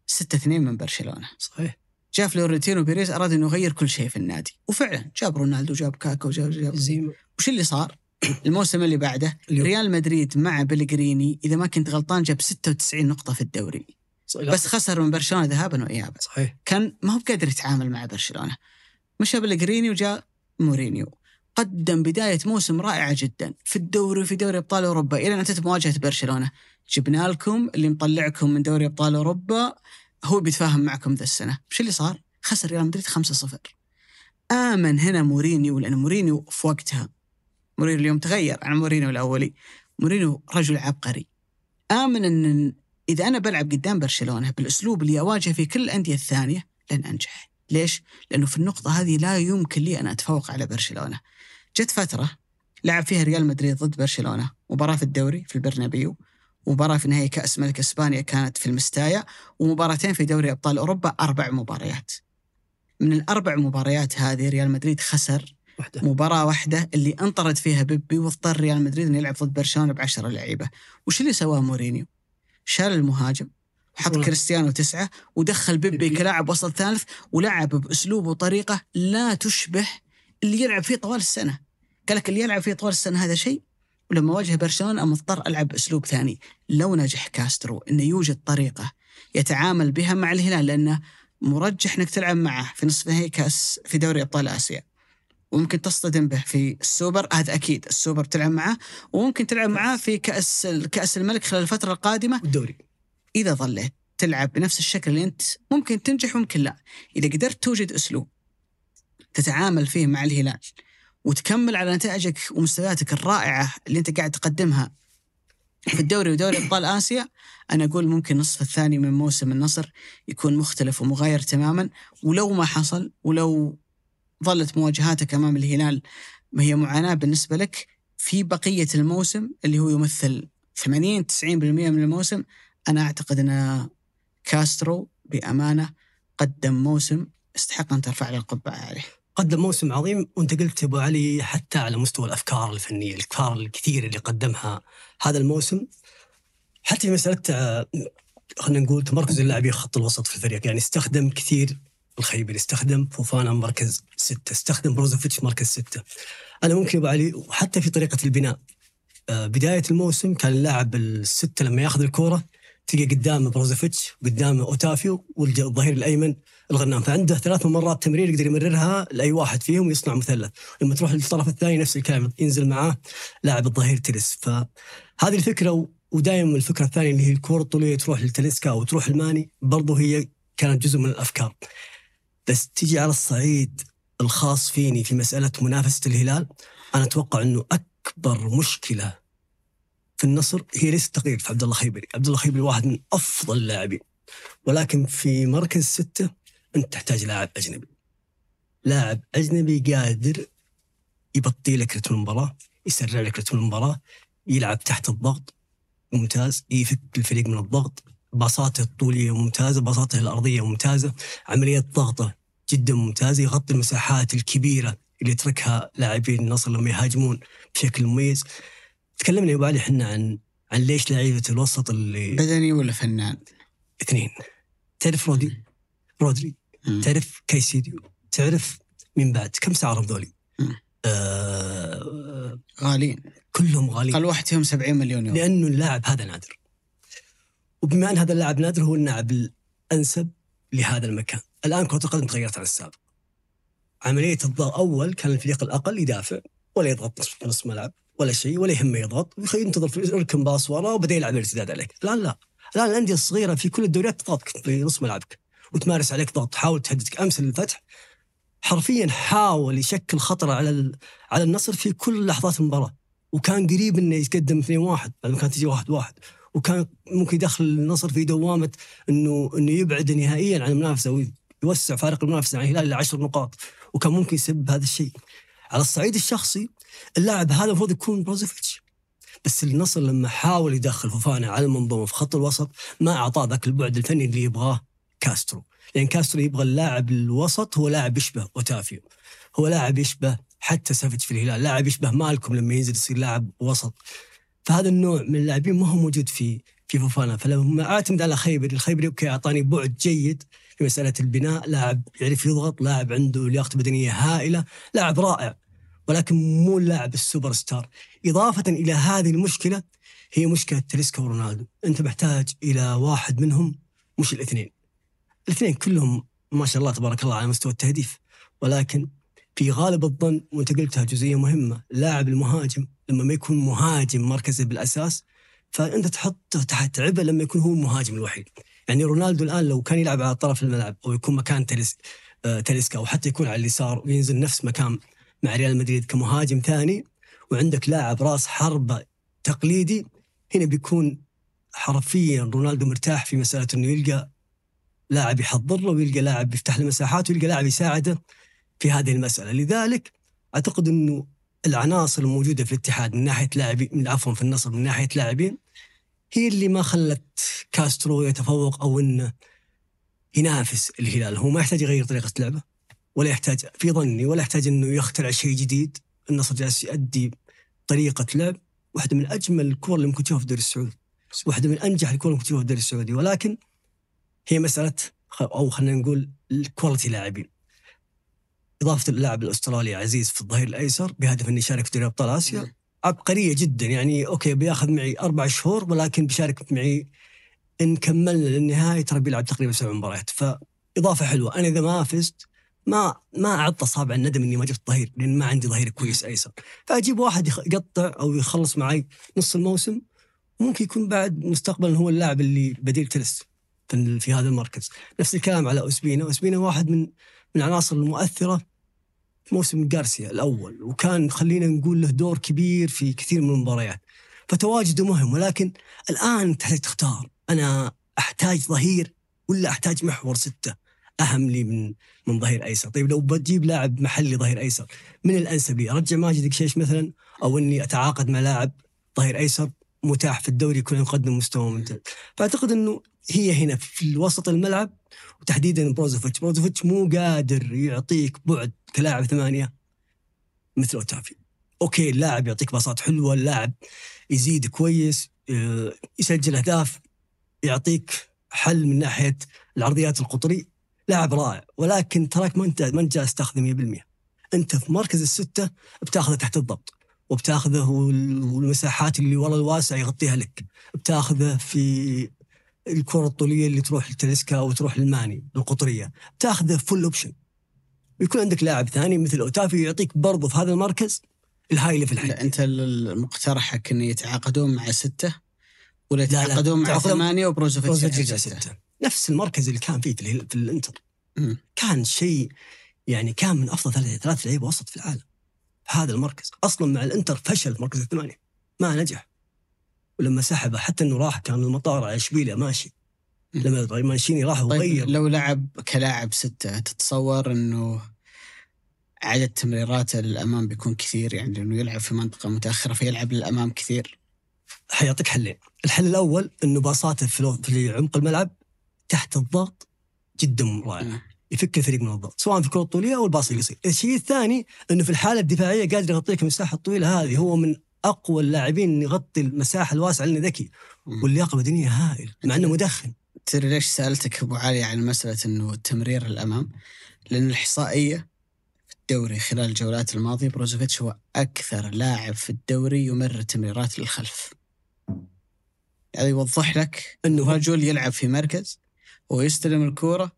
6-2 من برشلونة. صحيح جاء فلورنتينو بيريز أراد إنه يغير كل شيء في النادي وفعلا جاب رونالدو جاب كاكا وجاب جاب زي ما وش اللي صار؟ الموسم اللي بعده. ريال مدريد مع بيليغريني إذا ما كنت غلطان جاب 96 نقطة في الدوري. صحيح. بس خسر من برشلونة ذهابا وايابا صحيح. كان ما هو بقادر يتعامل مع برشلونة. مشى بيليغريني وجاء مورينيو. قدم بداية موسم رائعة جدا. في الدوري وفي دوري أبطال أوروبا. إلى أن أتت مواجهة برشلونة. جبنا لكم اللي مطلعكم من دوري أبطال أوروبا. هو بيتفاهم معكم ذا السنة. وش اللي صار؟ خسر ريال مدريد 5-0 آمن هنا مورينيو لأن مورينيو في وقتها مورينيو اليوم تغير عن مورينيو الأولي. مورينيو رجل عبقري. آمن أن إذا أنا بلعب قدام برشلونة بالأسلوب اللي أواجه فيه كل الأندية الثانية لن أنجح. ليش؟ لأنه في النقطة هذه لا يمكن لي أن أتفوق على برشلونة. جت فترة لعب فيها ريال مدريد ضد برشلونة مباراة في الدوري في البرنابيو ومباراة في نهائي كأس ملك إسبانيا كانت في الميستايا ومباراتين في دوري أبطال أوروبا أربع مباريات. من الأربع مباريات هذه ريال مدريد خسر واحدة مباراة واحدة اللي انطرد فيها بيبي واضطر ريال مدريد إنه يلعب ضد برشلونة بعشرة لعيبة، وش اللي سواه مورينيو؟ شال المهاجم وحط. كريستيانو تسعة ودخل بيبي بيبي. كلاعب وسط ثالث ولعب بأسلوب وطريقة لا تشبه اللي يلعب فيه طوال السنة. قال لك اللي يلعب فيه طوال السنة هذا شيء ولما واجه برشلونة مضطر ألعب بأسلوب ثاني. لو نجح كاسترو إنه يوجد طريقة يتعامل بها مع الهلال لأنه مرجح إنك تلعب معه في نصف نهائي كأس في دوري أبطال آسيا. وممكن تصطدم به في السوبر. هذا أكيد السوبر تلعب معه وممكن تلعب معه في كأس كأس الملك خلال الفترة القادمة. والدوري. إذا ظليت تلعب بنفس الشكل اللي أنت ممكن تنجح وممكن لا. إذا قدرت توجد أسلوب تتعامل فيه مع الهلال وتكمل على نتائجك ومستوياتك الرائعة اللي أنت قاعد تقدمها في الدوري ودوري أبطال آسيا أنا أقول ممكن النصف الثاني من موسم النصر يكون مختلف ومغاير تماما. ولو ما حصل ولو ظلت مواجهاتك أمام الهلال ما هي معاناة بالنسبة لك في بقية الموسم اللي هو يمثل 80 90% من الموسم أنا أعتقد أن كاسترو بأمانة قدم موسم يستحق أن ترفع له القبعة عليه. قدم موسم عظيم وأنت قلت أبو علي حتى على مستوى الأفكار الفنية، الأفكار الكثيرة اللي قدمها هذا الموسم حتى في مسألة آه، خلينا نقول تمركز اللاعبين خط الوسط في الفريق، يعني استخدم كثير الخيبري، استخدم فوفانا مركز ستة، استخدم بروزوفيتش مركز ستة. أنا ممكن ابو علي وحتى في طريقة البناء. آه، بداية الموسم كان اللاعب الستة لما ياخذ الكورة تلقى قدامه بروزوفيتش وقدامه أوتافيو والظهير الأيمن الغنام. فعنده ثلاث مرات تمرير يقدر يمررها لأي واحد فيهم ويصنع مثلث. لما تروح للطرف الثاني نفس الكلام ينزل معاه لاعب الظهير تلس. فهذه الفكرة ودائما الفكرة الثانية اللي هي الكره الطولية تروح لتلسكا أو تروح ألماني برضو هي كانت جزء من الأفكار. بس تيجي على الصعيد الخاص فيني في مسألة منافسة الهلال أنا أتوقع إنه أكبر مشكلة في النصر هي ليست تقليل في عبد الله خيبري، عبد الله خيبري واحد من أفضل اللاعبين. ولكن في مركز ستة أنت تحتاج لاعب أجنبي. لاعب أجنبي قادر يبطي لك رتم المباراة، يسرع لك رتم المباراة، يلعب تحت الضغط ممتاز، يفك الفريق من الضغط، باصاته الطوليه ممتازة، باصاته الأرضية ممتازة، عملية ضغطة جدا ممتازة، يغطي المساحات الكبيرة اللي يتركها لاعبين النصر لما يهاجمون بشكل مميز. تكلمنا يا أبو علي إحنا عن عن ليش لعيبة الوسط اللي بدني ولا فنان؟ اثنين. تعرف رودي؟ رودري. مم. تعرف كايسيديو؟ تعرف مين بعد كم سعرهم ذولي؟ آه غاليين. كلهم غاليين. قال واحد فيهم 70 مليون يورو. لأنه اللاعب هذا نادر. وبما أن هذا اللاعب نادر هو اللاعب الأنسب لهذا المكان. الآن كرة القدم تغيرت عن السابق. عملية الضغط أول كان الفريق الأقل يدافع ولا يضغط نص- نص ملعب ولا شيء ولا يهمه يضغط. ينتظر في يركن باص ورا وبدأ يلعب الارتداد عليك. الآن لا. الآن الأندية الصغيرة في كل الدوريات تضغطك في نص ملعبك وتمارس عليك ضغط. تحاول تهددك أمس الفتح حرفيا حاول يشكل خطر على على النصر في كل لحظات المباراة. وكان قريب إنه يتقدم 2-1 بعد ما كانت تجي 1-1 وكان ممكن يدخل النصر في دوامة إنه إنه يبعد نهائيا عن المنافسة ويوسع فارق المنافسة عن الهلال إلى 10 نقاط. وكان ممكن يسبب هذا الشيء. على الصعيد الشخصي اللاعب هذا المفروض يكون بروزوفيتش بس النصر لما حاول يدخل فوفانا على المنظومة في خط الوسط ما أعطاه ذاك البعد الفني اللي يبغاه كاسترو. لأن كاسترو يبغى اللاعب الوسط هو لاعب يشبه أوتافيو. هو لاعب يشبه حتى سافيتش في الهلال. لاعب يشبه مالكوم لما ينزل يصير لاعب وسط. فهذا النوع من اللاعبين ما هو موجود في في فوفانا. فلما أعتمد على خيبري الخيبري okay أعطاني بعد جيد في مسألة البناء. لاعب يعرف يضغط لاعب عنده لياقة بدنية هائلة لاعب رائع ولكن مو اللاعب السوبر ستار. إضافة إلى هذه المشكلة هي مشكلة تليسكا ورونالدو أنت محتاج إلى واحد منهم مش الاثنين. الاثنين كلهم ما شاء الله تبارك الله على مستوى التهديف. ولكن في غالب الظن وأنت قلتها جزئية مهمة لاعب المهاجم لما ما يكون مهاجم مركزه بالأساس فأنت تحطه تحت عبء لما يكون هو المهاجم الوحيد. يعني رونالدو الآن لو كان يلعب على طرف الملعب أو يكون مكان تلس آه، تلسكا أو حتى يكون على اليسار وينزل نفس مكان مع ريال مدريد كمهاجم ثاني وعندك لاعب راس حربة تقليدي هنا بيكون حرفيا رونالدو مرتاح في مسألة إنه يلقى لاعب يحضر له ويلقى لاعب يفتح له مساحات ويلقى لاعب يساعده في هذه المسألة. لذلك أعتقد إنه العناصر الموجودة في الاتحاد من ناحية لاعبين عفوا في النصر من ناحية لاعبين هي اللي ما خلت كاسترو يتفوق أو إنه ينافس الهلال. هو ما يحتاج يغير طريقة لعبه ولا يحتاج في ظني ولا يحتاج إنه يخترع شيء جديد. النصر جالس يؤدي طريقة لعب واحدة من أجمل الكور اللي ممكن تشوفها في الدوري السعودي واحدة من أنجح الكور اللي ممكن تشوفها في الدوري السعودي. ولكن هي مسألة أو خلينا نقول ال quality لاعبين. إضافة اللاعب الأسترالي عزيز في الظهير الأيسر بهدف انه يشارك في دوري أبطال آسيا. مم. عبقرية جدا يعني okay بياخذ معي أربع شهور ولكن بيشارك معي إن كملنا للنهايه ترى بيلعب تقريبا سبع مباريات. فإضافة حلوة أنا إذا ما فزت ما ما اعط اصابع الندم إني ما جبت ظهير لأن ما عندي ظهير كويس أيسر. فأجيب واحد يقطع أو يخلص معي نص الموسم ممكن يكون بعد مستقبلا هو اللاعب اللي بديل تلس في في هذا المركز. نفس الكلام على اوسبينا اوسبينا واحد من من العناصر المؤثرة في موسم جارسيا الأول وكان خلينا نقول له دور كبير في كثير من المباريات. فتواجده مهم ولكن الآن تحتاج تختار أنا أحتاج ظهير ولا أحتاج محور ستة؟ أهم لي من من ظهير أيسر. طيب لو بتجيب لاعب محلي ظهير أيسر من الأنسب لي؟ أرجع ماجد قشيش مثلا أو إني أتعاقد مع لاعب ظهير أيسر متاح في الدوري يكون يقدم مستوى ممتاز. فأعتقد إنه هي هنا في وسط الملعب وتحديدا بروزوفيتش. بروزوفيتش مو قادر يعطيك بعد كلاعب ثمانية مثل أوتافيو. okay اللاعب يعطيك pass ات حلوة اللاعب يزيد كويس آه، يسجل أهداف يعطيك حل من ناحية العرضيات القطري لاعب رائع ولكن تراك ما انت ما انت جالس تاخذه 100% انت في مركز الستة بتاخذه تحت الضبط وبتاخذه وال- والمساحات اللي ورا الواسع يغطيها لك. بتاخذه في الكرة الطولية اللي تروح لتاليسكا أو تروح لماني القطرية. بتاخذه full option ويكون عندك لاعب ثاني مثل أوتافيو يعطيك برضه في هذا المركز ال high level حق لا أنت مقترحك إن يتعاقدون مع ستة ولا لا، لا، يتعاقدون مع ثمانية وبروزوفيتش ستة. ستة. نفس المركز اللي كان فيه في, في الإنتر. كان شيء يعني كان من أفضل ثلاث ثلاث لعيبة وسط في العالم في هذا المركز. أصلا مع الإنتر فشل في مركز الثمانية. ما نجح. ولما سحبه حتى إنه راح كان المطار على اشبيليا ماشي. لما طيب مانشيني راح طيب وغير. لو لعب كلاعب ستة تتصور إنه عدد تمريراته للامام بيكون كثير؟ يعني لأنه يلعب في منطقة متأخرة فيلعب للأمام كثير؟ حيعطيك حلين. الحل الأول إنه باصاته في, عمق الملعب تحت الضغط جدا رائع. يفك الفريق من الضغط سواء في الكرة الطولية أو الباص القصير الشيء الثاني إنه في الحالة الدفاعية قادر يغطيك المساحه الطويله هذه هو من أقوى اللاعبين إنه يغطي المساحة الواسعة لأنه ذكي. واللياقه البدنيه هائل مع إنه مدخن تدري ليش سألتك أبو علي عن مسألة إنه التمرير الأمام؟ لأن الإحصائية في الدوري خلال الجولات الماضية بروزوفيتش هو أكثر لاعب في الدوري يمرر تمريرات للخلف. هذا يوضح لك إنه رجل يلعب في مركز ويستلم الكورة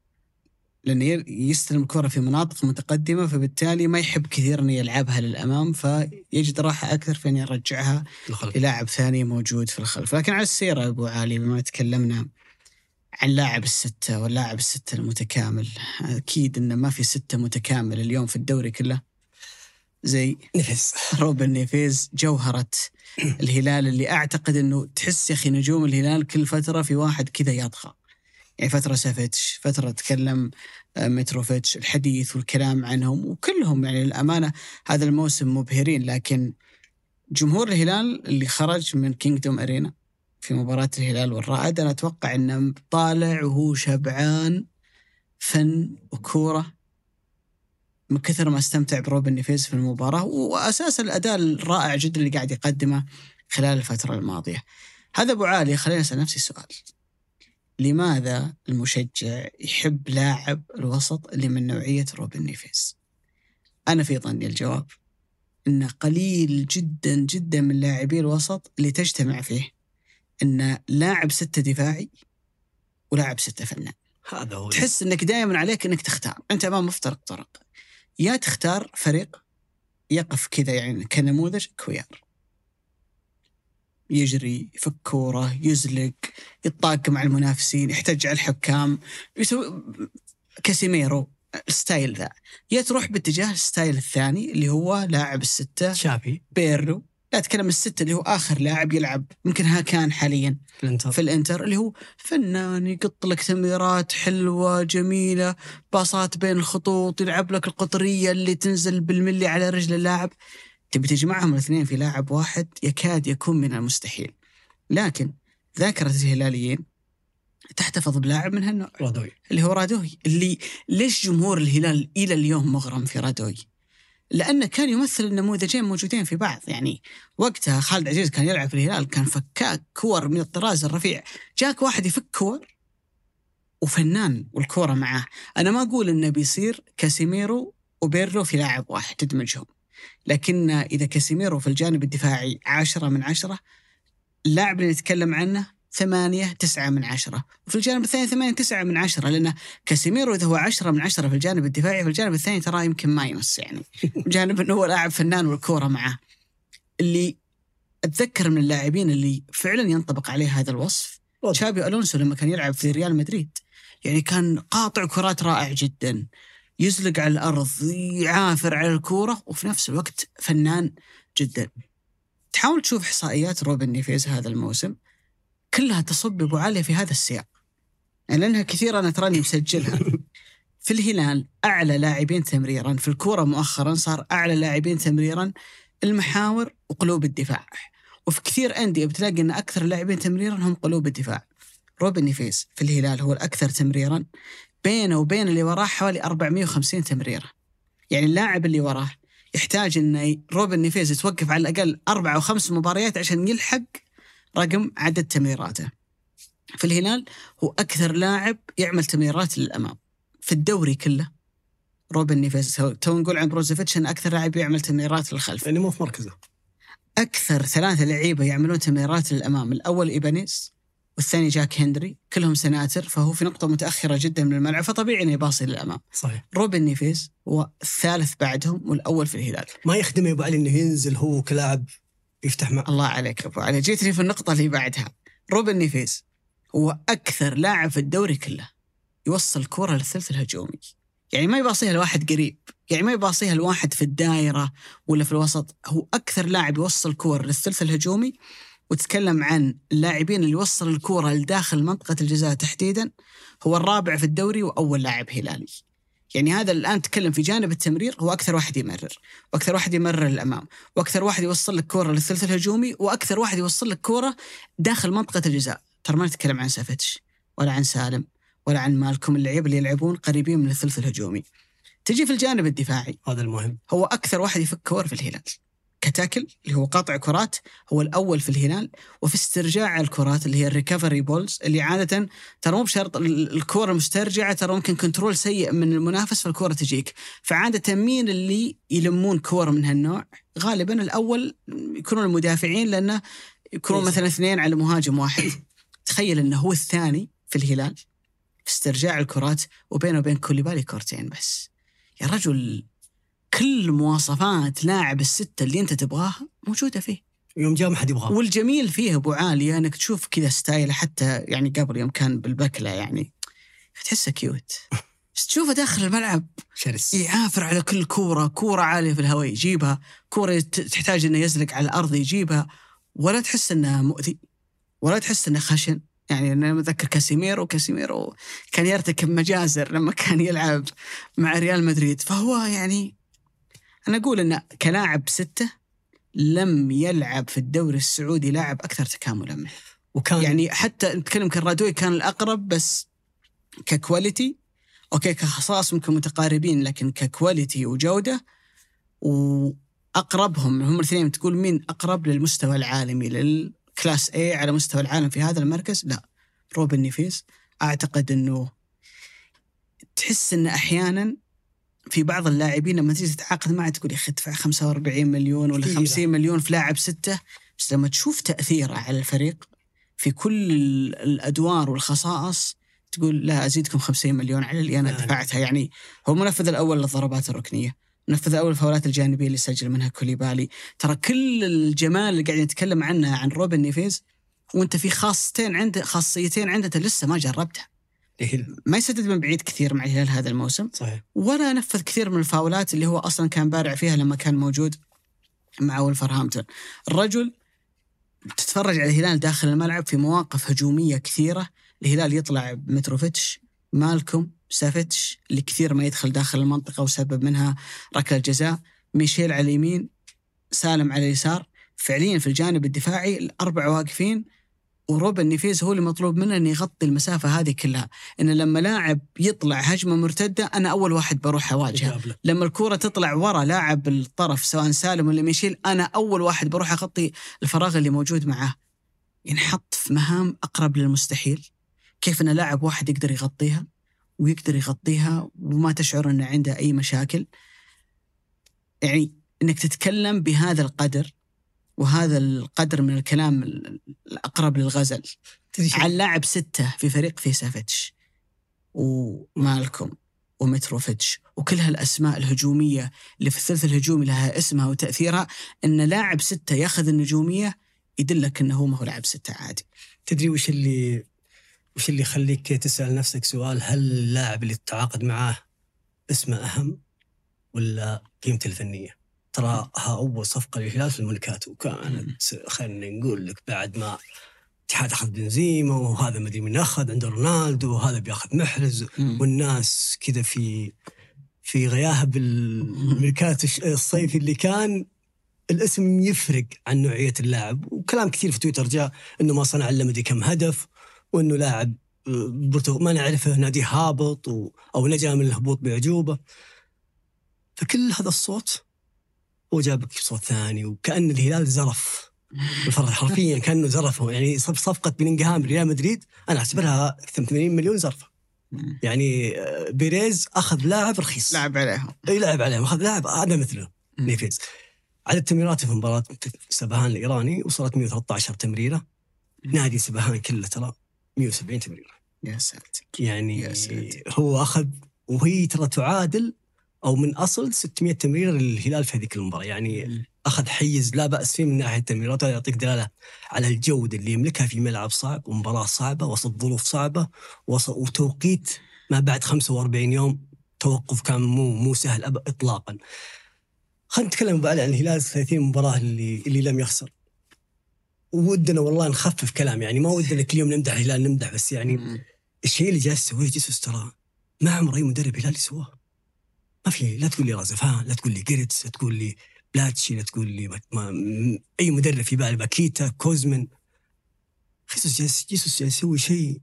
لأنه يستلم الكوره في مناطق متقدمة فبالتالي ما يحب كثير إنه يلعبها للأمام فيجد راحة أكثر في ان يرجعها الخلف لاعب ثاني موجود في الخلف. لكن على السيرة يا أبو علي بما تكلمنا عن لاعب الستة واللاعب الستة المتكامل أكيد أنه ما في ستة متكامل اليوم في الدوري كله. زي نفس روبن نيفيز جوهرة الهلال اللي أعتقد أنه تحس يا أخي نجوم الهلال كل فترة في واحد كذا يطغى. يعني فترة سافيتش فترة تكلم آه، متروفيتش الحديث والكلام عنهم وكلهم يعني للأمانة هذا الموسم مبهرين لكن جمهور الهلال اللي خرج من كينجدوم أرينا في مباراة الهلال والرائد أنا أتوقع أنه طالع وهو شبعان فن وكورة من كثر ما استمتع بروبن نيفيز في المباراة وأساس الأداء الرائع جدا اللي قاعد يقدمه خلال الفترة الماضية. هذا أبو علي خليني أسأل نفسي سؤال. لماذا المشجع يحب لاعب الوسط اللي من نوعية روبن نيفيز أنا في ظني الجواب أنه قليل جدا جدا من لاعبي الوسط اللي تجتمع فيه أن لاعب ستة دفاعي ولاعب ستة فنان. هذا هو. تحس إنك دائما عليك إنك تختار. أنت أمام مفترق طرق. يا تختار فريق يقف كذا يعني كنموذج كويار. يجري يفك كورة يزلق يتطاق مع المنافسين يحتج على الحكام يسوي كاسيميرو ال style ذا. يا تروح باتجاه ال style الثاني اللي هو لاعب الستة شافي. بيرلو. لا أتكلم الستة اللي هو آخر لاعب يلعب يمكن ها كان حاليا. في الإنتر. في الإنتر اللي هو فنان يقط لك تمريرات حلوة جميلة باصات بين الخطوط يلعب لك القطرية اللي تنزل بالملي على رجل اللاعب. تبي تجمعهم الاثنين في لاعب واحد يكاد يكون من المستحيل. لكن ذاكرة الهلاليين تحتفظ بلاعب من هالنوع. رادوي. اللي هو رادوي. اللي ليش جمهور الهلال إلى اليوم مغرم في رادوي؟ لأنه كان يمثل النموذجين موجودين في بعض. يعني وقتها خالد عزيز كان يلعب في الهلال كان فكاك كور من الطراز الرفيع. جاك واحد يفك كور وفنان والكورة معاه. أنا ما أقول إنه بيصير كاسيميرو وبيرلو في لاعب واحد تدمجهم. لكن إذا كاسيميرو في الجانب الدفاعي عشرة من عشرة اللاعب اللي نتكلم عنه ثمانية تسعة من عشرة. وفي الجانب الثاني ثمانية تسعة من عشرة لأنه كاسيميرو إذا هو عشرة من عشرة في الجانب الدفاعي في الجانب الثاني ترى يمكن minus يعني. جانب أنه هو لاعب فنان والكورة معه. اللي أتذكر من اللاعبين اللي فعلا ينطبق عليه هذا الوصف. تشابي ألونسو لما كان يلعب في ريال مدريد. يعني كان قاطع كرات رائع جدا. يزلق على الأرض يعافر على الكورة وفي نفس الوقت فنان جدا. تحاول تشوف إحصائيات روبن نيفيز هذا الموسم كلها تصب بأبو علي في هذا السياق. يعني لأنها كثيرة أنا تراني مسجلها. في الهلال أعلى لاعبين تمريرا في الكورة مؤخرا صار أعلى لاعبين تمريرا المحاور وقلوب الدفاع. وفي كثير أندية بتلاقي أن أكثر اللاعبين تمريرا هم قلوب الدفاع. روبن نيفيز في الهلال هو الأكثر تمريرا. بينه وبين اللي وراه حوالي 450 تمريرة. يعني اللاعب اللي وراه يحتاج أن روبن نيفيز يتوقف على الأقل أربع أو خمس مباريات عشان يلحق رقم عدد تمريراته. في الهلال هو أكثر لاعب يعمل تمريرات للأمام. في الدوري كله روبن نيفيز. تو نقول عن بروزوفيتش أنه أكثر لاعب يعمل تمريرات للخلف. يعني مو في مركزه. أكثر ثلاثة لعيبة يعملون تمريرات للأمام. الأول إيبانيز والثاني جاك هنري كلهم سناتر فهو في نقطة متأخرة جدا من الملعب فطبيعي أنه يباصي للأمام. صحيح. روبن نيفيز هو الثالث بعدهم والأول في الهلال. ما يخدم يا ابو علي إنه ينزل هو كلاعب يفتح مع الله عليك أبو علي. جيتني في النقطة اللي بعدها. روبن نيفيز هو أكثر لاعب في الدوري كله يوصل كرة للثلث الهجومي. يعني ما يباصيها الواحد قريب. يعني ما يباصيها الواحد في الدائرة ولا في الوسط. هو أكثر لاعب يوصل كور للثلث الهجومي وتتكلم عن اللاعبين اللي وصل الكرة لداخل منطقة الجزاء تحديدا هو الرابع في الدوري وأول لاعب هلالي. يعني هذا الآن تتكلم في جانب التمرير هو أكثر واحد يمرر وأكثر واحد يمرر للأمام وأكثر واحد يوصل لك كرة للثلث الهجومي وأكثر واحد يوصل لك كرة داخل منطقة الجزاء ترى ما نتكلم عن سافيتش ولا عن سالم ولا عن مالكم اللعيبة اللي يلعبون قريبين من الثلث الهجومي. تجي في الجانب الدفاعي. هذا المهم. هو أكثر واحد يفك كور في الهلال. ك tackle اللي هو قاطع كرات هو الأول في الهلال. وفي استرجاع الكرات اللي هي ال recovery balls اللي عادة ترى مو بشرط ال- الكرة المسترجعة ترى ممكن control سيء من المنافس فالكرة تجيك. فعادة مين اللي يلمون كور من هالنوع؟ غالبا الأول يكونون المدافعين لأنه يكونون إيه. مثلا اثنين على مهاجم واحد. تخيل أنه هو الثاني في الهلال في استرجاع الكرات وبينه وبين كوليبالي كورتين بس. يا رجل كل مواصفات لاعب الستة اللي انت تبغاها موجودة فيه. يوم جاء ما حد يبغاه والجميل فيه أبو علي أنك تشوف كذا style حتى يعني قبل يوم كان بالبكلة يعني. تحسه cute بس تشوفه داخل الملعب. شرس. يعافر على كل كورة كورة عالية في الهواء يجيبها كورة تحتاج إنه يزلق على الأرض يجيبها. ولا تحس إنه مؤذي ولا تحس إنه خشن. يعني أنا متذكر كاسيميرو كاسيميرو كان يرتكب مجازر لما كان يلعب مع ريال مدريد. فهو يعني أنا أقول انه كلاعب ستة لم يلعب في الدوري السعودي لاعب أكثر تكاملا. منه وكان يعني حتى نتكلم كالرادوي كان الأقرب بس ك quality أوكي كخصائص ممكن متقاربين لكن ك quality وجودة وأقربهم هم الاثنين تقول مين أقرب للمستوى العالمي لل class A على مستوى العالم في هذا المركز؟ لا روبن نيفيز أعتقد إنه تحس انه أحيانا في بعض اللاعبين لما تيجي تتعاقد معه تقول يا أخي ادفع 45 مليون ولا كثيرة. 50 مليون في لاعب ستة بس لما تشوف تأثيره على الفريق في كل ال- الأدوار والخصائص تقول لا أزيدكم 50 مليون على اللي أنا يعني. دفعتها يعني هو المنفذ الأول للضربات الركنية المنفذ الأول الفاولات الجانبية اللي سجل منها كوليبالي ترى كل الجمال اللي قاعد نتكلم عنه عن روبن نيفيز وأنت في خاصتين عنده خاصيتين عنده لسه ما جربتها ما يسدد من بعيد كثير مع الهلال هذا الموسم. صحيح. ولا نفذ كثير من الفاولات اللي هو أصلا كان بارع فيها لما كان موجود مع ولفرهامبتون الرجل تتفرج على الهلال داخل الملعب في مواقف هجومية كثيرة. الهلال يطلع بمتروفيتش ميلينكوفيتش سافيتش اللي كثير ما يدخل داخل المنطقة وسبب منها ركلة جزاء ميشيل على اليمين سالم على اليسار. فعليا في الجانب الدفاعي الاربعه واقفين. وروبن نيفيز هو اللي مطلوب منه إنه يغطي المسافة هذه كلها. ان لما لاعب يطلع هجمة مرتدة أنا أول واحد بروح أواجهه. لما الكرة تطلع ورا لاعب الطرف سواء سالم ولا ميشيل أنا أول واحد بروح أغطي الفراغ اللي موجود معاه. ينحط في مهام أقرب للمستحيل. كيف إن لاعب واحد يقدر يغطيها ويقدر يغطيها وما تشعر ان عنده أي مشاكل. يعني إنك تتكلم بهذا القدر وهذا القدر من الكلام ال- الأقرب للغزل؟ عن لاعب ستة في فريق في سافيتش ومالكم ومتروفيتش وكل هالأسماء الهجومية اللي في الثلث الهجومي لها اسمها وتأثيرها أن لاعب ستة يأخذ النجومية يدلك أنه هو ما هو لاعب ستة عادي تدري وش اللي وش اللي يخليك تسأل نفسك سؤال هل اللاعب اللي تتعاقد معاه اسمه أهم ولا قيمته الفنية؟ ترى ها أول صفقة للهلال في الميركاتو وكانت خلينا نقول لك بعد ما الاتحاد أخذ بنزيما وهذا مدري من أخذ عنده رونالدو وهذا بياخذ محرز والناس كذا في في غياهب الميركاتو الش- الصيفي اللي كان الاسم يفرق عن نوعية اللاعب. وكلام كثير في تويتر جاء إنه ما صنع إلا مدري كم هدف وإنه لاعب آه، برتغ- ما نعرفه نادي هابط و... أو نجا من الهبوط باعجوبه فكل هذا الصوت هو جابك صوت ثاني وكأن الهلال زرف بالفرق حرفيا كأنه زرفه يعني صف- صفقة بلينغهام ريال مدريد أنا أعتبرها أكثر من 80 مليون زرفة. يعني آه، بيريز أخذ لاعب رخيص. لعب عليهم. إي لعب عليهم. أخذ لاعب هذا مثله نيفيز. عدد تمريراته في مباراة سباهان الإيراني وصلت 113 تمريرة. نادي سباهان كله ترى 170 تمريرة. يا ساتر. يعني يا ساتر. هو أخذ وهي ترى تعادل أو من أصل 600 تمريره للهلال في هذيك المباراة يعني أخذ حيز لا بأس فيه من ناحية التمريرات هذا يعطيك دلالة على الجوده اللي يملكها في ملعب صعب ومباراة صعبة وسط ظروف صعبة وتوقيت ما بعد 45 يوم توقف كان مو مو سهل اطلاقا. خلينا نتكلم بعد عن الهلال 30 مباراة اللي اللي لم يخسر. ودنا والله نخفف كلام يعني ما ودنا كل يوم نمدح الهلال نمدح بس يعني الشيء اللي جالس يسويه جيسوس ترى ما عمر أي مدرب هلالي سواه. ما في لا تقول لي رازفان لا تقول لي جيرتس لا تقول لي بلاتشي لا تقول لي ما ما أي مدرب في بالي باكيتا كوزمن خيسوس جالس جيسوس جالس يسوي شيء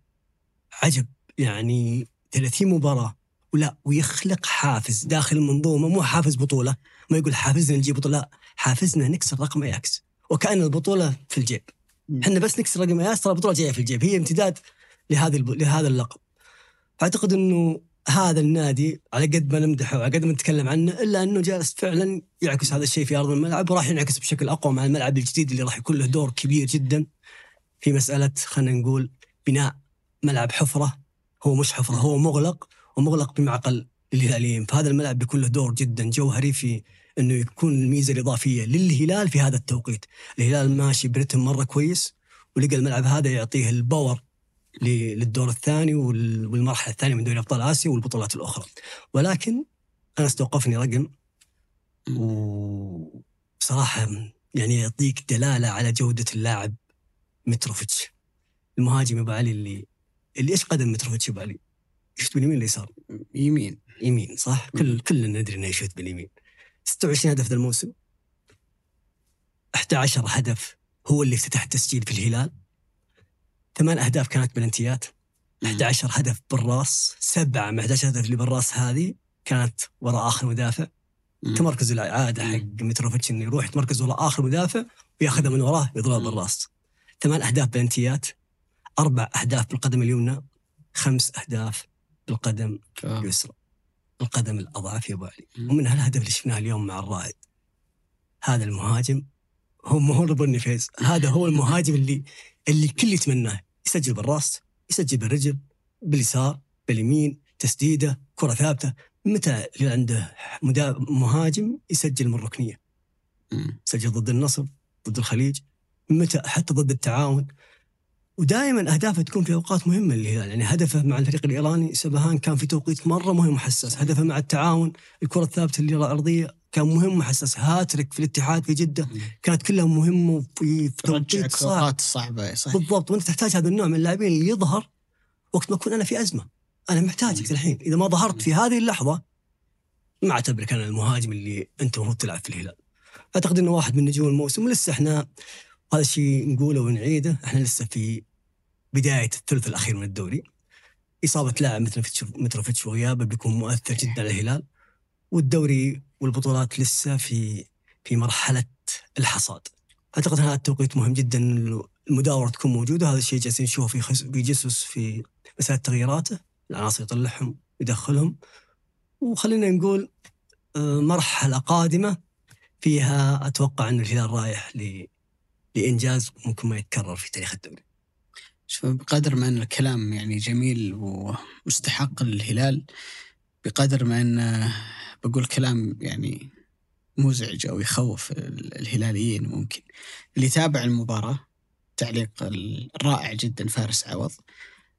عجب. يعني 30 مباراة ولا ويخلق حافز داخل المنظومة مو حافز بطولة. ما يقول حافزنا نجيب بطولة لا حافزنا نكسر رقم اياكس وكأن البطولة في الجيب. إحنا بس نكسر رقم اياكس ترى البطولة جاية في الجيب هي امتداد لهذه الب... لهذا اللقب. فاعتقد إنه هذا النادي على قد ما نمدحه وعلى قد ما نتكلم عنه إلا أنه جالس فعلا يعكس هذا الشيء في أرض الملعب وراح ينعكس بشكل أقوى مع الملعب الجديد اللي راح يكون له دور كبير جدا في مسألة خلينا نقول بناء ملعب حفرة. هو مش حفرة هو مغلق ومغلق بمعقل للهلاليين فهذا الملعب بيكون له دور جدا جوهري في إنه يكون الميزة الإضافية للهلال في هذا التوقيت. الهلال ماشي برتم مرة كويس ولقى الملعب هذا يعطيه الباور للدور الثاني وال- والمرحلة الثانية من دوري أبطال آسيا والبطولات الأخرى. ولكن أنا استوقفني رقم وبصراحه يعني يعطيك دلالة على جودة اللاعب متروفيتش. المهاجم أبو علي اللي اللي إيش قدم متروفيتش أبو علي؟ يشوت باليمين ولا يسار؟ يمين. يمين صح؟ كل كلنا ندري إنه يشوت باليمين. 26 هدف ذا الموسم. 11 هدف هو اللي افتتح التسجيل في الهلال. ثمان أهداف كانت بلنتيات 11 هدف بالراس سبعة من 11 هدف اللي بالراس هذه كانت وراء آخر مدافع. تمركز العاده حق متروفيتش إنه يروح يتمركز وراء آخر مدافع وياخذها من وراه ويضربها بالراس. ثمان أهداف بلنتيات أربع أهداف بالقدم اليمنى خمس أهداف بالقدم اليسرى القدم الأضعف يا أبو علي. ومن هالهدف اللي شفناه اليوم مع الرائد هذا المهاجم هو مو هو نيفيز هذا هو المهاجم اللي اللي الكل يتمناه. يسجل بالراس يسجل بالرجل باليسار باليمين تسديده كرة ثابتة. متى اللي عنده مهاجم يسجل من الركنيه سجل ضد النصر ضد الخليج. متى؟ حتى ضد التعاون. ودائما أهدافه تكون في أوقات مهمة للهلال يعني هدفه مع الفريق الإيراني سبهان كان في توقيت مرة مهم وحساس. هدفه مع التعاون الكرة الثابتة اللي الارضيه كان مهم وحساس هاتريك في الاتحاد في جدة كانت كلها مهمة وفي في توقيت صعب صعبة صحيح. بالضبط. وأنت تحتاج هذا النوع من اللاعبين اللي يظهر وقت ما أكون أنا في أزمة. أنا محتاجك الحين. إذا ما ظهرت في هذه اللحظة ما أعتبرك أنا المهاجم اللي أنت المفروض تلعب في الهلال. أعتقد إنه واحد من نجوم الموسم. ولسه إحنا هذا الشيء نقوله ونعيده. إحنا لسه في بداية الثلث الأخير من الدوري. إصابة لاعب مثل متروفيتش وغيابه بيكون مؤثر جدا على الهلال. والدوري والبطولات لسه في في مرحلة الحصاد. أعتقد هذا التوقيت مهم جدا المداورة تكون موجودة. هذا الشيء جالسين نشوفه في خس... في جيسوس في مسألة تغييراته. العناصر يطلعهم يدخلهم وخلينا نقول آه، مرحلة قادمة فيها أتوقع أن الهلال رايح ل... لإنجاز ممكن ما يتكرر في تاريخ الدوري. شوف بقدر ما أن الكلام يعني جميل ومستحق للهلال بقدر ما أن بقول كلام يعني مزعج أو يخوف ال- الهلاليين ممكن. اللي تابع المباراة تعليق الرائع جدا فارس عوض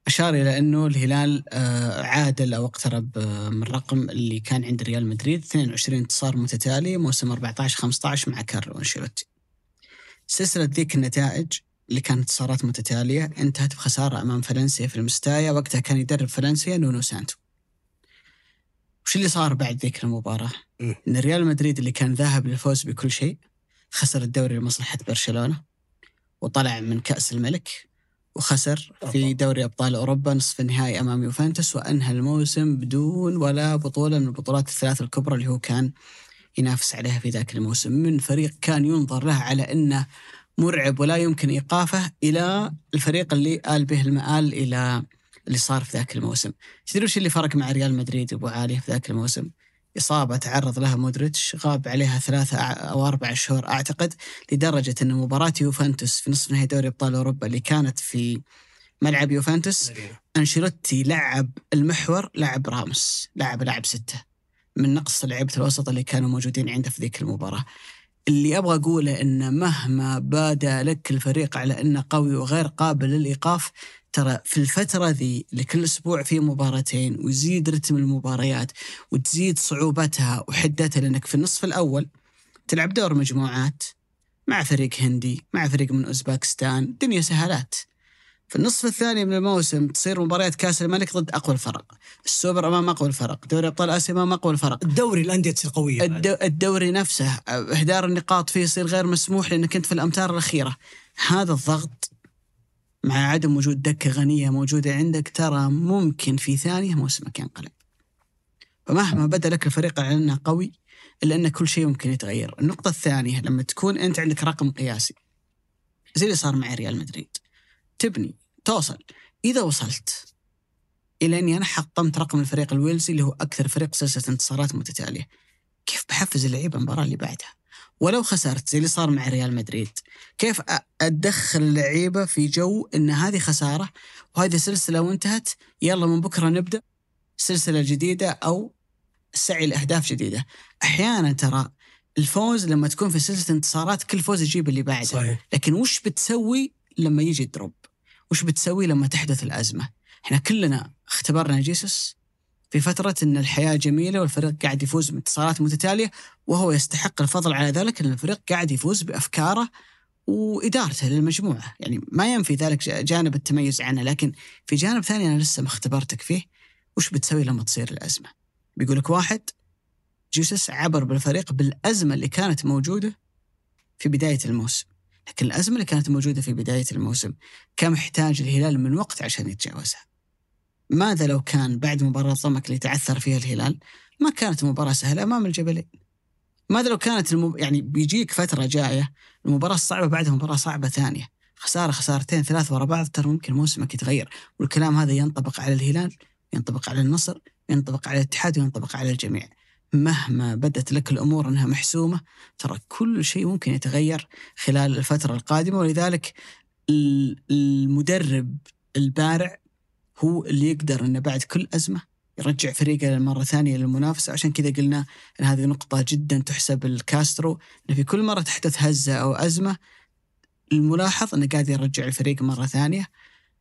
أشار إلى أنه الهلال آه، عادل أو اقترب آه، من الرقم اللي كان عند ريال مدريد 22 انتصار متتالي موسم 14 15 مع كارلو أنشيلوتي. سلسلة ذيك النتائج اللي كانت انتصارات متتالية انتهت بخسارة أمام فالنسيا في الميستايا وقتها كان يدرب فالنسيا نونو سانتو. وش اللي صار بعد ذيك المباراة؟ مم. أن ريال مدريد اللي كان ذاهب للفوز بكل شيء خسر الدوري لمصلحة برشلونة وطلع من كأس الملك وخسر في دوري أبطال أوروبا نصف النهائي أمام يوفنتوس وأنهى الموسم بدون ولا بطولة من البطولات الثلاث الكبرى اللي هو كان ينافس عليها في ذاك الموسم من فريق كان ينظر له على أنه مرعب ولا يمكن إيقافه إلى الفريق اللي آل به المآل إلى اللي صار في ذاك الموسم. تدري وش اللي فرق مع ريال مدريد ابو علي في ذاك الموسم؟ إصابة تعرض لها مودريتش غاب عليها ثلاثة أو أربع شهور أعتقد لدرجة إن مباراة يوفنتوس في نصف نهائي دوري أبطال أوروبا اللي كانت في ملعب يوفنتوس أنشيلوتي لعب المحور لعب راموس لعب لاعب ستة من نقص لعيبة الوسط اللي كانوا موجودين عنده في ذيك المباراة. اللي أبغى أقوله إن مهما بدا لك الفريق على إنه قوي وغير قابل للإيقاف ترى في الفترة ذي اللي كل أسبوع في مباراتين ويزيد رتم المباريات وتزيد صعوبتها وحدتها لأنك في النصف الأول تلعب دور مجموعات مع فريق هندي مع فريق من أوزباكستان دنيا سهالات. في النصف الثاني من الموسم تصير مباريات كأس الملك ضد أقوى الفرق. السوبر أمام أقوى الفرق. دوري أبطال آسيا أمام أقوى الفرق. الدوري الأندية تصير قوية. الدو الدوري نفسه إهدار النقاط فيه يصير غير مسموح لأنك أنت في الأمتار الأخيرة. هذا الضغط مع عدم وجود دكة غنية موجودة عندك ترى ممكن في ثانية موسمك ينقلب. فمهما بدا لك الفريق على أنه قوي إلا أن كل شيء ممكن يتغير. النقطة الثانية لما تكون أنت عندك رقم قياسي زي اللي صار مع ريال مدريد. تبني توصل. إذا وصلت إلى أني أنا حطمت رقم الفريق الويلزي اللي هو أكثر فريق سلسلة انتصارات متتالية. كيف بحفز اللعيبة المباراة اللي بعدها؟ ولو خسرت زي اللي صار مع ريال مدريد كيف أدخل اللعيبة في جو إن هذه خسارة وهذه سلسلة وانتهت يلا من بكرة نبدأ سلسلة جديدة أو سعي لأهداف جديدة. أحيانا ترى الفوز لما تكون في سلسلة انتصارات كل فوز يجيب اللي بعده. صحيح. لكن وش بتسوي لما يجي ال drop؟ وش بتسوي لما تحدث الأزمة؟ إحنا كلنا اختبرنا جيسوس في فترة إن الحياة جميلة والفريق قاعد يفوز بانتصارات متتالية وهو يستحق الفضل على ذلك إن الفريق قاعد يفوز بأفكاره وإدارته للمجموعة، يعني ما ينفي ذلك جانب التميز عنه لكن في جانب ثاني أنا لسه ما اختبرتك فيه وش بتسوي لما تصير الأزمة؟ بيقول لك واحد جيسوس عبر بالفريق بالأزمة اللي كانت موجودة في بداية الموسم. لكن الأزمة اللي كانت موجودة في بداية الموسم كم يحتاج الهلال من وقت عشان يتجاوزها. ماذا لو كان بعد مباراة ضمك اللي تعثر فيها الهلال ما كانت مباراة سهلة أمام الجبلين؟ ماذا لو كانت المب... يعني بيجيك فترة جاية المباراة الصعبة بعدها مباراة صعبة ثانية. خسارة خسارتين ثلاث ورا بعض ترى ممكن موسمك يتغير. والكلام هذا ينطبق على الهلال ينطبق على النصر ينطبق على الاتحاد وينطبق على الجميع. مهما بدت لك الأمور أنها محسومة ترى كل شيء ممكن يتغير خلال الفترة القادمة. ولذلك ال- المدرب البارع هو اللي يقدر إنه بعد كل أزمة يرجع فريقه مرة ثانية للمنافسة. عشان كذا قلنا أن هذه نقطة جدا تحسب لكاسترو أنه في كل مرة تحدث هزة أو أزمة الملاحظ أنه قاعد يرجع الفريق مرة ثانية.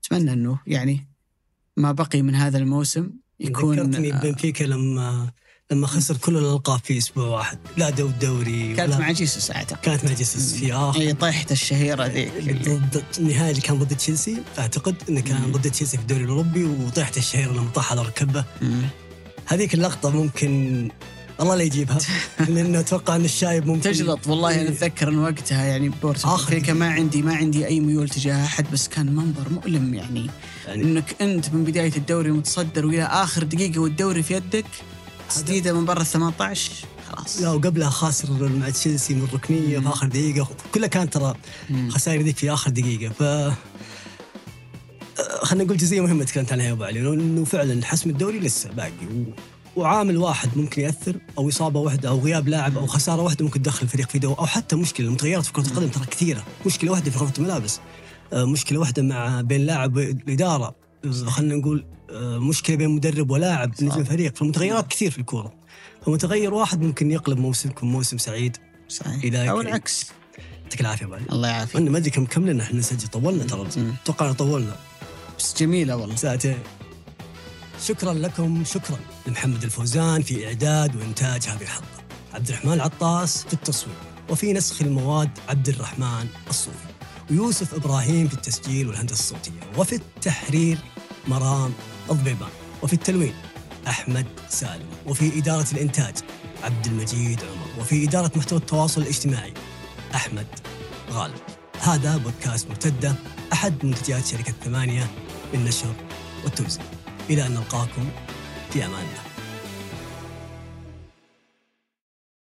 أتمنى أنه يعني ما بقي من هذا الموسم يكون ذكرتني بنفيكا لما لما خسر كل الألقاب في أسبوع واحد. لا دو الدوري كانت مع جيسوس أعتقد كانت مع جيسوس في اخر هي طيحته الشهيرة ذيك. النهائي اللي كان ضد تشيلسي. أعتقد إنه كان. ضد تشيلسي في الدوري الأوروبي وطيحته الشهيرة لما طاح على ركبة. هذيك اللقطة ممكن الله لا يجيبها. لأنه أتوقع إن الشايب ممكن تجلط والله أنا أتذكر إن وقتها يعني بورتو أمريكا ما عندي ما عندي أي ميول تجاه أحد بس كان منظر مؤلم يعني. يعني إنك أنت من بداية الدوري متصدر والى آخر دقيقة والدوري في يدك تسديده من برا ال 18 خلاص. لا وقبلها خاسر مع تشيلسي من الركنيه في اخر دقيقة. كلها كانت ترى. خسائر ذيك في آخر دقيقة. ف آه، خلينا نقول جزئية مهمة تكلمت عنها يا أبو علي. انه فعلا حسم الدوري لسه باقي. و... وعامل واحد ممكن يأثر أو إصابة واحدة أو غياب لاعب أو خسارة واحدة ممكن تدخل الفريق في دوري أو حتى مشكلة. المتغيرات في كرة القدم ترى كثيرة. مشكلة واحدة في غرفه الملابس. آه، مشكلة واحدة مع بين لاعب والاداره آه، خلينا نقول آه، مشكلة بين مدرب ولاعب نجم الفريق فالمتغيرات كثير في الكورة. فمتغير واحد ممكن يقلب موسمكم موسم سعيد. صحيح. أو. العكس. يعطيك العافية أبو الله يعافيك. ما أدري كم كم لنا إحنا نسجل. طولنا ترى. أتوقع طولنا. بس جميلة والله. ساعتين. شكرا لكم. شكرا لمحمد الفوزان في إعداد وإنتاج هذه الحلقة. عبد الرحمن العطاس في التصوير. وفي نسخ المواد عبد الرحمن الصوفي. ويوسف إبراهيم في التسجيل والهندسة الصوتية. وفي التحرير مرام الضبيبان وفي التلوين أحمد سالم. وفي إدارة الإنتاج عبد المجيد عمر. وفي إدارة محتوى التواصل الاجتماعي أحمد غالب. هذا بودكاست مرتدة أحد منتجات شركة ثمانية للنشر والتوزيع. إلى أن نلقاكم في أمان الله.